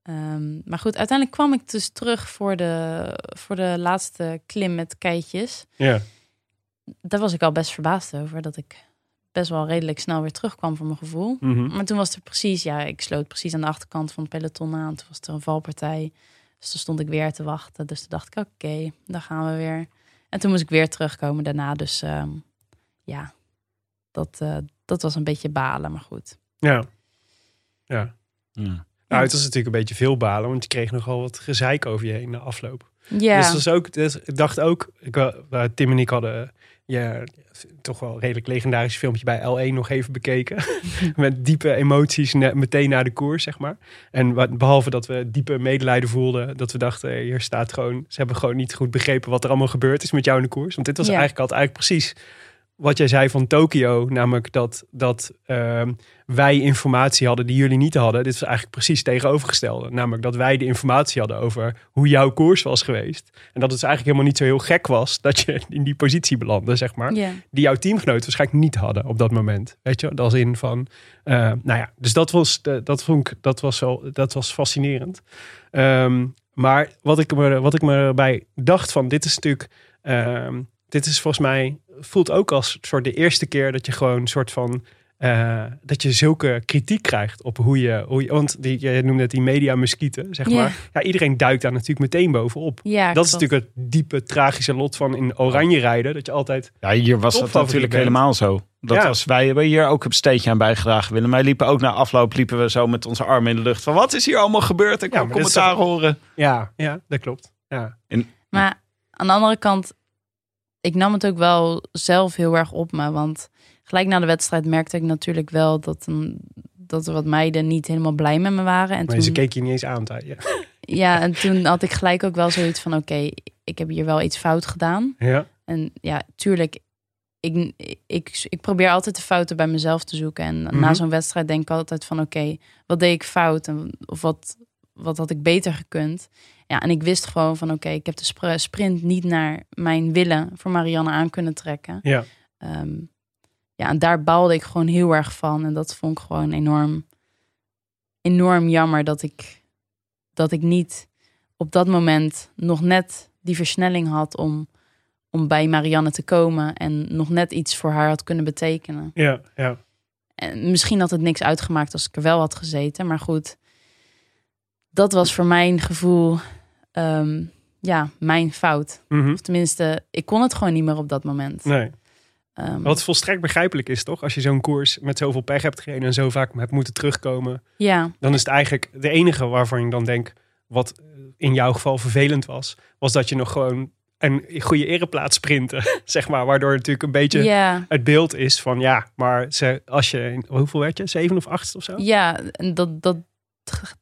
[SPEAKER 6] Ehm, maar goed, uiteindelijk kwam ik dus terug voor de, voor de laatste klim met keitjes.
[SPEAKER 2] Ja.
[SPEAKER 6] Daar was ik al best verbaasd over. Dat ik best wel redelijk snel weer terugkwam voor mijn gevoel.
[SPEAKER 2] Mhm.
[SPEAKER 6] Maar toen was er precies, ja, ik sloot precies aan de achterkant van het peloton aan. Toen was er een valpartij. Dus toen stond ik weer te wachten. Dus toen dacht ik, oké, daar gaan we weer. En toen moest ik weer terugkomen daarna. Dus ehm, ja, dat, eh, dat was een beetje balen, maar goed.
[SPEAKER 2] Ja. Ja.
[SPEAKER 1] Ja.
[SPEAKER 2] Nou, het was natuurlijk een beetje veel balen, want je kreeg nogal wat gezeik over je heen na afloop.
[SPEAKER 6] Ja,
[SPEAKER 2] Dus is ook, dus ik dacht ook, ik, Tim en ik hadden ja, toch wel een redelijk legendarisch filmpje bij L1 nog even bekeken. Met diepe emoties meteen na de koers, zeg maar. En wa- behalve dat we diepe medelijden voelden, dat we dachten, hier staat gewoon, ze hebben gewoon niet goed begrepen wat er allemaal gebeurd is met jou in de koers. Want dit was
[SPEAKER 6] Ja.
[SPEAKER 2] eigenlijk altijd eigenlijk precies wat jij zei van Tokio, namelijk dat, dat ehm, wij informatie hadden die jullie niet hadden. Dit was eigenlijk precies tegenovergestelde. Namelijk dat wij de informatie hadden over hoe jouw koers was geweest. En dat het eigenlijk helemaal niet zo heel gek was dat je in die positie belandde, zeg maar. Die jouw teamgenoten waarschijnlijk niet hadden op dat moment. Weet je, dat is in van, eh, nou ja, dus dat was, dat vond ik, dat was wel, dat was fascinerend. Ehm, maar wat ik, me, wat ik me erbij dacht van, dit is natuurlijk, ehm, dit is volgens mij, voelt ook als soort de eerste keer dat je gewoon een soort van, eh, dat je zulke kritiek krijgt op hoe je, hoe je want die, je noemde het die media muskieten, zeg maar. Ja, iedereen duikt daar natuurlijk meteen bovenop.
[SPEAKER 6] ja
[SPEAKER 2] dat is natuurlijk het diepe, tragische lot van in oranje rijden. Dat je altijd
[SPEAKER 1] Ja, hier was dat natuurlijk
[SPEAKER 2] bent.
[SPEAKER 1] helemaal zo. Dat
[SPEAKER 2] Ja.
[SPEAKER 1] was, wij hebben hier ook een steentje aan bijgedragen. Willem, wij liepen ook na afloop liepen we zo met onze armen in de lucht. Van wat is hier allemaal gebeurd? Ik
[SPEAKER 2] Ja, is
[SPEAKER 1] commentaar horen.
[SPEAKER 2] Ja, ja, dat klopt. Ja.
[SPEAKER 6] Maar aan de andere kant, ik nam het ook wel zelf heel erg op me. Want gelijk na de wedstrijd merkte ik natuurlijk wel dat, een, dat er wat meiden niet helemaal blij met me waren. En
[SPEAKER 2] Maar
[SPEAKER 6] toen,
[SPEAKER 2] ze keken je niet eens aan. je.
[SPEAKER 6] Ja, en toen had ik gelijk ook wel zoiets van: oké, ik heb hier wel iets fout gedaan.
[SPEAKER 2] Ja.
[SPEAKER 6] En ja, tuurlijk, ik, ik, ik probeer altijd de fouten bij mezelf te zoeken. En
[SPEAKER 2] Mhm.
[SPEAKER 6] na zo'n wedstrijd denk ik altijd van: oké, wat deed ik fout? En, of wat, wat had ik beter gekund? Ja, en ik wist gewoon van: oké, ik heb de spr- sprint niet naar mijn willen voor Marianne aan kunnen trekken.
[SPEAKER 2] Ja.
[SPEAKER 6] Ehm, ja, en daar baalde ik gewoon heel erg van. En dat vond ik gewoon enorm, enorm jammer dat ik, dat ik niet op dat moment nog net die versnelling had om, om bij Marianne te komen en nog net iets voor haar had kunnen betekenen.
[SPEAKER 2] Ja, ja.
[SPEAKER 6] En misschien had het niks uitgemaakt als ik er wel had gezeten, maar goed, dat was voor mijn gevoel, ehm, ja, mijn fout.
[SPEAKER 2] Mhm.
[SPEAKER 6] Of tenminste, ik kon het gewoon niet meer op dat moment.
[SPEAKER 2] Nee.
[SPEAKER 6] Ehm,
[SPEAKER 2] Wat volstrekt begrijpelijk is, toch? Als je zo'n koers met zoveel pech hebt gereden en zo vaak hebt moeten terugkomen,
[SPEAKER 6] ja,
[SPEAKER 2] dan is het eigenlijk de enige waarvan je dan denkt, wat in jouw geval vervelend was, was dat je nog gewoon een goede ereplaats sprinten, zeg maar. Waardoor het natuurlijk een beetje het beeld is van, ja, maar ze, als je, hoeveel werd je? Zeven of acht of zo?
[SPEAKER 6] ja, en dat, dat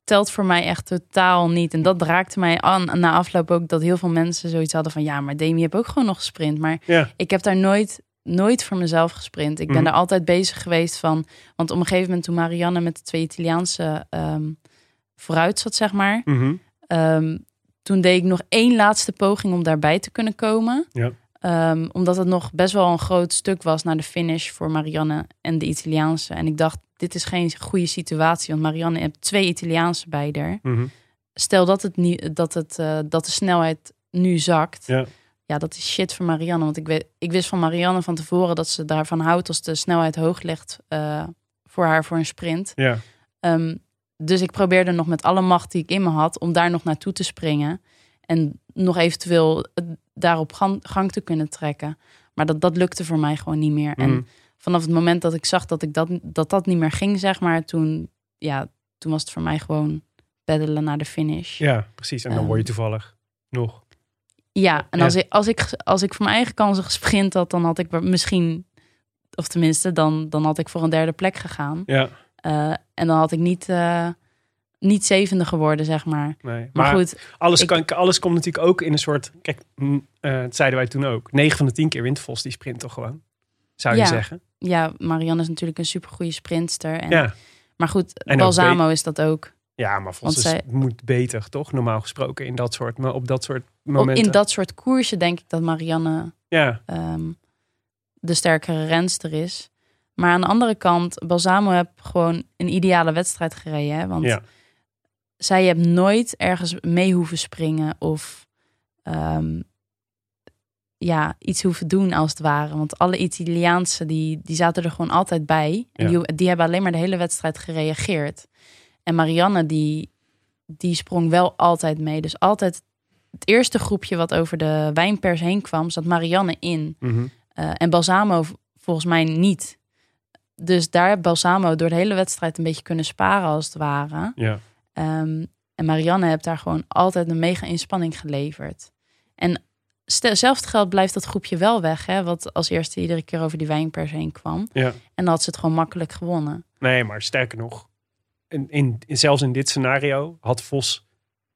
[SPEAKER 6] telt voor mij echt totaal niet. En dat raakte mij aan na afloop ook dat heel veel mensen zoiets hadden van ja, maar Demi heb ook gewoon nog gesprint. Maar
[SPEAKER 2] Ja.
[SPEAKER 6] ik heb daar nooit, nooit voor mezelf gesprint. Ik ben
[SPEAKER 2] Mhm.
[SPEAKER 6] daar altijd bezig geweest van. Want op een gegeven moment toen Marianne met de twee Italiaanse ehm, vooruit zat, zeg maar.
[SPEAKER 2] Mhm.
[SPEAKER 6] ehm, toen deed ik nog één laatste poging om daarbij te kunnen komen.
[SPEAKER 2] Ja.
[SPEAKER 6] Ehm, omdat het nog best wel een groot stuk was naar de finish voor Marianne en de Italiaanse. En ik dacht, dit is geen goede situatie. Want Marianne heeft twee Italiaanse bij haar.
[SPEAKER 2] Mhm.
[SPEAKER 6] Stel dat, het niet, dat, het, eh, dat de snelheid nu zakt.
[SPEAKER 2] Ja.
[SPEAKER 6] Ja, dat is shit voor Marianne. Want ik, weet, ik wist van Marianne van tevoren dat ze daarvan houdt als de snelheid hoog ligt eh, voor haar voor een sprint.
[SPEAKER 2] Ja.
[SPEAKER 6] Ehm, dus ik probeerde nog met alle macht die ik in me had om daar nog naartoe te springen. En nog eventueel daarop gang, te kunnen trekken. Maar dat, dat lukte voor mij gewoon niet meer.
[SPEAKER 2] Mm.
[SPEAKER 6] En vanaf het moment dat ik zag dat, ik dat, dat dat niet meer ging, zeg maar, toen, ja, toen was het voor mij gewoon peddelen naar de finish.
[SPEAKER 2] Ja, precies. En dan
[SPEAKER 6] Ehm.
[SPEAKER 2] word je toevallig nog.
[SPEAKER 6] Ja, en
[SPEAKER 2] Ja.
[SPEAKER 6] Als, ik, als, ik, als ik voor mijn eigen kansen gesprint had, dan had ik misschien, of tenminste, dan, dan had ik voor een derde plek gegaan.
[SPEAKER 2] Ja,
[SPEAKER 6] Eh, en dan had ik niet, eh, niet zevende geworden, zeg maar.
[SPEAKER 2] nee.
[SPEAKER 6] Maar, goed,
[SPEAKER 2] Alles,
[SPEAKER 6] Ik-
[SPEAKER 2] kan, alles komt natuurlijk ook in een soort... Kijk, dat zeiden wij toen ook. 9 van de 10 keer wint Vos die sprint toch gewoon? Zou je
[SPEAKER 6] Ja.
[SPEAKER 2] zeggen?
[SPEAKER 6] ja, Marianne is natuurlijk een supergoeie sprintster. En,
[SPEAKER 2] Ja.
[SPEAKER 6] Maar goed,
[SPEAKER 2] En
[SPEAKER 6] Balsamo is dat ook.
[SPEAKER 2] ja, maar is,
[SPEAKER 6] zij-
[SPEAKER 2] moet beter, toch? Normaal gesproken in dat soort, maar op dat soort momenten.
[SPEAKER 6] In dat soort koersen denk ik dat Marianne
[SPEAKER 2] Ja,
[SPEAKER 6] ehm, de sterkere renster is. Maar aan de andere kant, Balsamo heeft gewoon een ideale wedstrijd gereden. Hè? Want
[SPEAKER 2] ja.
[SPEAKER 6] Zij heeft nooit ergens mee hoeven springen of ehm, ja, iets hoeven doen als het ware. Want alle Italiaanse die, die zaten er gewoon altijd bij. En
[SPEAKER 2] Ja.
[SPEAKER 6] die, die hebben alleen maar de hele wedstrijd gereageerd. En Marianne die, die sprong wel altijd mee. Dus altijd het eerste groepje wat over de wijnpers heen kwam, zat Marianne in.
[SPEAKER 2] Mhm.
[SPEAKER 6] Eh, en Balsamo volgens mij niet. Dus daar heeft Balsamo door de hele wedstrijd een beetje kunnen sparen als het ware.
[SPEAKER 2] ja.
[SPEAKER 6] Ehm, en Marianne heeft daar gewoon altijd een mega inspanning geleverd. En zelfs geld blijft dat groepje wel weg, hè, wat als eerste iedere keer over die wijnpers heen kwam.
[SPEAKER 2] Ja.
[SPEAKER 6] En dan had ze het gewoon makkelijk gewonnen.
[SPEAKER 2] Nee, maar sterker nog, in, in, in- zelfs in dit scenario had Vos,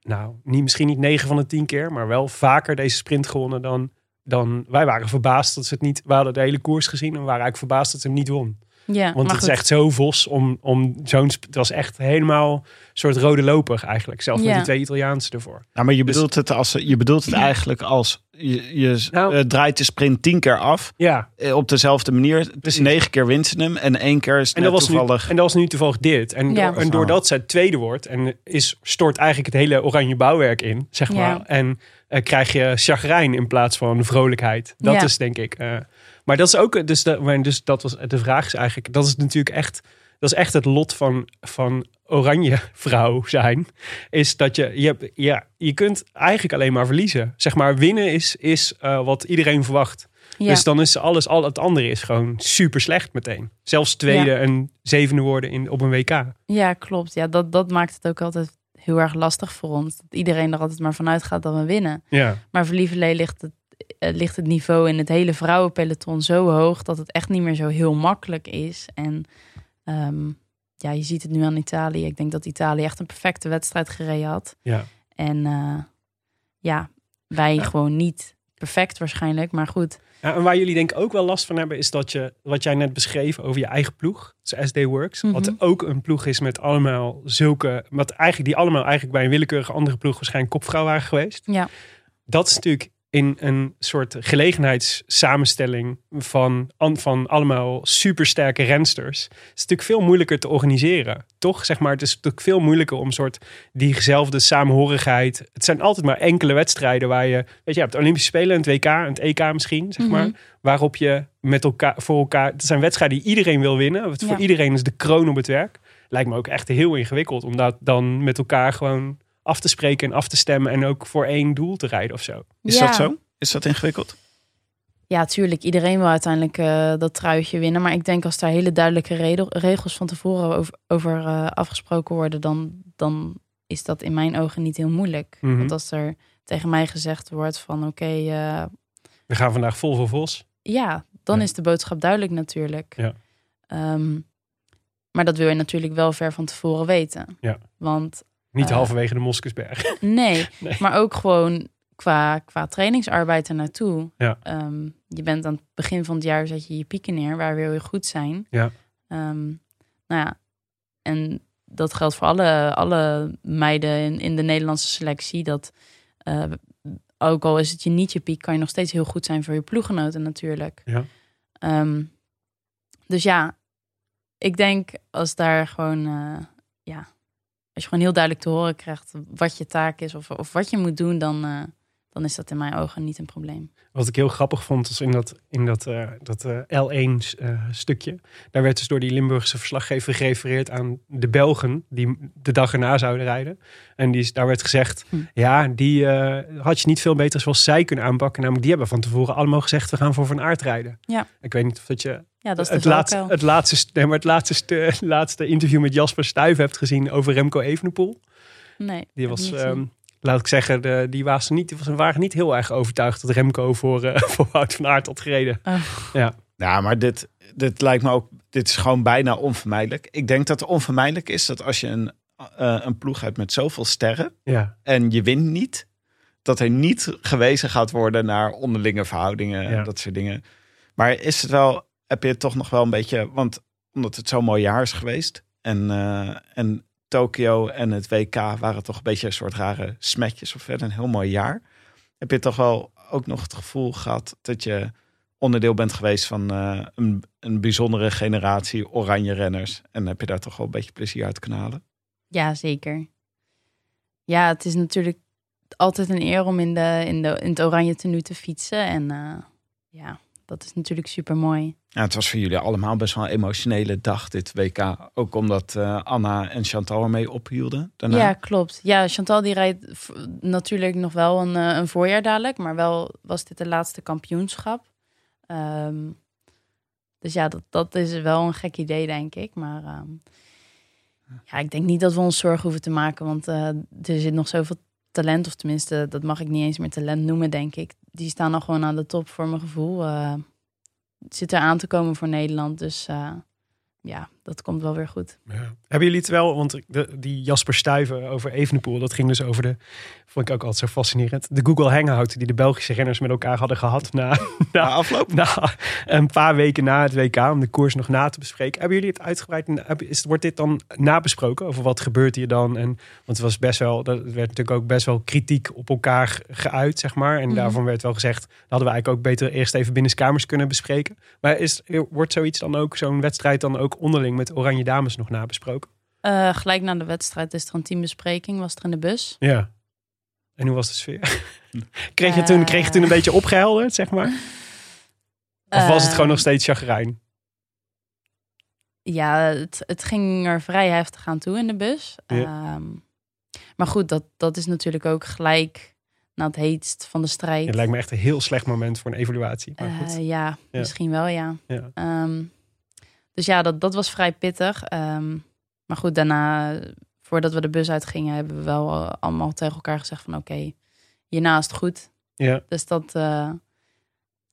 [SPEAKER 2] nou, niet, misschien niet 9 van de 10 keer, maar wel vaker deze sprint gewonnen dan, dan wij waren verbaasd dat ze het niet. We hadden de hele koers gezien en we waren eigenlijk verbaasd dat ze hem niet won.
[SPEAKER 6] Ja,
[SPEAKER 2] Want het
[SPEAKER 6] goed.
[SPEAKER 2] is echt zo Vos om, om zo'n. Het was echt helemaal een soort rode loper eigenlijk. Zelfs met die twee Italiaanse ervoor.
[SPEAKER 1] Ja, maar je
[SPEAKER 2] Dus-
[SPEAKER 1] bedoelt, het, als, je bedoelt het eigenlijk als je, je
[SPEAKER 2] Nou-
[SPEAKER 1] eh, draait de sprint tien keer af
[SPEAKER 2] Ja,
[SPEAKER 1] eh, op dezelfde manier.
[SPEAKER 2] Precies.
[SPEAKER 1] Negen keer wint ze hem en één keer is het
[SPEAKER 2] en dat, was nu,
[SPEAKER 1] toevallig.
[SPEAKER 2] en dat was nu toevallig dit. En,
[SPEAKER 6] Ja.
[SPEAKER 2] door- en doordat zij tweede wordt en is, stort eigenlijk het hele oranje bouwwerk in, zeg
[SPEAKER 6] Ja.
[SPEAKER 2] maar. En eh, krijg je chagrijn in plaats van vrolijkheid. Dat
[SPEAKER 6] Ja.
[SPEAKER 2] is denk ik. eh, maar dat is ook, dus, maar dus dat was de vraag is eigenlijk, dat is natuurlijk echt, dat is echt het lot van, van oranje vrouw zijn. Is dat je, je, hebt, ja, je kunt eigenlijk alleen maar verliezen. Zeg maar, winnen is, is eh, wat iedereen verwacht.
[SPEAKER 6] Ja.
[SPEAKER 2] Dus dan is alles, al het andere is gewoon super slecht meteen. Zelfs tweede
[SPEAKER 6] Ja.
[SPEAKER 2] en zevende worden in, op een WK.
[SPEAKER 6] Ja, klopt. Ja, dat, dat maakt het ook altijd heel erg lastig voor ons. Dat iedereen er altijd maar vanuit gaat dat we winnen.
[SPEAKER 2] Ja,
[SPEAKER 6] Maar voor Lieverlee ligt het, eh, ligt het niveau in het hele vrouwenpeloton zo hoog dat het echt niet meer zo heel makkelijk is. En ehm, ja, je ziet het nu aan Italië. Ik denk dat Italië echt een perfecte wedstrijd gereden had.
[SPEAKER 2] ja.
[SPEAKER 6] En eh, ja, wij gewoon niet perfect waarschijnlijk, maar goed.
[SPEAKER 2] Ja, en waar jullie denk ik ook wel last van hebben, is dat je, wat jij net beschreef over je eigen ploeg, dus SD Works, wat
[SPEAKER 6] Mhm.
[SPEAKER 2] ook een ploeg is met allemaal zulke, wat eigenlijk, die allemaal eigenlijk bij een willekeurige andere ploeg waarschijnlijk kopvrouw waren geweest.
[SPEAKER 6] Ja,
[SPEAKER 2] Dat is natuurlijk in een soort gelegenheidssamenstelling van, an- van allemaal supersterke rensters. Het is natuurlijk veel moeilijker te organiseren. Toch? Zeg maar, het is natuurlijk veel moeilijker om soort diezelfde samenhorigheid. Het zijn altijd maar enkele wedstrijden waar je, weet je, je hebt de Olympische Spelen, het WK, het EK misschien, zeg maar.
[SPEAKER 6] Mhm.
[SPEAKER 2] Waarop je met elkaar, voor elkaar, het zijn wedstrijden die iedereen wil winnen. Het
[SPEAKER 6] Ja.
[SPEAKER 2] Voor iedereen is de kroon op het werk. Lijkt me ook echt heel ingewikkeld om dat dan met elkaar gewoon af te spreken en af te stemmen en ook voor één doel te rijden of zo.
[SPEAKER 1] Is
[SPEAKER 6] Ja.
[SPEAKER 1] dat zo? Is dat ingewikkeld?
[SPEAKER 6] Ja, tuurlijk. Iedereen wil uiteindelijk eh, dat truitje winnen. Maar ik denk als daar hele duidelijke redel- regels van tevoren over, over eh, afgesproken worden, dan, dan is dat in mijn ogen niet heel moeilijk.
[SPEAKER 2] Mhm.
[SPEAKER 6] Want als er tegen mij gezegd wordt van oké, eh,
[SPEAKER 2] We gaan vandaag vol voor Vos.
[SPEAKER 6] ja, dan
[SPEAKER 2] Ja.
[SPEAKER 6] is de boodschap duidelijk natuurlijk.
[SPEAKER 2] Ja.
[SPEAKER 6] Ehm, maar dat wil je natuurlijk wel ver van tevoren weten.
[SPEAKER 2] Ja.
[SPEAKER 6] Want
[SPEAKER 2] Niet
[SPEAKER 6] Eh.
[SPEAKER 2] halverwege de Moskusberg.
[SPEAKER 6] nee,
[SPEAKER 2] Nee.
[SPEAKER 6] maar ook gewoon qua, qua trainingsarbeid ernaartoe.
[SPEAKER 2] Ja.
[SPEAKER 6] Ehm, je bent aan het begin van het jaar zet je je pieken neer, waar wil je goed zijn.
[SPEAKER 2] Ja.
[SPEAKER 6] Ehm, nou ja, en dat geldt voor alle, alle meiden in, in de Nederlandse selectie. Dat eh, ook al is het je niet je piek, kan je nog steeds heel goed zijn voor je ploeggenoten natuurlijk.
[SPEAKER 2] Ja.
[SPEAKER 6] Ehm, dus ja, ik denk als daar gewoon, eh, ja, als je gewoon heel duidelijk te horen krijgt wat je taak is of, of wat je moet doen, dan, eh, dan is dat in mijn ogen niet een probleem.
[SPEAKER 2] Wat ik heel grappig vond, was in dat, in dat, eh, dat eh, L1-stukje. daar werd dus door die Limburgse verslaggever gerefereerd aan de Belgen. die de dag erna zouden rijden. En die, daar werd gezegd:
[SPEAKER 6] Hm.
[SPEAKER 2] ja, die had je niet veel beter zoals zij kunnen aanpakken. Namelijk, die hebben van tevoren allemaal gezegd: we gaan voor Van Aert rijden.
[SPEAKER 6] Ja.
[SPEAKER 2] Ik weet niet of dat je
[SPEAKER 6] Ja, dat is
[SPEAKER 2] het,
[SPEAKER 6] de
[SPEAKER 2] laatste, het, laatste, st- nee, maar het laatste, st- laatste interview met Jasper Stuyven hebt gezien over Remco Evenepoel.
[SPEAKER 6] Nee,
[SPEAKER 2] Die was, ehm, laat ik zeggen, de, die was niet, die was, waren niet heel erg overtuigd dat Remco voor, eh, voor Wout van Aert had gereden.
[SPEAKER 6] Oh.
[SPEAKER 2] Ja,
[SPEAKER 1] Ja, maar dit, dit lijkt me ook. Dit is gewoon bijna onvermijdelijk. Ik denk dat het onvermijdelijk is dat als je een, eh, een ploeg hebt met zoveel sterren
[SPEAKER 2] ja,
[SPEAKER 1] en je wint niet, dat er niet gewezen gaat worden naar onderlinge verhoudingen
[SPEAKER 2] Ja.
[SPEAKER 1] en dat soort dingen. Maar is het wel, heb je toch nog wel een beetje, want omdat het zo'n mooi jaar is geweest en, eh, en Tokio en het WK waren toch een beetje een soort rare smetjes of verder een heel mooi jaar. Heb je toch wel ook nog het gevoel gehad dat je onderdeel bent geweest van eh, een, een bijzondere generatie oranje renners en heb je daar toch wel een beetje plezier uit kunnen halen?
[SPEAKER 6] Ja, zeker. Ja, het is natuurlijk altijd een eer om in, de, in, de, in het oranje tenue te fietsen. En eh, ja, dat is natuurlijk super mooi.
[SPEAKER 1] Ja, het was voor jullie allemaal best wel een emotionele dag, dit WK. Ook omdat eh, Anna en Chantal ermee ophielden. Daarna.
[SPEAKER 6] Ja, klopt. Ja, Chantal die rijdt natuurlijk nog wel een, eh, een voorjaar dadelijk. Maar wel was dit de laatste kampioenschap. Ehm, dus ja, dat, dat is wel een gek idee, denk ik. Maar ehm, ja, ik denk niet dat we ons zorgen hoeven te maken. Want eh, er zit nog zoveel talent. Of tenminste, dat mag ik niet eens meer talent noemen, denk ik. Die staan al gewoon aan de top voor mijn gevoel. Eh, het zit er aan te komen voor Nederland. Dus eh, ja, dat komt wel weer goed.
[SPEAKER 2] Ja. Hebben jullie het wel, want de, die Jasper Stuyven over Evenepoel, dat ging dus over de, vond ik ook altijd zo fascinerend, de Google Hangout die de Belgische renners met elkaar hadden gehad na,
[SPEAKER 1] Na
[SPEAKER 2] na,
[SPEAKER 1] afloop.
[SPEAKER 2] na een paar weken na het WK, om de koers nog na te bespreken. Hebben jullie het uitgebreid, heb- is, wordt dit dan nabesproken over wat gebeurt hier dan? En, want het was best wel, er werd natuurlijk ook best wel kritiek op elkaar geuit, zeg maar. En
[SPEAKER 6] Mhm.
[SPEAKER 2] daarvan werd wel gezegd, dat hadden we eigenlijk ook beter eerst even binnenskamers kunnen bespreken. Maar is, wordt zoiets dan ook, zo'n wedstrijd dan ook onderling met Oranje Dames nog nabesproken?
[SPEAKER 6] Eh, gelijk na de wedstrijd is er een teambespreking, was er in de bus.
[SPEAKER 2] Ja. En hoe was de sfeer? kreeg, je toen, kreeg je toen een beetje opgehelderd, zeg maar? Of was het gewoon nog
[SPEAKER 6] Eh,
[SPEAKER 2] steeds chagrijn?
[SPEAKER 6] Ja, het, het ging er vrij heftig aan toe in de bus.
[SPEAKER 2] Ja.
[SPEAKER 6] Ehm, maar goed, dat, dat is natuurlijk ook gelijk na het heetst van de strijd.
[SPEAKER 2] Het lijkt me echt een heel slecht moment voor een evaluatie. Maar
[SPEAKER 6] Eh,
[SPEAKER 2] goed.
[SPEAKER 6] ja,
[SPEAKER 2] Ja.
[SPEAKER 6] misschien wel, ja.
[SPEAKER 2] Ja.
[SPEAKER 6] Ehm, dus ja, dat, dat was vrij pittig. Ehm, maar goed, daarna, voordat we de bus uitgingen, hebben we wel eh, allemaal tegen elkaar gezegd van oké, hierna is het goed.
[SPEAKER 2] Ja.
[SPEAKER 6] Dus dat, eh,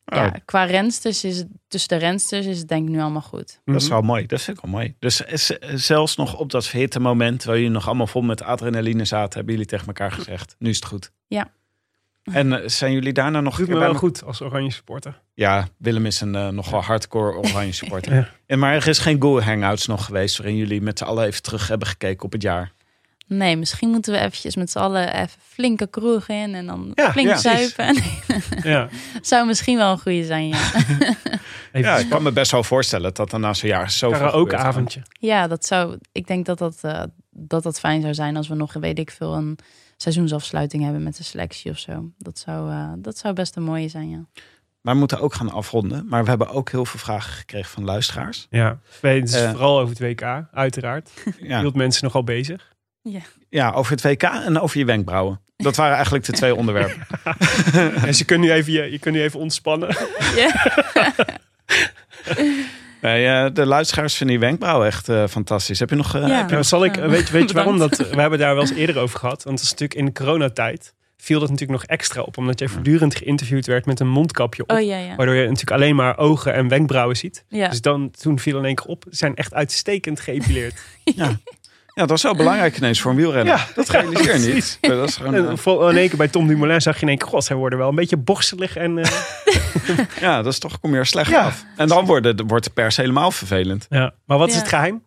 [SPEAKER 1] Oh,
[SPEAKER 6] ja, qua rensters is het, tussen de rensters is het denk ik nu allemaal goed.
[SPEAKER 1] Dat is
[SPEAKER 2] Mhm.
[SPEAKER 1] wel mooi. Dat vind ik wel mooi. Dus is- zelfs nog op dat verhitte moment, waar jullie nog allemaal vol met adrenaline zaten, hebben jullie tegen elkaar gezegd: nu is het goed.
[SPEAKER 6] Ja.
[SPEAKER 1] En eh, zijn jullie daarna nog
[SPEAKER 2] Doet
[SPEAKER 1] een
[SPEAKER 2] me wel
[SPEAKER 1] bij
[SPEAKER 2] goed als oranje supporter.
[SPEAKER 1] Ja, Willem is een eh, nogal hardcore oranje supporter.
[SPEAKER 2] Ja.
[SPEAKER 1] En maar er is geen Go Hangouts nog geweest waarin jullie met z'n allen even terug hebben gekeken op het jaar.
[SPEAKER 6] Nee, misschien moeten we eventjes met z'n allen even flinke kroeg in en dan
[SPEAKER 2] Ja,
[SPEAKER 6] flink
[SPEAKER 1] ja,
[SPEAKER 6] zuipen.
[SPEAKER 2] Ja.
[SPEAKER 6] Zou misschien wel een goede zijn, ja.
[SPEAKER 1] Ik kan me best wel voorstellen dat er na zo'n jaar zoveel
[SPEAKER 2] ook
[SPEAKER 1] gebeurt.
[SPEAKER 2] avondje.
[SPEAKER 6] ja, dat zou, ik denk dat dat, eh, dat dat fijn zou zijn als we nog, weet ik veel, een seizoensafsluiting hebben met de selectie of zo. Dat zou, eh, dat zou best een mooie zijn, ja.
[SPEAKER 1] Maar we moeten ook gaan afronden. Maar we hebben ook heel veel vragen gekregen van luisteraars.
[SPEAKER 2] Ja, het is
[SPEAKER 1] Eh.
[SPEAKER 2] vooral over het WK, uiteraard.
[SPEAKER 1] Ja,
[SPEAKER 2] Hield mensen nogal bezig.
[SPEAKER 1] ja over het WK en over je wenkbrauwen. Dat waren eigenlijk de twee onderwerpen.
[SPEAKER 2] en ze kunnen nu even, je, je kunt nu even ontspannen.
[SPEAKER 1] Eh, de luisteraars vinden die wenkbrauwen echt eh, fantastisch. Heb je nog... eh,
[SPEAKER 6] Ja.
[SPEAKER 1] heb je-
[SPEAKER 2] Ja, zal ik, weet, weet je waarom? Dat, we hebben daar wel eens eerder over gehad. Want het is natuurlijk in de coronatijd viel dat natuurlijk nog extra op. Omdat jij voortdurend geïnterviewd werd met een mondkapje op.
[SPEAKER 6] Oh ja, ja.
[SPEAKER 2] Waardoor je natuurlijk alleen maar ogen en wenkbrauwen ziet.
[SPEAKER 6] ja.
[SPEAKER 2] Dus dan, toen viel in één keer op, ze zijn echt uitstekend geëpileerd.
[SPEAKER 1] ja. Ja, dat is wel belangrijk ineens voor een wielrenner.
[SPEAKER 2] Ja,
[SPEAKER 1] dat realiseer je niet. Dat is gewoon,
[SPEAKER 2] En
[SPEAKER 1] eh,
[SPEAKER 2] in één keer bij Tom Dumoulin zag je in één keer, god, zij worden wel een beetje borstelig. En, eh,
[SPEAKER 1] ja, dat is toch, kom je er slecht
[SPEAKER 2] Ja.
[SPEAKER 1] af. En dan wordt, wordt de pers helemaal vervelend.
[SPEAKER 2] ja. Maar wat is het geheim?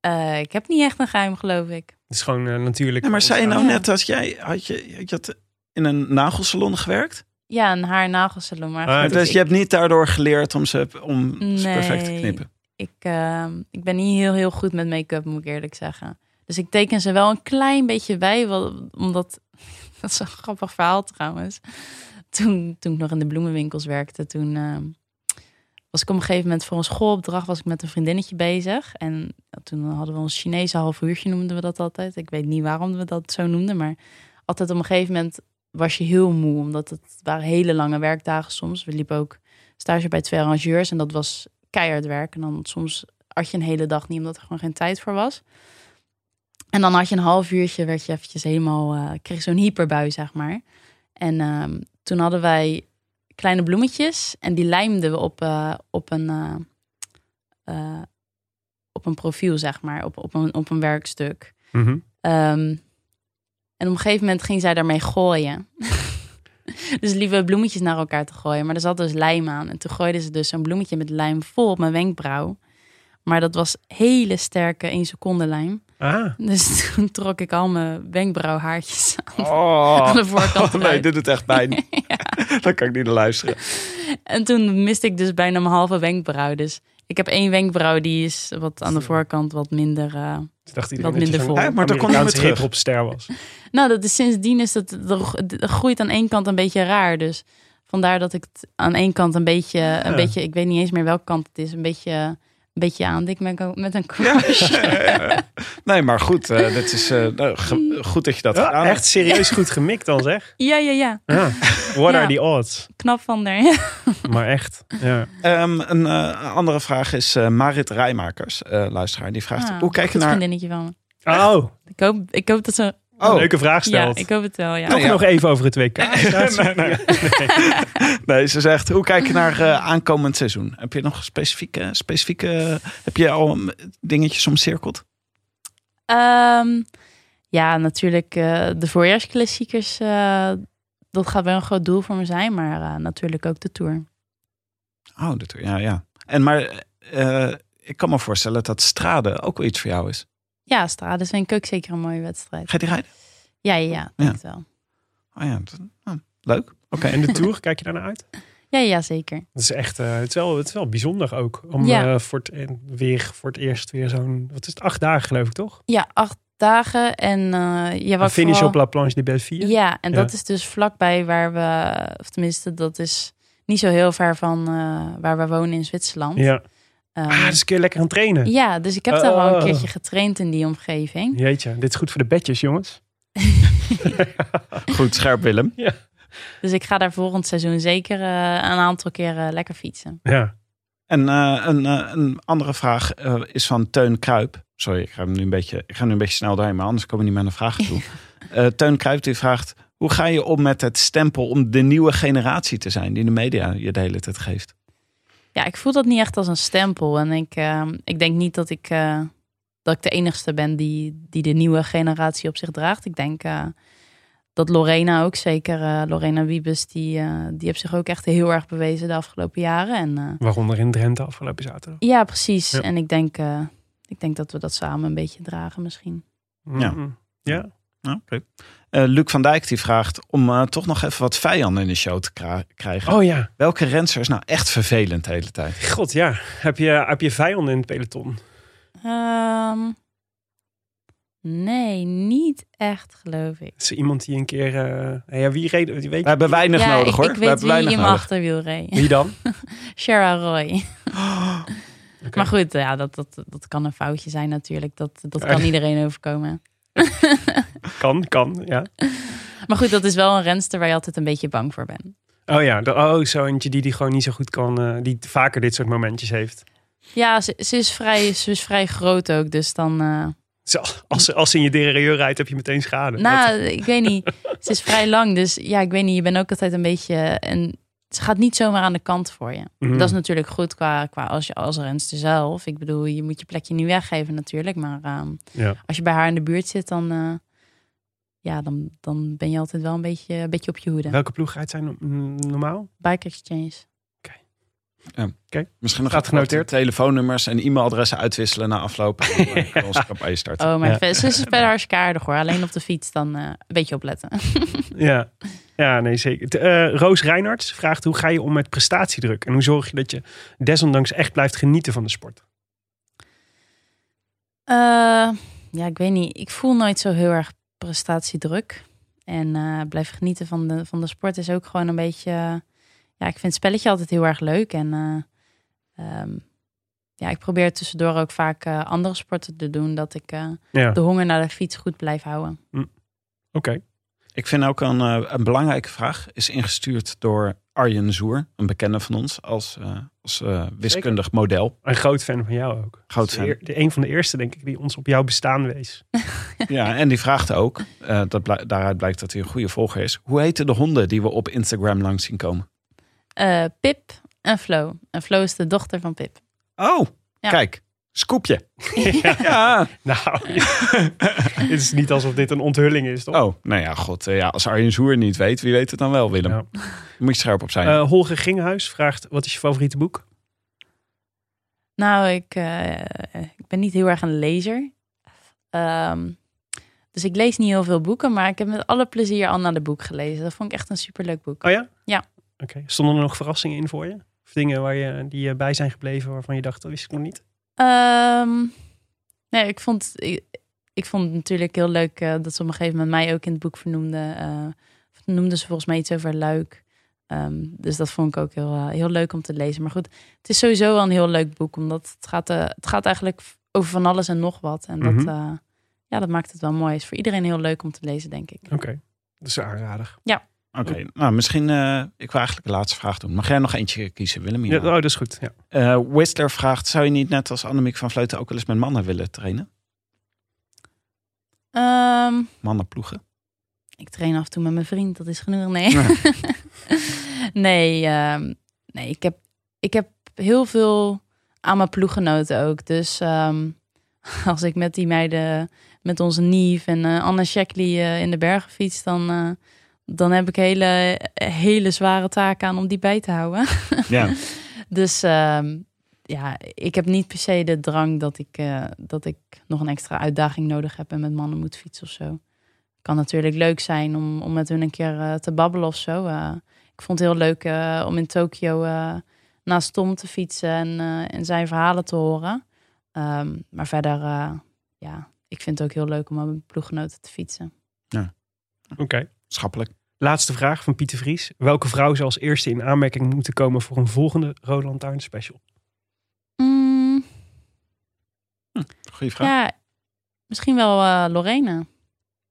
[SPEAKER 6] Eh, ik heb niet echt een geheim, geloof ik.
[SPEAKER 2] Het is gewoon natuurlijk.
[SPEAKER 1] Nee, maar zei je nou
[SPEAKER 6] Ja.
[SPEAKER 1] net dat jij... Had je, je had in een nagelsalon gewerkt?
[SPEAKER 6] Ja, een haar-nagelsalon. Maar
[SPEAKER 2] Ah,
[SPEAKER 1] dus
[SPEAKER 6] ik-
[SPEAKER 1] je hebt niet daardoor geleerd om ze, om ze perfect te knippen.
[SPEAKER 6] Ik, eh, ik ben niet heel, heel goed met make-up, moet ik eerlijk zeggen. Dus ik teken ze wel een klein beetje bij, omdat dat is een grappig verhaal trouwens. Toen, toen ik nog in de bloemenwinkels werkte, toen ehm, was ik op een gegeven moment voor een schoolopdracht was ik met een vriendinnetje bezig. En toen hadden we ons Chinese half uurtje, noemden we dat altijd. Ik weet niet waarom we dat zo noemden, maar altijd op een gegeven moment was je heel moe, omdat het waren hele lange werkdagen soms. We liepen ook stage bij twee arrangeurs en dat was keihard werk. En dan soms had je een hele dag niet, omdat er gewoon geen tijd voor was. En dan had je een half uurtje, werd je eventjes helemaal, eh kreeg zo'n hyperbui, zeg maar. En ehm, toen hadden wij kleine bloemetjes en die lijmden we op, eh, op, een, eh, op een profiel, zeg maar, op, op, een, op een werkstuk.
[SPEAKER 2] Mhm.
[SPEAKER 6] Ehm, en op een gegeven moment ging zij daarmee gooien. dus lieve bloemetjes naar elkaar te gooien. Maar er zat dus lijm aan. En toen gooiden ze dus zo'n bloemetje met lijm vol op mijn wenkbrauw. Maar dat was hele sterke 1 seconde lijm.
[SPEAKER 2] Ah.
[SPEAKER 6] Dus toen trok ik al mijn wenkbrauwhaartjes aan,
[SPEAKER 1] Oh,
[SPEAKER 6] aan de voorkant
[SPEAKER 1] nee, dit doet echt pijn. Dan kan ik niet naar luisteren.
[SPEAKER 6] En toen miste ik dus bijna mijn halve wenkbrauw. Dus ik heb één wenkbrauw die is wat aan de voorkant wat minder... eh,
[SPEAKER 2] Toen dacht iedereen
[SPEAKER 6] Wat
[SPEAKER 2] dat
[SPEAKER 6] minder vol.
[SPEAKER 1] Ja, maar dan kom je
[SPEAKER 2] Amerikaanse
[SPEAKER 1] weer terug.
[SPEAKER 2] hiphopster was.
[SPEAKER 6] Nou, dat is sindsdien is dat er groeit aan één kant een beetje raar. Dus vandaar dat ik het aan één kant een beetje, een beetje, ik weet niet eens meer welke kant het is, een beetje, beetje aandik met, een- met een crush.
[SPEAKER 1] Nee, maar goed. eh dit is eh, nou, ge- goed dat je dat
[SPEAKER 2] Ja,
[SPEAKER 1] gedaan
[SPEAKER 2] echt serieus goed gemikt dan zeg.
[SPEAKER 6] Ja, ja, ja.
[SPEAKER 2] Ja. What
[SPEAKER 6] Ja.
[SPEAKER 2] are the odds?
[SPEAKER 6] Knap van der. Ja.
[SPEAKER 2] Maar echt. Ja.
[SPEAKER 1] Ehm, een eh, andere vraag is eh, Marit Rijmakers, eh, luisteraar. Die vraagt,
[SPEAKER 6] Ah,
[SPEAKER 1] hoe kijk je naar...
[SPEAKER 6] vriendinnetje van me.
[SPEAKER 2] Oh,
[SPEAKER 6] Ik hoop, ik hoop dat ze...
[SPEAKER 1] Oh,
[SPEAKER 2] leuke vraag
[SPEAKER 6] Ja,
[SPEAKER 2] stelt.
[SPEAKER 6] ik hoop het wel, ja.
[SPEAKER 2] Toch
[SPEAKER 1] ja.
[SPEAKER 2] nog even over het WK.
[SPEAKER 1] nee, nee. nee, ze zegt, hoe kijk je naar eh, aankomend seizoen? Heb je nog specifieke, specifieke heb je al dingetjes omcirkeld?
[SPEAKER 6] Ehm, ja, natuurlijk eh, de voorjaarsklassiekers. eh, dat gaat wel een groot doel voor me zijn. Maar eh, natuurlijk ook de Tour.
[SPEAKER 1] Oh, dat, ja, ja. En maar eh, ik kan me voorstellen dat Strade ook wel iets voor jou is.
[SPEAKER 6] Ja, Strade vind ik ook zeker een mooie wedstrijd.
[SPEAKER 1] Ga je die rijden?
[SPEAKER 6] Ja, ja, ja. Denk het wel.
[SPEAKER 1] Oh ja, dat- oh, leuk. Oké.
[SPEAKER 2] En de Tour, kijk je daar naar uit?
[SPEAKER 6] Ja, ja, zeker.
[SPEAKER 2] Dat is echt, eh, het, is wel, het is wel bijzonder ook. Om
[SPEAKER 6] Ja.
[SPEAKER 2] eh, voor, het, en weer, voor het eerst weer zo'n, wat is het, acht dagen geloof ik toch?
[SPEAKER 6] Ja, acht dagen. En eh ja,
[SPEAKER 2] Een
[SPEAKER 6] wat
[SPEAKER 2] finish
[SPEAKER 6] vooral-
[SPEAKER 2] op La Planche de Belleville.
[SPEAKER 6] Ja, en
[SPEAKER 2] Ja.
[SPEAKER 6] dat is dus vlakbij waar we... Of tenminste, dat is niet zo heel ver van eh, waar we wonen in Zwitserland.
[SPEAKER 2] Ja.
[SPEAKER 6] Ehm,
[SPEAKER 2] Ah, dus een keer lekker aan het trainen.
[SPEAKER 6] ja, dus ik heb daar wel een
[SPEAKER 2] Oh.
[SPEAKER 6] keertje getraind in die omgeving.
[SPEAKER 2] Jeetje, dit is goed voor de bedjes, jongens.
[SPEAKER 1] Goed, scherp Willem.
[SPEAKER 6] Dus ik ga daar volgend seizoen zeker eh, een aantal keren lekker fietsen.
[SPEAKER 2] Ja.
[SPEAKER 1] En eh, een, eh, een andere vraag eh, is van Teun Kruip. Sorry, ik ga, hem nu een beetje, ik ga nu een beetje snel doorheen, maar anders komen we niet met een vraag toe. Eh, Teun Kruip die vraagt, hoe ga je om met het stempel om de nieuwe generatie te zijn die de media je de hele tijd geeft?
[SPEAKER 6] Ja, ik voel dat niet echt als een stempel. En ik, eh, ik denk niet dat ik, eh, dat ik de enigste ben die, die de nieuwe generatie op zich draagt. Ik denk eh, dat Lorena ook zeker, eh, Lorena Wiebes, die, eh, die heeft zich ook echt heel erg bewezen de afgelopen jaren. En eh,
[SPEAKER 2] Waaronder in Drenthe afgelopen zaterdag.
[SPEAKER 6] ja, precies.
[SPEAKER 2] Ja.
[SPEAKER 6] En ik denk, eh, ik denk dat we dat samen een beetje dragen misschien.
[SPEAKER 1] Ja.
[SPEAKER 2] Mm. Ja.
[SPEAKER 1] Nou, oké. Eh, Luc van Dijk die vraagt om eh, toch nog even wat vijanden in de show te krijgen.
[SPEAKER 2] Oh ja.
[SPEAKER 1] Welke renster is nou echt vervelend de hele tijd?
[SPEAKER 2] God ja. Heb je, heb je vijanden in het peloton?
[SPEAKER 6] Ehm, nee, niet echt geloof ik.
[SPEAKER 2] Is er iemand die een keer... eh, ja, wie reed... Die weet
[SPEAKER 1] We hebben weinig
[SPEAKER 6] ja,
[SPEAKER 1] nodig
[SPEAKER 6] ik,
[SPEAKER 1] hoor.
[SPEAKER 6] ik
[SPEAKER 1] We
[SPEAKER 6] weet
[SPEAKER 1] hebben
[SPEAKER 6] wie
[SPEAKER 1] weinig
[SPEAKER 6] in mijn achterwiel reed.
[SPEAKER 2] Wie dan?
[SPEAKER 6] Shara Roy. Maar goed, ja, dat, dat, dat kan een foutje zijn natuurlijk. Dat, dat kan iedereen overkomen.
[SPEAKER 2] Kan, kan, ja.
[SPEAKER 6] Maar goed, dat is wel een renster waar je altijd een beetje bang voor bent.
[SPEAKER 2] Oh ja, de, oh, zo eentje die, die gewoon niet zo goed kan... eh, die vaker dit soort momentjes heeft.
[SPEAKER 6] Ja, ze, ze, is, vrij, ze is vrij groot ook. Dus dan... eh,
[SPEAKER 2] Zo, als, ze- als ze in je derailleur rijdt, heb je meteen schade.
[SPEAKER 6] nou, ik weet niet. Ze is vrij lang. Dus ja, ik weet niet. Je bent ook altijd een beetje... En ze gaat niet zomaar aan de kant voor je.
[SPEAKER 2] Mhm.
[SPEAKER 6] Dat is natuurlijk goed qua, qua als je als renster zelf. Ik bedoel, je moet je plekje niet weggeven natuurlijk. Maar ehm,
[SPEAKER 2] Ja.
[SPEAKER 6] als je bij haar in de buurt zit, dan... eh, ja, dan, dan ben je altijd wel een beetje, een beetje op je hoede.
[SPEAKER 2] Welke ploeg rijdt zij no- normaal?
[SPEAKER 6] Bike Exchange.
[SPEAKER 1] Misschien nog
[SPEAKER 2] genoteerd.
[SPEAKER 1] telefoonnummers en e-mailadressen uitwisselen na afloop. En dan kunnen we onze campagne starten.
[SPEAKER 6] Oh, maar
[SPEAKER 2] Ja.
[SPEAKER 6] is verder hartstikke aardig hoor. Alleen op de fiets dan eh, een beetje opletten.
[SPEAKER 2] Ja. ja, nee zeker. Eh, Roos Reinards vraagt hoe ga je om met prestatiedruk? En hoe zorg je dat je desondanks echt blijft genieten van de sport?
[SPEAKER 6] Eh, ja, ik weet niet. Ik voel nooit zo heel erg prestatiedruk. En eh, blijf genieten van de, van de sport is ook gewoon een beetje... ja, ik vind het spelletje altijd heel erg leuk. En eh, ehm, ja, ik probeer tussendoor ook vaak eh, andere sporten te doen. Dat ik eh,
[SPEAKER 2] Ja,
[SPEAKER 6] de honger naar de fiets goed blijf houden.
[SPEAKER 2] oké.
[SPEAKER 1] Ik vind ook een, een belangrijke vraag. Is ingestuurd door Arjen Zoer, een bekende van ons, als, eh, als wiskundig model.
[SPEAKER 2] Een groot fan van jou ook.
[SPEAKER 1] Groot fan.
[SPEAKER 2] de, een van de eerste, denk ik, die ons op jouw bestaan wees.
[SPEAKER 1] Ja, en die vraagt ook, eh, dat daaruit blijkt dat hij een goede volger is. Hoe heten de honden die we op Instagram langs zien komen?
[SPEAKER 6] Eh, Pip en Flo. En Flo is de dochter van Pip.
[SPEAKER 1] Oh,
[SPEAKER 6] Ja.
[SPEAKER 1] kijk, scoopje. ja.
[SPEAKER 2] Nou, het is niet alsof dit een onthulling is, toch?
[SPEAKER 1] Oh, nou ja, god. eh, ja, als Arjen Zoer niet weet, wie weet het dan wel, Willem?
[SPEAKER 2] Ja.
[SPEAKER 1] Moet je scherp op zijn.
[SPEAKER 2] Eh, Holger Ginghuis vraagt, wat is je favoriete boek?
[SPEAKER 6] Nou, ik, eh, ik ben niet heel erg een lezer. Ehm, dus ik lees niet heel veel boeken, maar ik heb met alle plezier Anna de Boek gelezen. Dat vond ik echt een superleuk boek.
[SPEAKER 2] Oh ja?
[SPEAKER 6] Ja.
[SPEAKER 2] Oké. Stonden er nog verrassingen in voor je? Of dingen waar je, die je bij zijn gebleven waarvan je dacht, dat wist ik nog niet?
[SPEAKER 6] Ehm, nee, ik vond, ik, ik vond het natuurlijk heel leuk eh, dat ze op een gegeven moment mij ook in het boek vernoemden. Eh noemden ze volgens mij iets over Luik. Ehm, dus dat vond ik ook heel, eh, heel leuk om te lezen. Maar goed, het is sowieso wel een heel leuk boek, omdat het gaat, het gaat eigenlijk over van alles en nog wat. En dat,
[SPEAKER 2] Mhm.
[SPEAKER 6] ja, dat maakt het wel mooi. Het is voor iedereen heel leuk om te lezen, denk ik.
[SPEAKER 2] Oké. Dat is aanradig.
[SPEAKER 1] Oké, nou misschien, eh, ik wil eigenlijk de laatste vraag doen. Mag jij nog eentje kiezen, Willem?
[SPEAKER 2] Ja, oh, dat is goed. Ja.
[SPEAKER 1] Eh, Whistler vraagt, zou je niet net als Annemiek van Vleuten ook wel eens met mannen willen trainen?
[SPEAKER 6] Ehm,
[SPEAKER 1] Mannenploegen?
[SPEAKER 6] Ik train af en toe met mijn vriend, dat is genoeg. Nee, nee, ehm, nee ik, heb, ik heb heel veel aan mijn ploeggenoten ook. Dus ehm, als ik met die meiden, met onze Nief en eh, Anna Shackley eh, in de bergen fiets, dan, eh, dan heb ik hele, hele zware taken aan om die bij te houden.
[SPEAKER 1] Ja.
[SPEAKER 6] Dus ehm, ja, ik heb niet per se de drang dat ik, eh, dat ik nog een extra uitdaging nodig heb en met mannen moet fietsen of zo. Kan natuurlijk leuk zijn om, om met hun een keer eh, te babbelen of zo. Eh, ik vond het heel leuk eh, om in Tokio eh, naast Tom te fietsen en, eh, en zijn verhalen te horen. Ehm, maar verder, eh, ja, ik vind het ook heel leuk om met mijn ploeggenoten te fietsen.
[SPEAKER 2] Oké.
[SPEAKER 1] Schappelijk.
[SPEAKER 2] Laatste vraag van Pieter Vries. Welke vrouw zou als eerste in aanmerking moeten komen voor een volgende Rode Lantaarn special?
[SPEAKER 6] Mm,
[SPEAKER 1] Goeie vraag.
[SPEAKER 6] ja, misschien wel eh Lorena.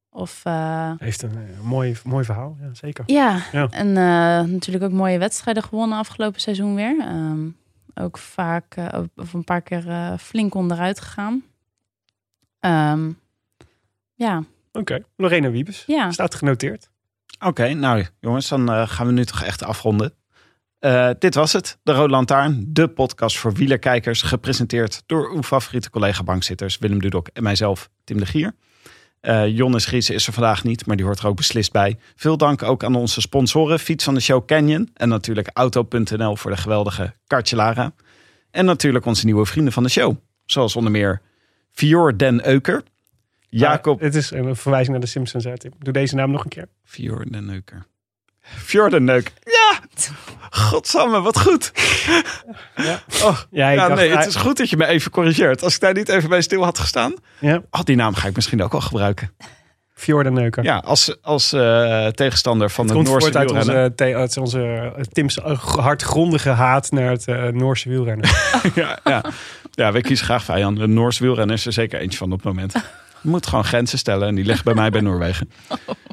[SPEAKER 6] Of eh,
[SPEAKER 2] Heeft een, eh, mooi, mooi verhaal, ja, zeker.
[SPEAKER 6] Ja,
[SPEAKER 2] Ja.
[SPEAKER 6] en eh, natuurlijk ook mooie wedstrijden gewonnen afgelopen seizoen weer. Ehm, ook vaak, of een paar keer eh, flink onderuit gegaan. Ehm, ja,
[SPEAKER 2] Oké, Lorena Wiebes.
[SPEAKER 6] ja.
[SPEAKER 2] Staat genoteerd.
[SPEAKER 1] Oké, nou jongens, dan eh, gaan we nu toch echt afronden. Eh, dit was het, de Rode Lantaarn, de podcast voor wielerkijkers, gepresenteerd door uw favoriete collega bankzitters Willem Dudok en mijzelf, Tim de Gier. Eh Jonnes Griese is er vandaag niet, maar die hoort er ook beslist bij. Veel dank ook aan onze sponsoren, Fiets van de Show Canyon en natuurlijk Auto.nl voor de geweldige kartje Lara. En natuurlijk onze nieuwe vrienden van de show, zoals onder meer Fior den Euker, Jacob
[SPEAKER 2] Ah, het is een verwijzing naar de Simpsons uit. Doe deze naam nog een keer.
[SPEAKER 1] Fjord de Neuker. Fjord de Neuk. Ja! Godsamme, wat goed.
[SPEAKER 2] Ja.
[SPEAKER 1] Oh,
[SPEAKER 2] Ja, ik
[SPEAKER 1] ja,
[SPEAKER 2] dacht,
[SPEAKER 1] nee, het is goed dat je me even corrigeert. Als ik daar niet even bij stil had gestaan.
[SPEAKER 2] Ja,
[SPEAKER 1] Oh, die naam ga ik misschien ook wel gebruiken.
[SPEAKER 2] Fjord Neuker.
[SPEAKER 1] Ja, als, als eh, tegenstander van
[SPEAKER 2] Het
[SPEAKER 1] het,
[SPEAKER 2] komt
[SPEAKER 1] Noorse
[SPEAKER 2] voort uit
[SPEAKER 1] wielrennen.
[SPEAKER 2] onze, the- uit onze uh, Tim's hardgrondige haat naar het eh, Noorse wielrennen.
[SPEAKER 1] ja, ja. ja, we kiezen graag vijanden. De Noorse wielrennen is er zeker eentje van op het moment. Je moet gewoon grenzen stellen en die liggen bij mij bij Noorwegen.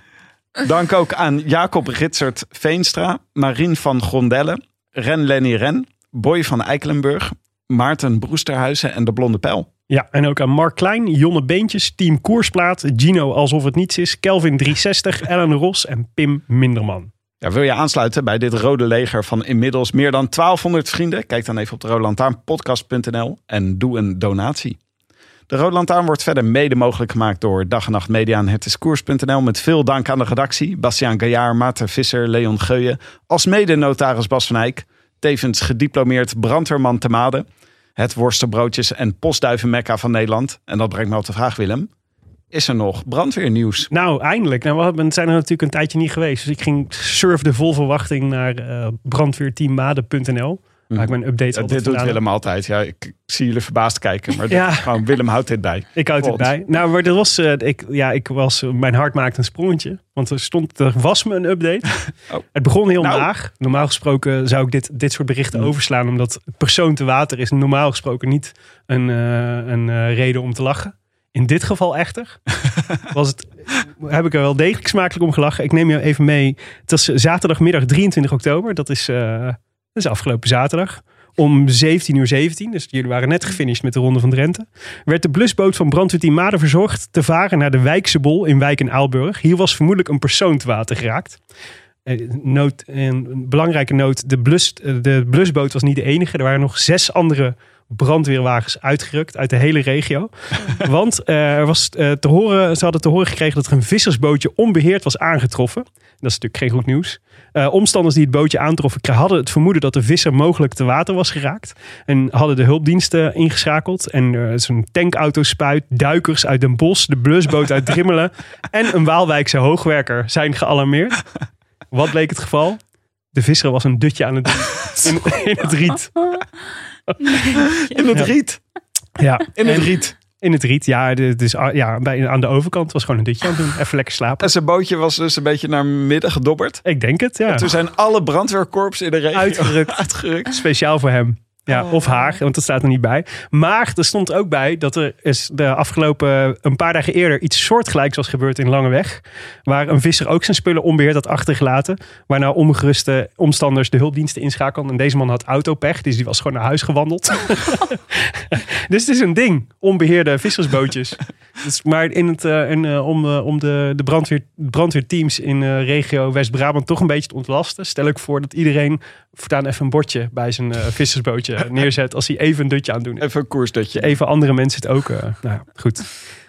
[SPEAKER 1] Dank ook aan Jacob Ritsert Veenstra, Marien van Grondelle, Ren Lenny Ren, Boy van Eikelenburg, Maarten Broesterhuizen en de Blonde Pijl.
[SPEAKER 2] Ja, en ook aan Mark Klein, Jonne Beentjes, Team Koersplaat, Gino Alsof Het Niets Is, Kelvin 360, Ellen Ros en Pim Minderman.
[SPEAKER 1] Ja, wil je aansluiten bij dit rode leger van inmiddels meer dan 1200 vrienden? Kijk dan even op de roodlantaarnpodcast.nl en doe een donatie. De Rode Lantaarn wordt verder mede mogelijk gemaakt door Dag en Nacht Media en Het is Koers.nl. Met veel dank aan de redactie. Bastiaan Gaillard, Maarten Visser, Leon Geuyen. Als mede notaris Bas van Eyck. Tevens gediplomeerd brandweerman te Made. Het worstenbroodjes en postduivenmekka van Nederland. En dat brengt me op de vraag Willem. Is er nog brandweernieuws?
[SPEAKER 2] Nou, eindelijk. Nou, we zijn er natuurlijk een tijdje niet geweest. Dus ik ging surfde vol verwachting naar eh brandweerteammade.nl. Waar ik mijn updates
[SPEAKER 1] Ja,
[SPEAKER 2] altijd
[SPEAKER 1] dit doet
[SPEAKER 2] vandaan.
[SPEAKER 1] Willem altijd. Ja, ik, ik zie jullie verbaasd kijken. Maar
[SPEAKER 2] Ja.
[SPEAKER 1] dit, gewoon, Willem houdt dit bij.
[SPEAKER 2] Ik houd het
[SPEAKER 1] God.
[SPEAKER 2] bij. Nou, maar dat was, eh, ik, ja, ik was, mijn hart maakte een sprongetje. Want er stond, er was me een update.
[SPEAKER 1] Oh.
[SPEAKER 2] Het begon heel
[SPEAKER 1] Nou.
[SPEAKER 2] laag. Normaal gesproken zou ik dit, dit soort berichten
[SPEAKER 1] Mm.
[SPEAKER 2] overslaan. Omdat persoon te water is normaal gesproken niet een, eh, een eh, reden om te lachen. In dit geval echter was het, heb ik er wel degelijk smakelijk om gelachen. Ik neem je even mee. Het was zaterdagmiddag 23 oktober. Dat is, eh, dat is afgelopen zaterdag. Om 17 uur 17, dus jullie waren net gefinished met de Ronde van Drenthe. Werd de blusboot van brandweerteam Maden verzorgd te varen naar de Wijkse Bol in Wijk en Aalburg. Hier was vermoedelijk een persoon te water geraakt. Eh, Noot, een belangrijke noot, de, blus, eh, de blusboot was niet de enige. Er waren nog zes andere brandweerwagens uitgerukt uit de hele regio. Want eh, er was eh, te horen, ze hadden te horen gekregen dat er een vissersbootje onbeheerd was aangetroffen. Dat is natuurlijk geen goed nieuws. Eh, omstanders die het bootje aantroffen hadden het vermoeden dat de visser mogelijk te water was geraakt. En hadden de hulpdiensten ingeschakeld. En er is een tankauto spuit, duikers uit Den Bosch, de blusboot uit Drimmelen en een Waalwijkse hoogwerker zijn gealarmeerd. Wat bleek het geval? De visser was een dutje aan het doen in, in het riet.
[SPEAKER 1] In het riet.
[SPEAKER 2] Ja,
[SPEAKER 1] In het
[SPEAKER 2] en-
[SPEAKER 1] riet.
[SPEAKER 2] In het riet, ja. Dus ah, ja, bij, aan de overkant was gewoon een dutje aan het doen. Even lekker slapen.
[SPEAKER 1] En zijn bootje was dus een beetje naar midden gedobberd.
[SPEAKER 2] Ik denk het, ja.
[SPEAKER 1] En toen zijn alle brandweerkorps in de regio
[SPEAKER 2] Uitgerukt.
[SPEAKER 1] uitgerukt.
[SPEAKER 2] Speciaal voor hem. Ja, of haar, want dat staat er niet bij. Maar er stond ook bij dat er is de afgelopen een paar dagen eerder iets soortgelijks was gebeurd in Langeweg. Waar een visser ook zijn spullen onbeheerd had achtergelaten. Waarna ongeruste omstanders de hulpdiensten inschakelden. En deze man had autopech, dus die was gewoon naar huis gewandeld. dus het is een ding, onbeheerde vissersbootjes. Dus, maar in het, eh, om, eh, om de, de brandweer, brandweerteams in regio West-Brabant toch een beetje te ontlasten, stel ik voor dat iedereen voortaan even een bordje bij zijn eh, vissersbootje neerzet als hij even een dutje aan doen.
[SPEAKER 1] Even een koersdutje.
[SPEAKER 2] Even andere mensen het ook. eh, nou ja, goed.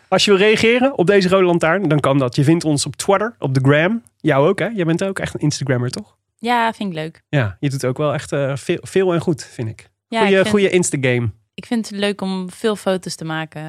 [SPEAKER 2] Als je wil reageren op deze rode lantaarn, dan kan dat. Je vindt ons op Twitter, op de gram. Jou ook, hè? Jij bent ook echt een Instagrammer, toch?
[SPEAKER 6] Ja, vind ik leuk.
[SPEAKER 2] Ja, je doet ook wel echt eh, veel, veel en goed, vind ik.
[SPEAKER 6] Ja,
[SPEAKER 2] goeie,
[SPEAKER 6] ik, vind,
[SPEAKER 2] goeie Instagame.
[SPEAKER 6] ik vind het leuk om veel foto's te maken.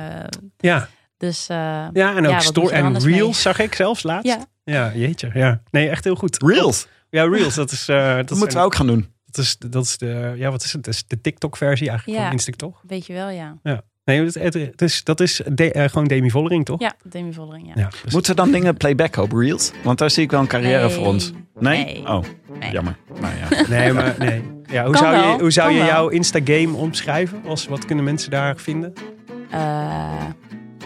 [SPEAKER 2] Ja,
[SPEAKER 6] Dus eh,
[SPEAKER 2] ja en ook
[SPEAKER 6] Ja, je
[SPEAKER 2] en reels
[SPEAKER 6] mee?
[SPEAKER 2] zag ik zelfs laatst.
[SPEAKER 6] ja,
[SPEAKER 2] Ja, jeetje. Ja. Nee, echt heel goed.
[SPEAKER 1] Reels.
[SPEAKER 2] Ja, reels. Dat is, eh, dat
[SPEAKER 1] Dat moeten we ook gaan doen.
[SPEAKER 2] dat is, dat is de, ja, wat is het? Dat is de TikTok-versie eigenlijk
[SPEAKER 6] Ja.
[SPEAKER 2] van Insta, toch?
[SPEAKER 6] weet je wel, ja.
[SPEAKER 2] Nee, het, het, het is, dat is de, eh, gewoon Demi Vollering, toch?
[SPEAKER 6] Ja, Demi Vollering, ja.
[SPEAKER 2] Ja,
[SPEAKER 1] Moeten we dan dingen playback op Reels? Want daar zie ik wel een carrière
[SPEAKER 6] Nee.
[SPEAKER 1] voor ons. Nee?
[SPEAKER 6] Nee.
[SPEAKER 1] Oh,
[SPEAKER 6] Nee.
[SPEAKER 1] jammer. Nou ja.
[SPEAKER 2] Nee, maar nee. Ja, hoe
[SPEAKER 6] Kan
[SPEAKER 2] zou je, hoe zou
[SPEAKER 6] kan
[SPEAKER 2] je
[SPEAKER 6] wel.
[SPEAKER 2] jouw Instagame omschrijven? Als, wat kunnen mensen daar vinden?
[SPEAKER 6] Eh,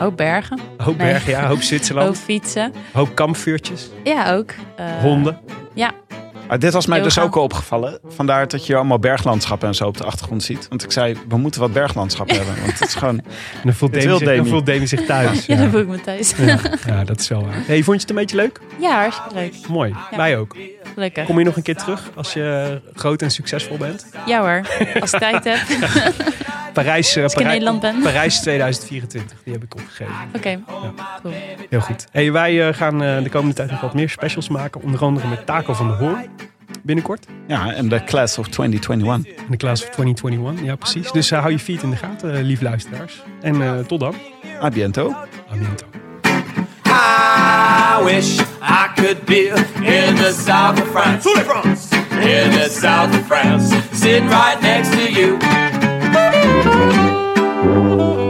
[SPEAKER 6] ook bergen,
[SPEAKER 2] Hoop
[SPEAKER 6] Nee.
[SPEAKER 2] bergen, ja. Hoop
[SPEAKER 6] ook
[SPEAKER 2] Zwitserland.
[SPEAKER 6] fietsen.
[SPEAKER 2] Hoop kampvuurtjes.
[SPEAKER 6] Ja, ook. Eh,
[SPEAKER 2] Honden.
[SPEAKER 6] Ja,
[SPEAKER 1] Maar dit was mij dus ook al opgevallen. Vandaar dat je allemaal berglandschappen en zo op de achtergrond ziet. Want ik zei, we moeten wat berglandschappen hebben. Want het is gewoon...
[SPEAKER 2] En dan voelt Demi, zich, dan
[SPEAKER 1] Demi.
[SPEAKER 2] voelt Demi zich thuis.
[SPEAKER 6] ja, dan voel ik me thuis.
[SPEAKER 2] Ja, ja, dat is wel waar. Hey, vond je het een beetje leuk?
[SPEAKER 6] Ja, hartstikke leuk.
[SPEAKER 2] Mooi. Wij ook.
[SPEAKER 6] Gelukkig.
[SPEAKER 2] Kom je nog een keer terug als je groot en succesvol bent?
[SPEAKER 6] Ja hoor, als ik tijd heb.
[SPEAKER 2] Parijs, uh,
[SPEAKER 6] ik in Nederland ben.
[SPEAKER 2] Parijs 2024, die heb ik opgegeven.
[SPEAKER 6] Oké, cool.
[SPEAKER 2] Heel goed. Hey, wij eh, gaan eh, de komende tijd nog wat meer specials maken. Onder andere met Taco van de Hoorn. Binnenkort.
[SPEAKER 1] Ja, en de class of 2021.
[SPEAKER 2] In de class of 2021. Ja, precies. Dus eh, hou je feet in de gaten, eh, lief luisteraars. En eh, tot dan.
[SPEAKER 1] A biento.
[SPEAKER 2] A biento.
[SPEAKER 5] I wish I could be in the south of France. In the south of France, sitting right next to you. Thank you.